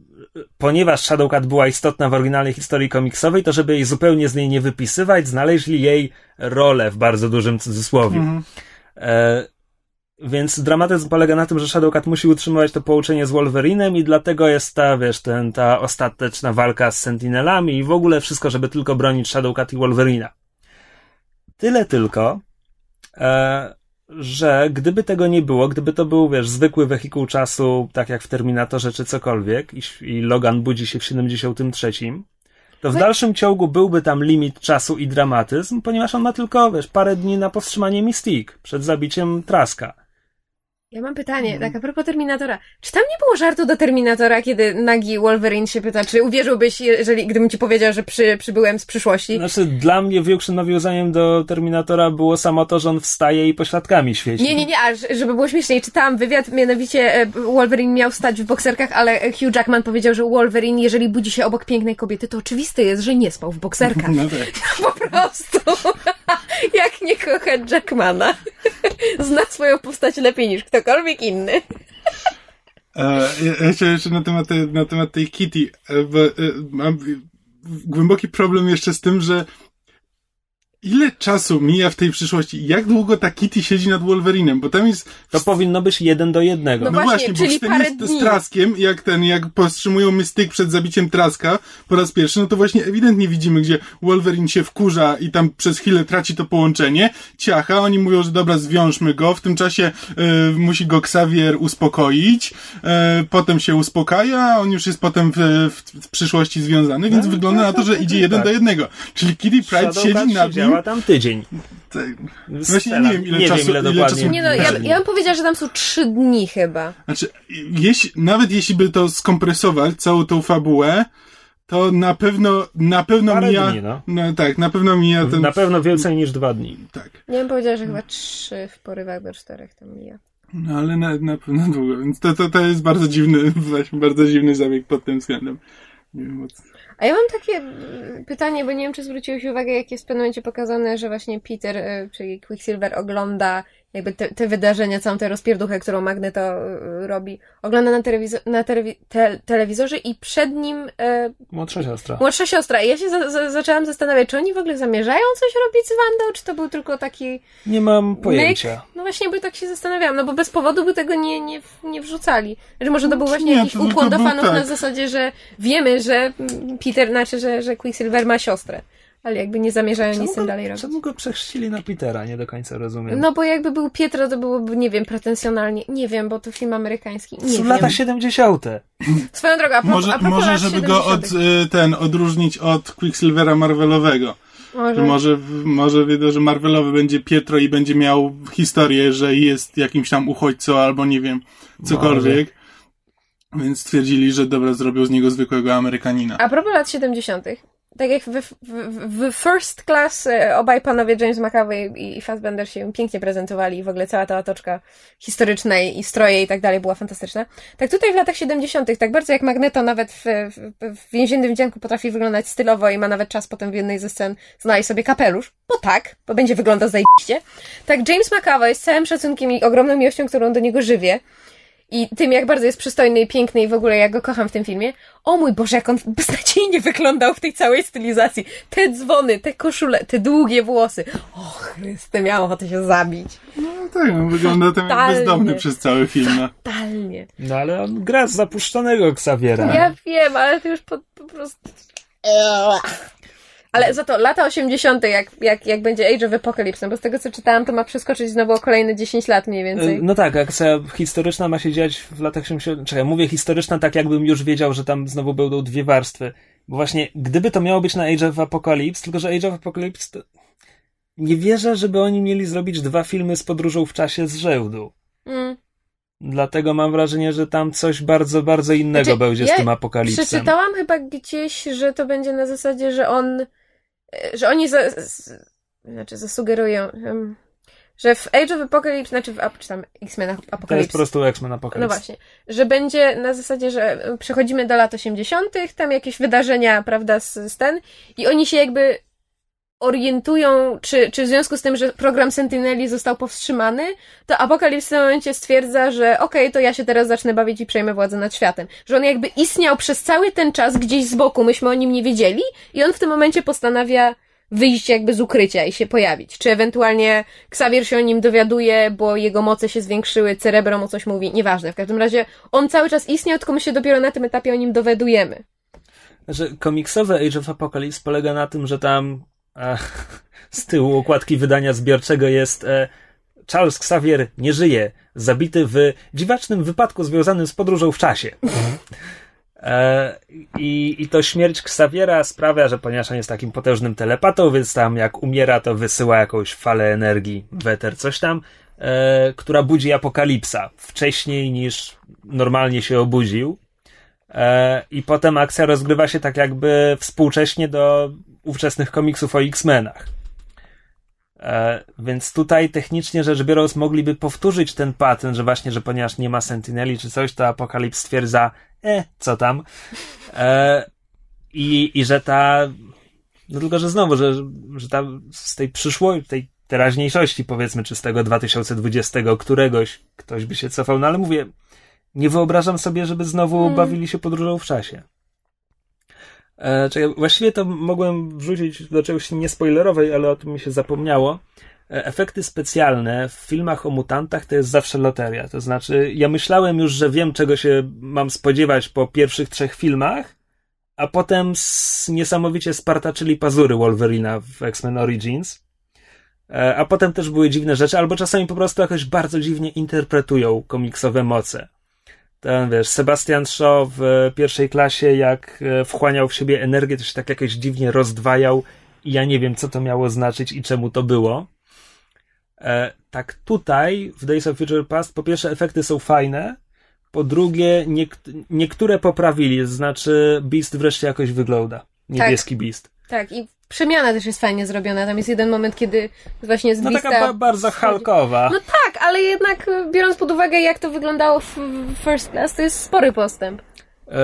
ponieważ Shadowcat była istotna w oryginalnej historii komiksowej, to żeby jej zupełnie z niej nie wypisywać, znaleźli jej rolę w bardzo dużym cudzysłowie. Mhm. E, więc dramatyzm polega na tym, że Shadowcat musi utrzymywać to połączenie z Wolverinem i dlatego jest ta, wiesz, ten, ta ostateczna walka z Sentinelami i w ogóle wszystko, żeby tylko bronić Shadowcat i Wolverina. Tyle tylko, e, że gdyby tego nie było, gdyby to był, wiesz, zwykły wehikuł czasu, tak jak w Terminatorze czy cokolwiek, i, i Logan budzi się w 73, to w dalszym ciągu byłby tam limit czasu i dramatyzm, ponieważ on ma tylko, wiesz, parę dni na powstrzymanie Mystique przed zabiciem Traska. Ja mam pytanie, tak a propos Terminatora. Czy tam nie było żartu do Terminatora, kiedy nagi Wolverine się pyta, czy uwierzyłbyś, jeżeli, gdybym ci powiedział, że przy, przybyłem z przyszłości? Znaczy, dla mnie większym nawiązaniem do Terminatora było samo to, że on wstaje i pośladkami świeci. Nie, nie, nie, a żeby było śmieszniej, czytałam wywiad, mianowicie e, Wolverine miał stać w bokserkach, ale Hugh Jackman powiedział, że Wolverine, jeżeli budzi się obok pięknej kobiety, to oczywiste jest, że nie spał w bokserkach. No tak. Po prostu. Jak nie kocha Jackmana. Zna swoją postać lepiej niż ktokolwiek inny. E, chciałem jeszcze na temat, na temat tej Kitty, e, bo e, mam głęboki problem jeszcze z tym, że ile czasu mija w tej przyszłości? Jak długo ta Kitty siedzi nad Wolverinem? Bo tam jest To powinno być jeden do jednego. No No właśnie, właśnie, bo czyli w parę dni. z Traskiem, jak ten, jak powstrzymują Mystyk przed zabiciem Traska po raz pierwszy, no to właśnie ewidentnie widzimy, gdzie Wolverine się wkurza i tam przez chwilę traci to połączenie, ciacha, oni mówią, że dobra, zwiążmy go, w tym czasie e, musi go Xavier uspokoić, e, potem się uspokaja, on już jest potem w, w, w przyszłości związany, więc No, wygląda no, na to, to że tak, idzie tak. jeden do jednego. Czyli Kitty Pride siedzi nad nim, siedziała tam tydzień. tak. Właśnie nie wiem, ile nie czasu- wiem, ile ile dokładnie. czasu- Nie no, ja, ja bym powiedziała, że tam są trzy dni chyba. Znaczy, jeśli, nawet jeśli by to skompresować, całą tą fabułę, to na pewno, na pewno Parę mija, dni, no. tak, na pewno mija ten, Na pewno więcej niż dwa dni. tak. Ja bym powiedziała, że chyba trzy w porywach do czterech tam mija. No, ale na, na pewno długo, więc to, to, to jest bardzo dziwny, właśnie bardzo dziwny zabieg pod tym względem. Nie wiem, o co. A ja mam takie mm, pytanie, bo nie wiem, czy zwróciłeś uwagę, jak jest w pewnym momencie pokazane, że właśnie Peter, y, czyli Quicksilver ogląda jakby te, te wydarzenia, całą tę rozpierduchę, którą Magneto y, robi. Ogląda na, telewizo- na telewi- te- telewizorze i przed nim y, Młodsza siostra. młodsza siostra. I ja się za- za- zaczęłam zastanawiać, czy oni w ogóle zamierzają coś robić z Wandą, czy to był tylko taki Nie mam pojęcia. myk? No właśnie, bo tak się zastanawiałam, no bo bez powodu by tego nie, nie, nie wrzucali. Że może to był właśnie nie, jakiś ukłon do fanów tak. na zasadzie, że wiemy, że Peter, znaczy, że, że Quicksilver ma siostrę. Ale jakby nie zamierzają nic z tym dalej robić. czemu go przechrzcili na Petera? Nie do końca rozumiem. No bo jakby był Pietro, to byłoby, nie wiem, pretensjonalnie. Nie wiem, bo to film amerykański. Nie Są wiem. lata 70. Swoją drogą, a, pro, Może, a propos może lat żeby go od, 70.. y, ten, odróżnić od Quicksilvera Marvelowego. Może. Może, może wiedzą, że Marvelowy będzie Pietro i będzie miał historię, że jest jakimś tam uchodźcą albo nie wiem, cokolwiek. Więc stwierdzili, że dobra, zrobią z niego zwykłego Amerykanina. A propos lat 70., tak jak w, w, w First Class e, obaj panowie James McAvoy i Fassbender się pięknie prezentowali i w ogóle cała ta otoczka historyczna i i stroje i tak dalej była fantastyczna. Tak tutaj w latach 70., tak bardzo jak Magneto nawet w, w, w więziennym wdzianku potrafi wyglądać stylowo i ma nawet czas potem w jednej ze scen znaleźć sobie kapelusz, bo tak, bo będzie wyglądał zajebiście. Tak James McAvoy z całym szacunkiem i ogromną miłością, którą do niego żywię, i tym, jak bardzo jest przystojny i piękny i w ogóle jak go kocham w tym filmie. O mój Boże, jak on beznadziejnie wyglądał w tej całej stylizacji. Te dzwony, te koszule, te długie włosy. O Chryste, miałam ochotę się zabić. No tak, no, wygląda tam jak bezdomny przez cały film. No. Totalnie. No ale on gra z zapuszczonego Xaviera. Ja wiem, ale to już po, po prostu... Ale za to lata 80., jak, jak, jak będzie Age of Apocalypse, no bo z tego co czytałam, to ma przeskoczyć znowu o kolejne 10 lat mniej więcej. No tak, akcja historyczna ma się dziać w latach 70. Czekaj, mówię historyczna tak, jakbym już wiedział, że tam znowu będą dwie warstwy. Bo właśnie, gdyby to miało być na Age of Apocalypse, tylko że Age of Apocalypse to... Nie wierzę, żeby oni mieli zrobić dwa filmy z podróżą w czasie z rzędu. Mm. Dlatego mam wrażenie, że tam coś bardzo, bardzo innego Znaczy, będzie ja z tym apokalipsem. Przeczytałam chyba gdzieś, że to będzie na zasadzie, że on, że oni za, z, znaczy zasugerują, że w Age of Apocalypse, znaczy w czy tam X-Men To jest Apocalypse, po prostu X-Men no Apocalypse. właśnie, że będzie na zasadzie, że przechodzimy do lat 80., tam jakieś wydarzenia, prawda, z, z ten i oni się jakby orientują, czy, czy w związku z tym, że program Sentineli został powstrzymany, to Apokalips w tym momencie stwierdza, że okej, to ja się teraz zacznę bawić i przejmę władzę nad światem. Że on jakby istniał przez cały ten czas gdzieś z boku, myśmy o nim nie wiedzieli i on w tym momencie postanawia wyjść jakby z ukrycia i się pojawić. Czy ewentualnie Xavier się o nim dowiaduje, bo jego moce się zwiększyły, Cerebro mu coś mówi, nieważne. W każdym razie on cały czas istniał, tylko my się dopiero na tym etapie o nim dowiadujemy. Że komiksowe Age of Apocalypse polega na tym, że tam z tyłu okładki wydania zbiorczego jest e, Charles Xavier nie żyje, zabity w dziwacznym wypadku związanym z podróżą w czasie. E, I, I to śmierć Xaviera sprawia, że ponieważ on jest takim potężnym telepatą, więc tam jak umiera, to wysyła jakąś falę energii, weter, coś tam, e, która budzi apokalipsa wcześniej niż normalnie się obudził. E, I potem akcja rozgrywa się tak jakby współcześnie do ówczesnych komiksów o X-Menach. E, więc tutaj technicznie rzecz biorąc mogliby powtórzyć ten patent, że właśnie, że ponieważ nie ma Sentineli czy coś, to Apokalips stwierdza, e, co tam. E, i, I że ta, no tylko, że znowu, że, że ta z tej przyszłości, tej teraźniejszości powiedzmy, czy z tego 2020 któregoś ktoś by się cofał, no ale mówię, nie wyobrażam sobie, żeby znowu hmm. bawili się podróżą w czasie. E, czekaj, właściwie to mogłem wrzucić do czegoś niespoilerowej, ale o tym mi się zapomniało. E, efekty specjalne w filmach o mutantach to jest zawsze loteria. To znaczy, ja myślałem już, że wiem, czego się mam spodziewać po pierwszych trzech filmach, a potem niesamowicie spartaczyli pazury Wolverina w X-Men Origins. E, a potem też były dziwne rzeczy, albo czasami po prostu jakoś bardzo dziwnie interpretują komiksowe moce ten wiesz, Sebastian Shaw w pierwszej klasie, jak e, wchłaniał w siebie energię, to się tak jakoś dziwnie rozdwajał i ja nie wiem, co to miało znaczyć i czemu to było. E, tak tutaj, w Days of Future Past, po pierwsze efekty są fajne, po drugie niek- niektóre poprawili, znaczy Beast wreszcie jakoś wygląda. Niebieski tak. Beast. Tak, i przemiana też jest fajnie zrobiona. Tam jest jeden moment, kiedy właśnie z No taka ba bardzo halkowa. No tak, ale jednak e, biorąc pod uwagę, jak to wyglądało w First Class, to jest spory postęp. E,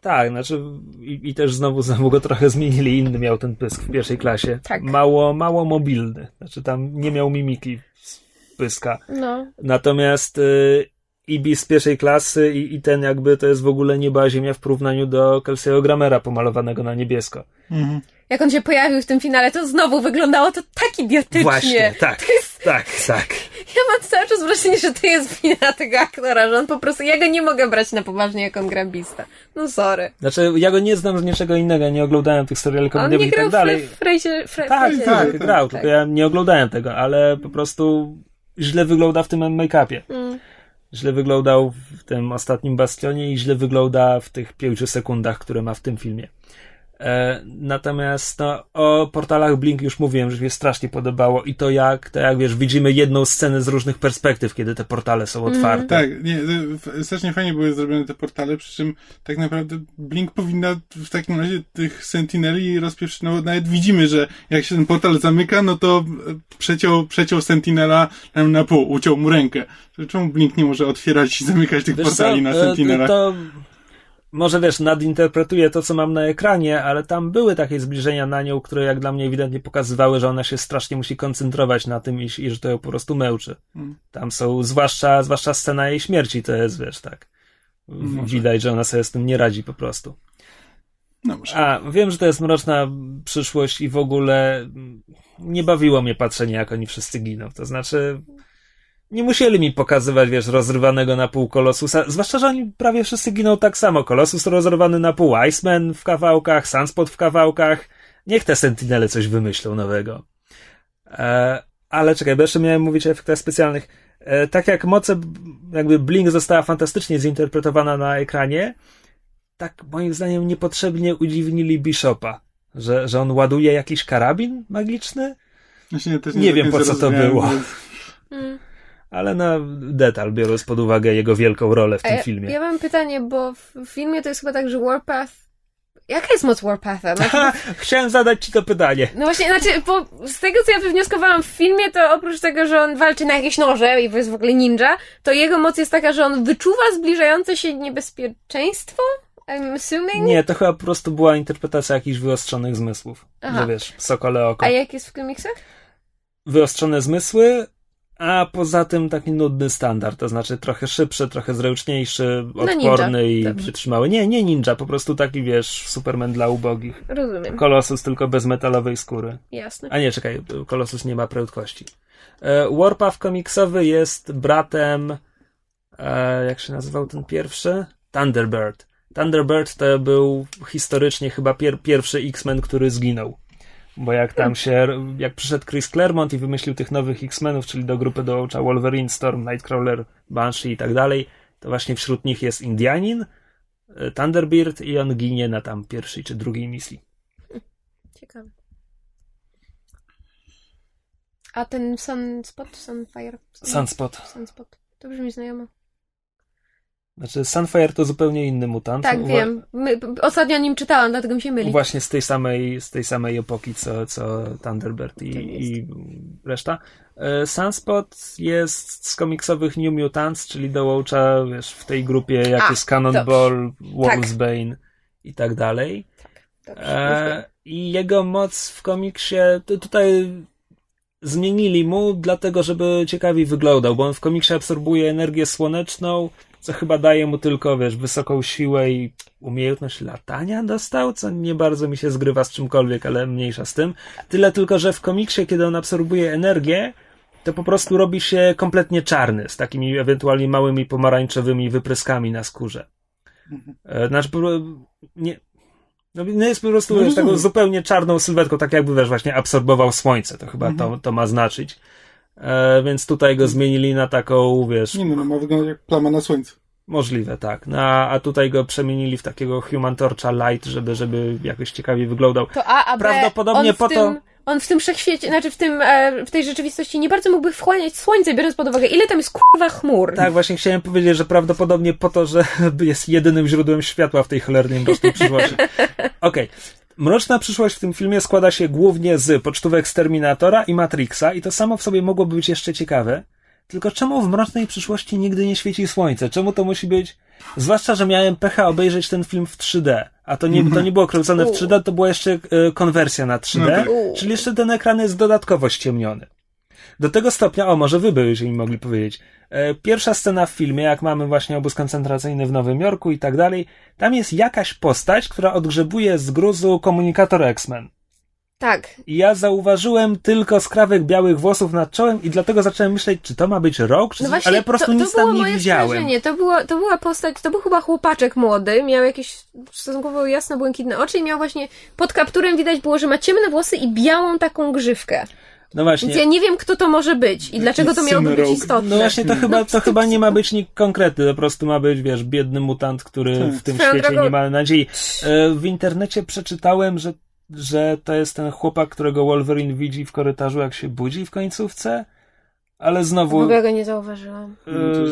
tak, znaczy i, i, też znowu, znowu go trochę zmienili. Inny miał ten pysk w pierwszej klasie. Tak. Mało, mało mobilny. Znaczy tam nie miał mimiki z pyska. No. Natomiast y, Ibi z pierwszej klasy i, i ten jakby to jest w ogóle nieba ziemia w porównaniu do Kelsey'ego Gramera pomalowanego na niebiesko. Mhm jak on się pojawił w tym finale, to znowu wyglądało to tak idiotycznie. Właśnie, tak, jest... tak, tak. Ja mam cały czas wrażenie, że to jest wina tego aktora, że on po prostu, ja go nie mogę brać na poważnie, jak on grabista. No sorry. Znaczy, ja go nie znam z niczego innego, nie oglądałem tych seriali komediowych i tak dalej. W Frejzie, Fre tak, tak, tak, grał, tak. tylko ja nie oglądałem tego, ale po prostu źle wygląda w tym make-upie. Mm. Źle wyglądał w tym ostatnim bastionie i źle wygląda w tych pięciu sekundach, które ma w tym filmie. E, natomiast no, o portalach Blink już mówiłem, że mi się strasznie podobało i to jak, to jak wiesz, widzimy jedną scenę z różnych perspektyw, kiedy te portale są mhm. otwarte. Tak, nie, strasznie fajnie były zrobione te portale, przy czym tak naprawdę Blink powinna w takim razie tych Sentineli rozpieprzyć, no nawet widzimy, że jak się ten portal zamyka, no to przeciął, przeciął Sentinela na pół, uciął mu rękę. Czemu Blink nie może otwierać i zamykać tych wiesz portali co? na e, Sentinelach? To może wiesz, nadinterpretuję to, co mam na ekranie, ale tam były takie zbliżenia na nią, które jak dla mnie ewidentnie pokazywały, że ona się strasznie musi koncentrować na tym i, i że to ją po prostu męczy. Hmm. Tam są, zwłaszcza, zwłaszcza scena jej śmierci, to jest, wiesz, tak. Może. Widać, że ona sobie z tym nie radzi po prostu. No A, wiem, że to jest mroczna przyszłość i w ogóle nie bawiło mnie patrzenie, jak oni wszyscy giną. To znaczy, nie musieli mi pokazywać, wiesz, rozrywanego na pół kolosusa. Zwłaszcza, że oni prawie wszyscy giną tak samo. Kolosus rozrywany na pół, Iceman w kawałkach, Sunspot w kawałkach. Niech te Sentinele coś wymyślą nowego. E, ale czekaj, bo jeszcze miałem mówić o efektach specjalnych. E, tak jak moce, jakby Blink została fantastycznie zinterpretowana na ekranie, tak moim zdaniem niepotrzebnie udziwnili Bishopa. Że, że on ładuje jakiś karabin magiczny? Właśnie, nie, nie wiem po co to było. Hmm ale na detal, biorąc pod uwagę jego wielką rolę w tym ja, filmie. Ja mam pytanie, bo w filmie to jest chyba tak, że Warpath Jaka jest moc Warpatha? Znaczy, Chciałem zadać ci to pytanie. No właśnie, znaczy, bo z tego co ja wywnioskowałam w filmie, to oprócz tego, że on walczy na jakieś noże i jest w ogóle ninja, to jego moc jest taka, że on wyczuwa zbliżające się niebezpieczeństwo? I'm assuming? Nie, to chyba po prostu była interpretacja jakichś wyostrzonych zmysłów. Aha. Że wiesz, sokole oko. A jak jest w komiksach? Wyostrzone zmysły, a poza tym taki nudny standard, to znaczy trochę szybszy, trochę zręczniejszy, no odporny no i Dobrze. przytrzymały. Nie, nie ninja, po prostu taki wiesz, Superman dla ubogich. Rozumiem. Kolosus tylko bez metalowej skóry. Jasne. A nie, czekaj, Kolosus nie ma prędkości. E, Warpath komiksowy jest bratem, e, jak się nazywał ten pierwszy? Thunderbird. Thunderbird to był historycznie chyba pier pierwszy X-Men, który zginął. Bo jak tam się, jak przyszedł Chris Claremont i wymyślił tych nowych X-Menów, czyli do grupy dołącza Wolverine, Storm, Nightcrawler, Banshee i tak dalej, to właśnie wśród nich jest Indianin, e, Thunderbird i on ginie na tam pierwszej czy drugiej misji. Ciekawe. A ten Sunspot, Sunfire? Sun- Sunspot. Sunspot. To brzmi znajomo. Znaczy Sunfire to zupełnie inny mutant. Tak, Wa- wiem. My, ostatnio o nim czytałam, dlatego mi się myli. Właśnie z tej samej, z tej samej epoki, co, co Thunderbird i, Tak i reszta. E, Sunspot jest z komiksowych New Mutants, czyli dołącza wiesz, w tej grupie jak A, jest Cannonball, Tak. Wolfsbane i tak dalej. Dobrze, E, I jego moc w komiksie to tutaj zmienili mu, dlatego żeby ciekawiej wyglądał, bo on w komiksie absorbuje energię słoneczną, co chyba daje mu tylko, wiesz, wysoką siłę i umiejętność latania dostał, co nie bardzo mi się zgrywa z czymkolwiek, ale mniejsza z tym. Tyle tylko, że w komiksie, kiedy on absorbuje energię, to po prostu robi się kompletnie czarny, z takimi ewentualnie małymi pomarańczowymi wypryskami na skórze. E, Znaczy, nie, no no jest po prostu No wiesz, taką zupełnie czarną sylwetką, tak jakby wiesz, właśnie absorbował słońce, to chyba to, to ma znaczyć. E, więc tutaj go zmienili na taką, wiesz, Nie no, no ma wyglądać jak plama na słońcu. możliwe, tak. No, a, tutaj go przemienili w takiego Human Torcha Light, żeby, żeby jakoś ciekawiej wyglądał. To A, a B, Prawdopodobnie on w po tym, to- On w tym wszechświecie, znaczy w tym, e, w tej rzeczywistości nie bardzo mógłby wchłaniać słońce, biorąc pod uwagę, ile tam jest kurwa chmur. Tak, właśnie chciałem powiedzieć, że prawdopodobnie po to, że jest jedynym źródłem światła w tej cholernej mrocznej przyszłości. Okej. Mroczna przyszłość w tym filmie składa się głównie z pocztówek Terminatora i Matrixa i to samo w sobie mogłoby być jeszcze ciekawe. Tylko czemu w mrocznej przyszłości nigdy nie świeci słońce? Czemu to musi być... Zwłaszcza, że miałem pecha obejrzeć ten film w 3D, a to nie, to nie było kręcone w 3D, to była jeszcze e, konwersja na 3D, No tak. czyli jeszcze ten ekran jest dodatkowo ściemniony. Do tego stopnia, o może wy byście mi mogli powiedzieć, e, pierwsza scena w filmie, jak mamy właśnie obóz koncentracyjny w Nowym Jorku i tak dalej, tam jest jakaś postać, która odgrzebuje z gruzu komunikator X-Men. Tak. I ja zauważyłem tylko skrawek białych włosów nad czołem i dlatego zacząłem myśleć, czy to ma być rok, czy No właśnie, ale po prostu to, nic to było tam nie widziałem. skojarzenie. To, było, to była postać, to był chyba chłopaczek młody, miał jakieś stosunkowo jasno-błękitne oczy i miał właśnie, pod kapturem widać było, że ma ciemne włosy i białą taką grzywkę. No właśnie. Więc ja nie wiem, kto to może być i dlaczego to miałoby być istotne. No właśnie, to chyba, to chyba nie ma być nikt konkretny, to po prostu ma być, wiesz, biedny mutant, który Tak. w tym Swoją świecie drogą- nie ma nadziei. E, W internecie przeczytałem, że, że to jest ten chłopak, którego Wolverine widzi w korytarzu, jak się budzi w końcówce, ale W znowu... ogóle go nie zauważyłam.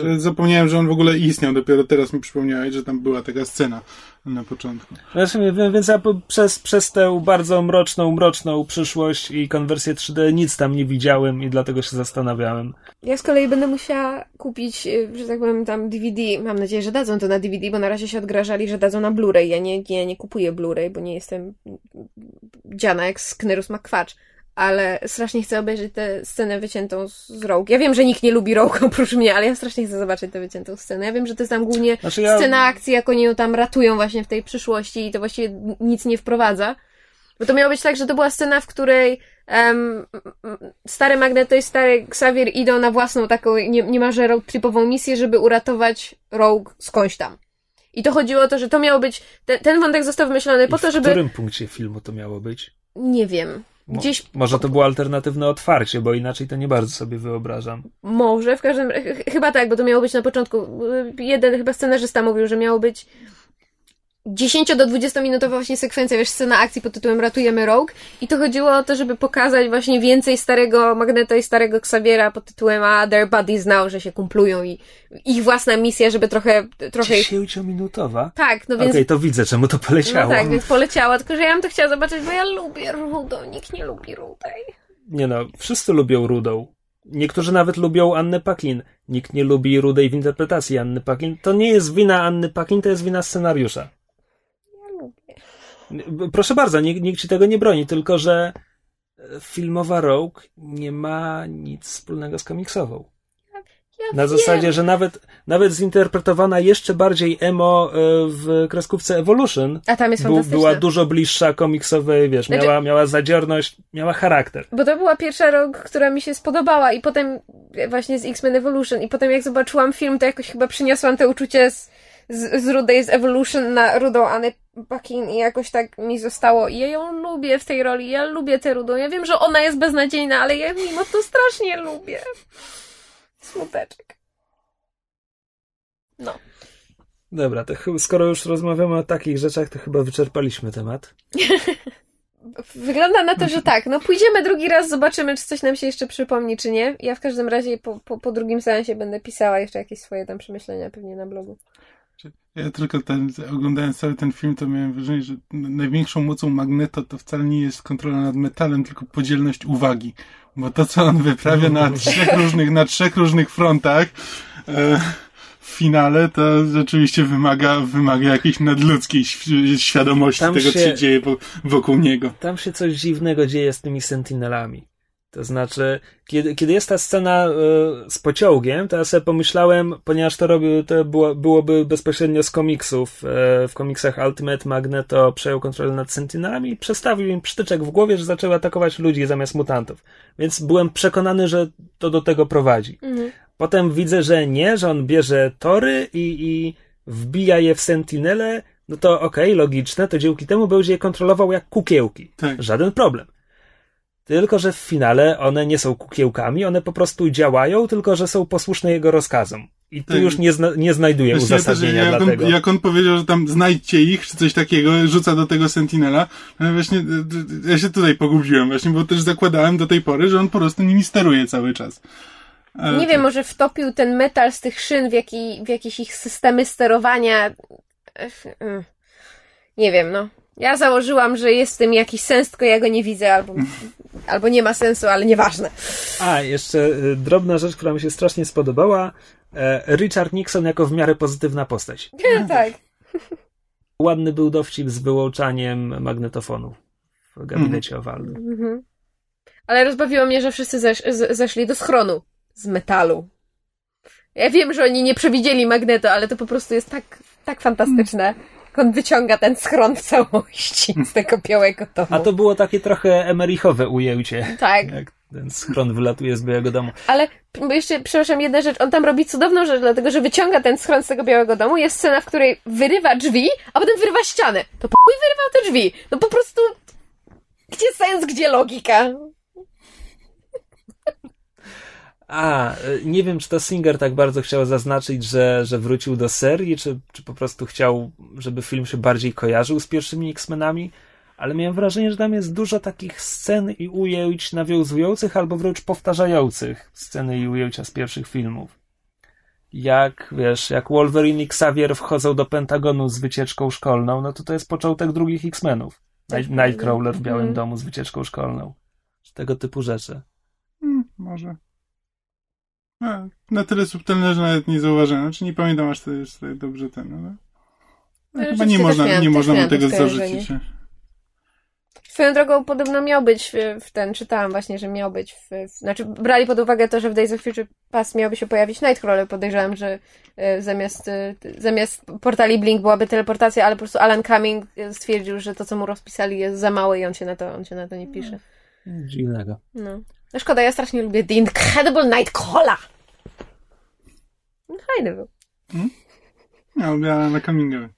Że Zapomniałem, że on w ogóle istniał, dopiero teraz mi przypomniałeś, że tam była taka scena na początku. Znaczy, więc ja przez, przez tę bardzo mroczną, mroczną przyszłość i konwersję 3D nic tam nie widziałem i dlatego się zastanawiałem. Ja z kolei będę musiała kupić, y, że tak powiem, tam DVD. Mam nadzieję, że dadzą to na DVD, bo na razie się odgrażali, że dadzą na Blu-ray. Ja nie, nie, nie kupuję Blu-ray, bo nie jestem dziana jak Sknerus McQuatch. Ale strasznie chcę obejrzeć tę scenę wyciętą z Rogue. Ja wiem, że nikt nie lubi Rogue oprócz mnie, ale ja strasznie chcę zobaczyć tę wyciętą scenę. Ja wiem, że to jest tam głównie Znaczy ja- scena akcji, jak oni ją tam ratują właśnie w tej przyszłości i to właściwie nic nie wprowadza. Bo to miało być tak, że to była scena, w której em, m, stary Magneto i stary Xavier idą na własną taką nie, niemalże road tripową misję, żeby uratować Rogue skądś tam. I to chodziło o to, że to miało być, ten, ten wątek został wymyślony po I to, w żeby, którym punkcie filmu to miało być? nie wiem, gdzieś Może to było alternatywne otwarcie, bo inaczej to nie bardzo sobie wyobrażam. Może, w każdym ch- chyba tak, bo to miało być na początku. y, Jeden chyba scenarzysta mówił, że miało być 10 do 20 minutowa właśnie sekwencja, wiesz, scena akcji pod tytułem Ratujemy Rogue i to chodziło o to, żeby pokazać właśnie więcej starego Magneta i starego Xaviera pod tytułem A Their Buddies Now, że się kumplują i ich własna misja, żeby trochę, trochę ich... 10-minutowa? Tak, no Okej, więc... to widzę, czemu to poleciało. No tak, więc poleciała, tylko że ja bym to chciała zobaczyć, bo ja lubię Rudo, nikt nie lubi Rudej. Nie no, wszyscy lubią Rudą. Niektórzy nawet lubią Annę Paquin. Nikt nie lubi Rudej w interpretacji Anny Paquin. To nie jest wina Anny Paquin, to jest wina scenariusza. Proszę bardzo, nikt, nikt ci tego nie broni, tylko że e, filmowa Rogue nie ma nic wspólnego z komiksową. Ja Na wiem. zasadzie, że nawet, nawet zinterpretowana jeszcze bardziej emo e, w kreskówce Evolution A tam jest bu, była dużo bliższa komiksowej, wiesz, Znaczy- miała, miała zadziorność, miała charakter. Bo to była pierwsza rok, która mi się spodobała i potem właśnie z X-Men Evolution i potem jak zobaczyłam film, to jakoś chyba przyniosłam te uczucie z, z, z rudej z Evolution na rudą Anę Paquin i jakoś tak mi zostało. I ja ją lubię w tej roli, ja lubię tę rudą. Ja wiem, że ona jest beznadziejna, ale ja mimo to strasznie lubię. Smuteczek. No. Dobra, to skoro już rozmawiamy o takich rzeczach, to chyba wyczerpaliśmy temat. Wygląda na to, że tak. No pójdziemy drugi raz, zobaczymy, czy coś nam się jeszcze przypomni, czy nie. Ja w każdym razie po, po, po drugim seansie będę pisała jeszcze jakieś swoje tam przemyślenia pewnie na blogu. Ja tylko ten, oglądając cały ten film, to miałem wrażenie, że największą mocą Magneto to wcale nie jest kontrola nad metalem, tylko podzielność uwagi. Bo to, co on wyprawia na trzech różnych, na trzech różnych frontach, e, w finale to rzeczywiście wymaga, wymaga jakiejś nadludzkiej świadomości tam tego, się, co się dzieje wokół niego. Tam się coś dziwnego dzieje z tymi sentinelami. To znaczy, kiedy, kiedy jest ta scena y, z pociągiem, to ja sobie pomyślałem, ponieważ to, robił, to było, byłoby bezpośrednio z komiksów. Y, w komiksach Ultimate Magneto przejął kontrolę nad Sentinelami i przestawił im przytyczek w głowie, że zaczęły atakować ludzi zamiast mutantów. Więc byłem przekonany, że to do tego prowadzi. Mhm. Potem widzę, że nie, że on bierze tory i, i wbija je w Sentinele. No to okej, okay, logiczne, to dzięki temu będzie je kontrolował jak kukiełki. Tak. Żaden problem. Tylko, że w finale one nie są kukiełkami, one po prostu działają, tylko że są posłuszne jego rozkazom. I tu tak. już nie, zna, nie znajduję Właśnie uzasadnienia jak dla on, tego. Jak on powiedział, że tam znajdźcie ich, czy coś takiego, rzuca do tego Sentinela, no właśnie ja się tutaj pogubiłem właśnie, bo też zakładałem do tej pory, że on po prostu nimi steruje cały czas. Ale nie to... wiem, może wtopił ten metal z tych szyn w, jaki, w jakieś ich systemy sterowania. Nie wiem, no. Ja założyłam, że jest w tym jakiś sens, tylko ja go nie widzę, albo, albo nie ma sensu, ale nieważne. A, jeszcze y, drobna rzecz, która mi się strasznie spodobała. E, Richard Nixon jako w miarę pozytywna postać. tak. Ładny był dowcip z wyłączaniem magnetofonu w gabinecie mhm. owalnym. Mhm. Ale rozbawiło mnie, że wszyscy zesz zeszli do schronu z metalu. Ja wiem, że oni nie przewidzieli magneto, ale to po prostu jest tak, tak fantastyczne on wyciąga ten schron w całości z tego białego domu. A to było takie trochę emerichowe ujęcie. Tak. Jak ten schron wylatuje z białego domu. Ale jeszcze, przepraszam, jedna rzecz. On tam robi cudowną rzecz, dlatego że wyciąga ten schron z tego białego domu. Jest scena, w której wyrywa drzwi, a potem wyrywa ścianę. To po wyrywał te drzwi. No po prostu... Gdzie sens, gdzie logika? A, e, nie wiem, czy to Singer tak bardzo chciał zaznaczyć, że, że wrócił do serii, czy, czy po prostu chciał, żeby film się bardziej kojarzył z pierwszymi X-Menami, ale miałem wrażenie, że tam jest dużo takich scen i ujęć nawiązujących albo wręcz powtarzających sceny i ujęcia z pierwszych filmów. Jak, wiesz, jak Wolverine i Xavier wchodzą do Pentagonu z wycieczką szkolną, no to to jest początek drugich X-Menów. Tak, Nightcrawler w Białym hmm. Domu z wycieczką szkolną. Tego typu rzeczy. Hmm, może. A, na tyle subtelne, że nawet nie zauważyłem. Znaczy nie pamiętam aż to jest tak dobrze ten, ale... No, chyba nie można, miałem, nie można mu tego zarzucić. Swoją drogą podobno miał być w, ten, czytałam właśnie, że miał być w, w, znaczy brali pod uwagę to, że w Days of Future Past miałby się pojawić Nightcrawler, podejrzewam, że y, zamiast, y, zamiast portali Blink byłaby teleportacja, ale po prostu Alan Cumming stwierdził, że to, co mu rozpisali jest za małe i on się na to, on się na to nie pisze. Dziwnego. No. No szkoda, ja strasznie lubię The Incredible Nightcrawler. No, fajny był. Hmm? Ja na Cumming'a.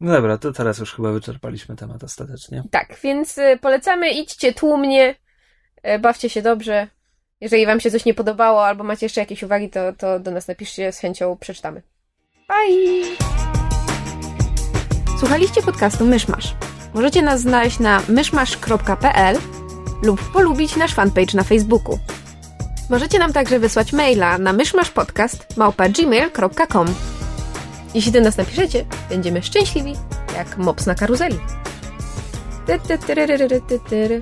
No dobra, to teraz już chyba wyczerpaliśmy temat ostatecznie. Tak, więc y, polecamy, idźcie tłumnie, y, bawcie się dobrze. Jeżeli wam się coś nie podobało, albo macie jeszcze jakieś uwagi, to, to do nas napiszcie, z chęcią przeczytamy. Bye! Słuchaliście podcastu Myszmasz. Możecie nas znaleźć na myszmasz.pl lub polubić nasz fanpage na Facebooku. Możecie nam także wysłać maila na myszmaszpodcast.gmail.com Jeśli do nas napiszecie, będziemy szczęśliwi jak mops na karuzeli. Ty, ty, ty,